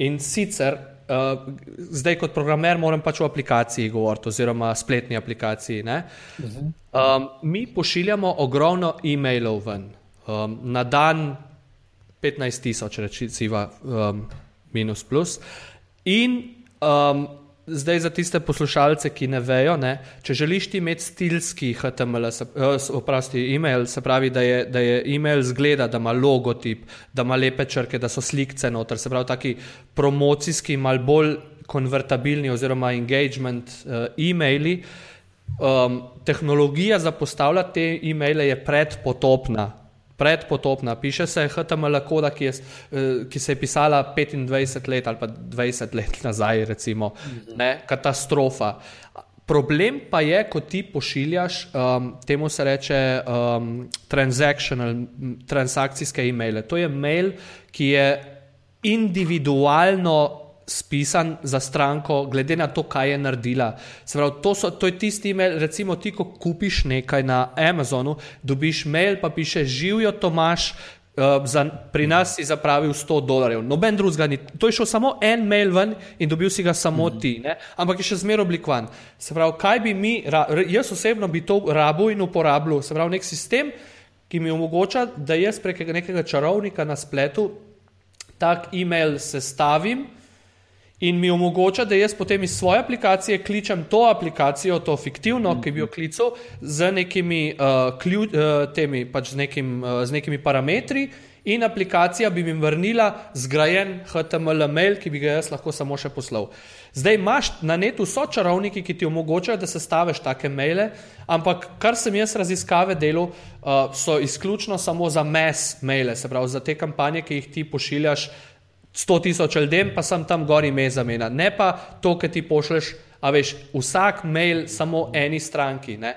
In sicer, uh, zdaj kot programer moram pač o aplikaciji govoriti, oziroma spletni aplikaciji. Um, mi pošiljamo ogromno e-mailov ven. Um, na dan 15 tisoč, recimo, um, minus plus. In um, zdaj za tiste poslušalce, ki ne vejo, ne, če želiš ti imeti stilski HTML, se, uh, oprosti, e-mail, se pravi, da je, da je e-mail zgleda, da ima logotip, da ima lepe črke, da so slikce noter, se pravi, taki promocijski, mal bolj konvertabilni oziroma engagement uh, e-maili. Um, tehnologija za postavljati te e-maile je predpotopna, predpotopna, piše se HTML koda, ki, je, uh, ki se je pisala 25 let ali pa 20 let [LAUGHS] nazaj, recimo, ne, katastrofa. Problem pa je, ko ti pošiljaš, um, temu se reče um, transakcijske e-maile. To je mail, ki je individualno spisan za stranko, glede na to, kaj je naredila. Pravi, to, so, to je tisti e-mail, recimo ti, ko kupiš nekaj na Amazonu, dobiš mail, pa piše živijo Tomaš, Uh, za, pri nas si zapravil 100 dolarjev, noben drugega ni. To je šel samo en mail ven in dobil si ga samo mm -hmm. ti, ne? ampak je še zmeraj oblikovan. Se pravi, kaj bi mi, jaz osebno bi to rabil in uporabljal, se pravi, nek sistem, ki mi omogoča, da jaz prek nekega čarovnika na spletu tak e-mail sestavim in mi omogoča, da jaz potem iz svoje aplikacije kličem to aplikacijo, to fiktivno, ki bi jo klical, z nekimi, uh, klju, uh, temi, pač z, nekim, uh, z nekimi parametri. In aplikacija bi mi vrnila zgrajen HTML mail, ki bi ga jaz lahko samo še poslal. Zdaj imaš na netu so čarovniki, ki ti omogočajo, da se staviš take maile, ampak kar sem jaz raziskave delal, uh, so izključno samo za mes maile, se pravi za te kampanje, ki jih ti pošiljaš uh, 100 tisoč ljudem, pa sem tam gori ime zamenja. Ne pa to, ki ti pošleš, a veš, vsak mail samo eni stranki. Ne?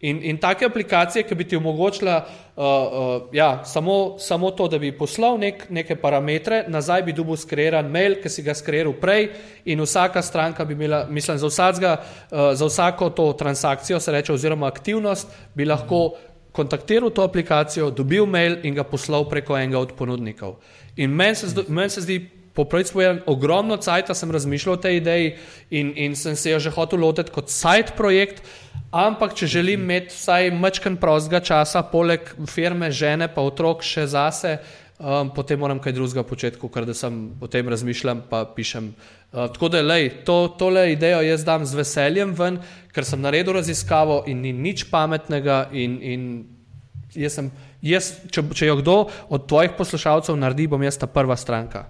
In, in take aplikacije, ki bi ti omogočila uh, uh, ja, samo, samo to, da bi poslal nek, neke parametre, nazaj bi dobil skreiran mail, ki si ga skreiral prej, in vsaka stranka bi imela, mislim, za, vsadzga, uh, za vsako to transakcijo, se reče, oziroma aktivnost, bi lahko kontaktiral to aplikacijo, dobil mail in ga poslal preko enega od ponudnikov. In meni se, men se zdi, popraviti svoje ogromno cajt, sem razmišljal o tej ideji in, in sem se jo že hotel lotiti kot side projekt. Ampak, če želim imeti vsaj mačken prostega časa, poleg firme, žene, pa otrok še zase, um, potem moram kaj drugega početi, ker da sem o tem razmišljam, pa pišem. Uh, tako da, lej, to, tole idejo jaz dam z veseljem ven, ker sem naredil raziskavo in ni nič pametnega in, in jaz sem jaz, če, če jo kdo od tvojih poslušalcev naredi, bom jaz ta prva stranka.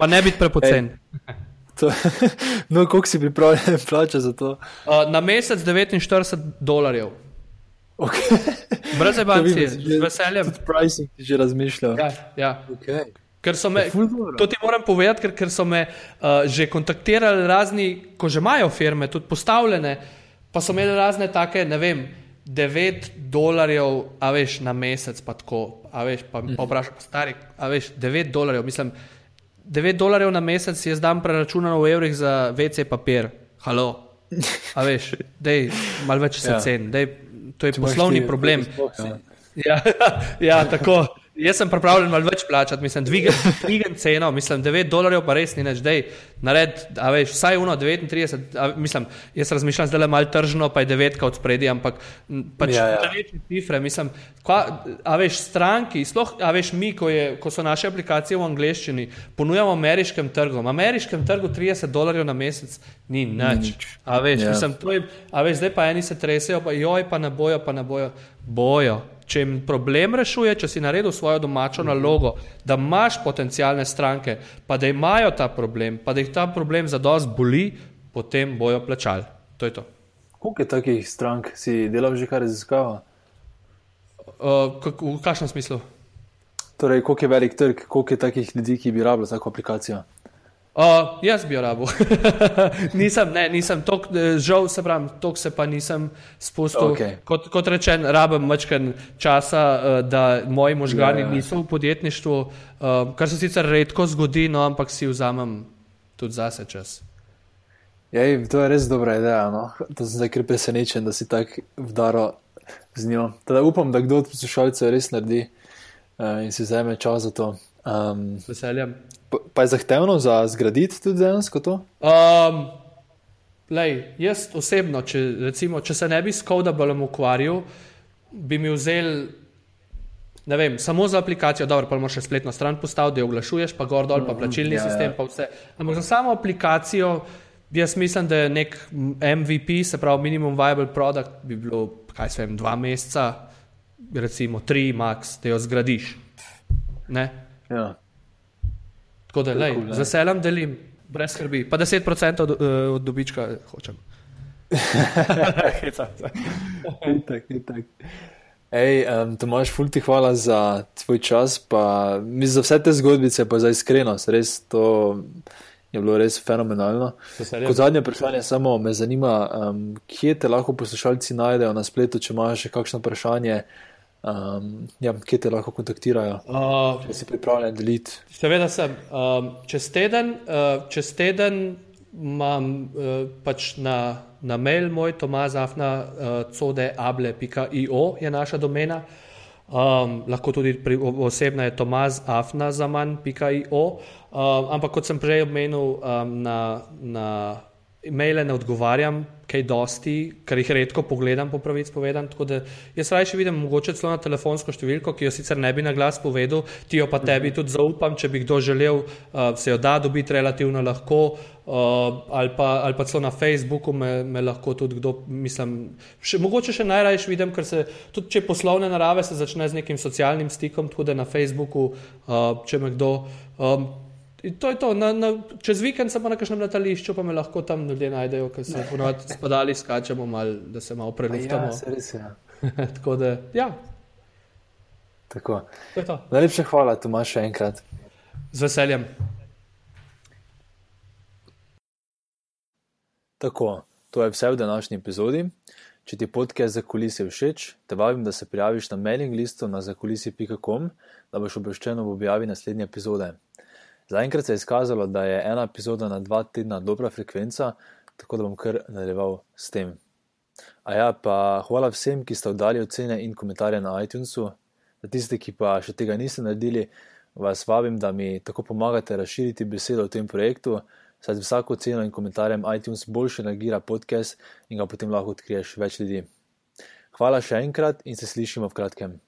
Pa ne biti prepocen. [LAUGHS] [LAUGHS] no, koliko si pripravljen plačati za to? Uh, na mesec 49 dolarjev. Okay. Brez [LAUGHS] ebancije, z veseljem. Tudi pricing ti že razmišljal. Ja, ja. Okay. Ker so me, to ti moram povedati, ker, ker so me uh, že kontaktirali razni, ko že imajo firme, tudi postavljene, pa so imeli razne take, ne vem, 9 dolarjev, a veš, na mesec, pa tako, a veš, pa, pa vprašaj, stari, a veš, 9 dolarjev, mislim, 9 dolarjev na mesec je zdaj preračunano v evrih za WC papir, halo, a veš, dej, malo več se ja. cen, dej, to je poslovni problem. Ja. ja, [LAUGHS] ja, tako. Jaz sem pripravljen malo več plačati, mislim, dvigam ceno, mislim, 9 dolarjev pa res ni več, da je nared, a veš, vsaj uno 39, a, mislim, jaz razmišljam zdaj le malo tržno, pa je 9 od spredi, ampak pač ja, ja. večje cifre, mislim, kva, a veš, stranki, sploh, a veš, mi, ko, je, ko so naše aplikacije v angleščini, ponujamo ameriškem trgu, ameriškem trgu 30 dolarjev na mesec ni nič, a veš, ja. mislim, je, a veš, zdaj pa eni se tresejo, pa joj, pa ne bojo, pa ne bojo, bojo če jim problem rešuje, če si naredil svojo domačo nalogo, da imaš potencijalne stranke, pa da imajo ta problem, pa da jih ta problem za dost boli, potem bojo plačali. To je to. Koliko je takih strank, si delal že kar raziskava? Uh, v kakšnem smislu? Torej, koliko je velik trg, koliko je takih ljudi, ki bi rabili tako aplikacijo? Uh, jaz bi jo rabo. [LAUGHS] nisem, ne, nisem, tok, eh, žal se pravim, tok se pa nisem spustil. Okay. Kot, kot rečen, rabim mačken časa, uh, da moji možgani yeah. Ja. niso v podjetništvu, uh, kar se sicer redko zgodi, no, ampak si vzamem tudi zase čas. Ja, to je res dobra ideja. No? To sem zdaj presenečen, da si tako vdaro z njo. Teda upam, da kdo od poslušalcev res naredi uh, in si vzame čas za to. Um, Veseljem. Pa je zahtevno za zgraditi tudi dejansko to? Um, lej, jaz osebno, če, recimo, če se ne bi s Codablem ukvarjal, bi mi vzel. Ne vem, samo za aplikacijo, dobro, pa moraš še spletno stran postaviti, da jo oglašuješ, pa gor dol, pa mhm, plačilni ja, sistem, ja. pa vse. Ampak za samo aplikacijo, jaz mislim, da je nek MVP, se pravi minimum viable product, bi bilo, kaj se vem, dva meseca, recimo tri max, da jo zgradiš. Ne? Ja. Tako da, lej, z veseljem delim, brez skrbi. Pa 10% od, uh, od dobička hočem. [LAUGHS] itak, itak. Ej, um, Tomaš, fulti hvala za tvoj čas, pa mi za vse te zgodbice, pa za iskrenost. Res to je bilo res fenomenalno. Kot zadnje vprašanje, samo me zanima, um, kje te lahko poslušalci najdejo na spletu, če imaš še kakšno vprašanje. Um, ja, kje te lahko kontaktirajo, uh, če si pripravljen deliti? Seveda sem. Um, čez teden, uh, čez teden imam uh, pač na na mail moj, tomazafna.codeable.io uh, je naša domena. Um, lahko tudi pri, osebna je tomazafna.io. Um, ampak kot sem prej omenil, um, na, na e-maile ne odgovarjam, kaj dosti, ker jih redko pogledam, po pravici povedan. Tako da jaz raje vidim mogoče celo na telefonsko številko, ki jo sicer ne bi na glas povedal, ti jo pa tebi mhm. tudi zaupam, če bi kdo želel, uh, se jo da dobiti relativno lahko. Uh, ali, pa, ali pa celo na Facebooku me, me lahko tudi kdo, mislim, še, mogoče še najraje vidim, ker se tudi če poslovne narave se začne z nekim socialnim stikom, tudi na Facebooku, uh, če me kdo. Um, to je to, na, na, čez vikend sem pa na kakšnem letališču, pa me lahko tam ljudje najdejo, ker se ponovadi spadali, skačemo mal, da se malo preluftamo. Ja, res, ja. [LAUGHS] Tako da, ja. Tako. Najlepša hvala, Tomaš, še enkrat. Z veseljem. Tako, to je vse v današnji epizodi. Če ti podcast za kulise všeč, te vabim, da se prijaviš na mailing listu na zakulisi.com, da boš obveščen ob objavi naslednje epizode. Zaenkrat se je izkazalo, da je ena epizoda na dva tedna dobra frekvenca, tako da bom kar nadaljeval s tem. A ja, pa hvala vsem, ki ste oddali ocene in komentarje na iTunesu. Za tiste, ki pa še tega niste naredili, vas vabim, da mi tako pomagate razširiti besedo o tem projektu saj z vsako ceno in komentarjem iTunes boljše nagira podcast in ga potem lahko odkriješ več ljudi. Hvala še enkrat in se slišimo v kratkem.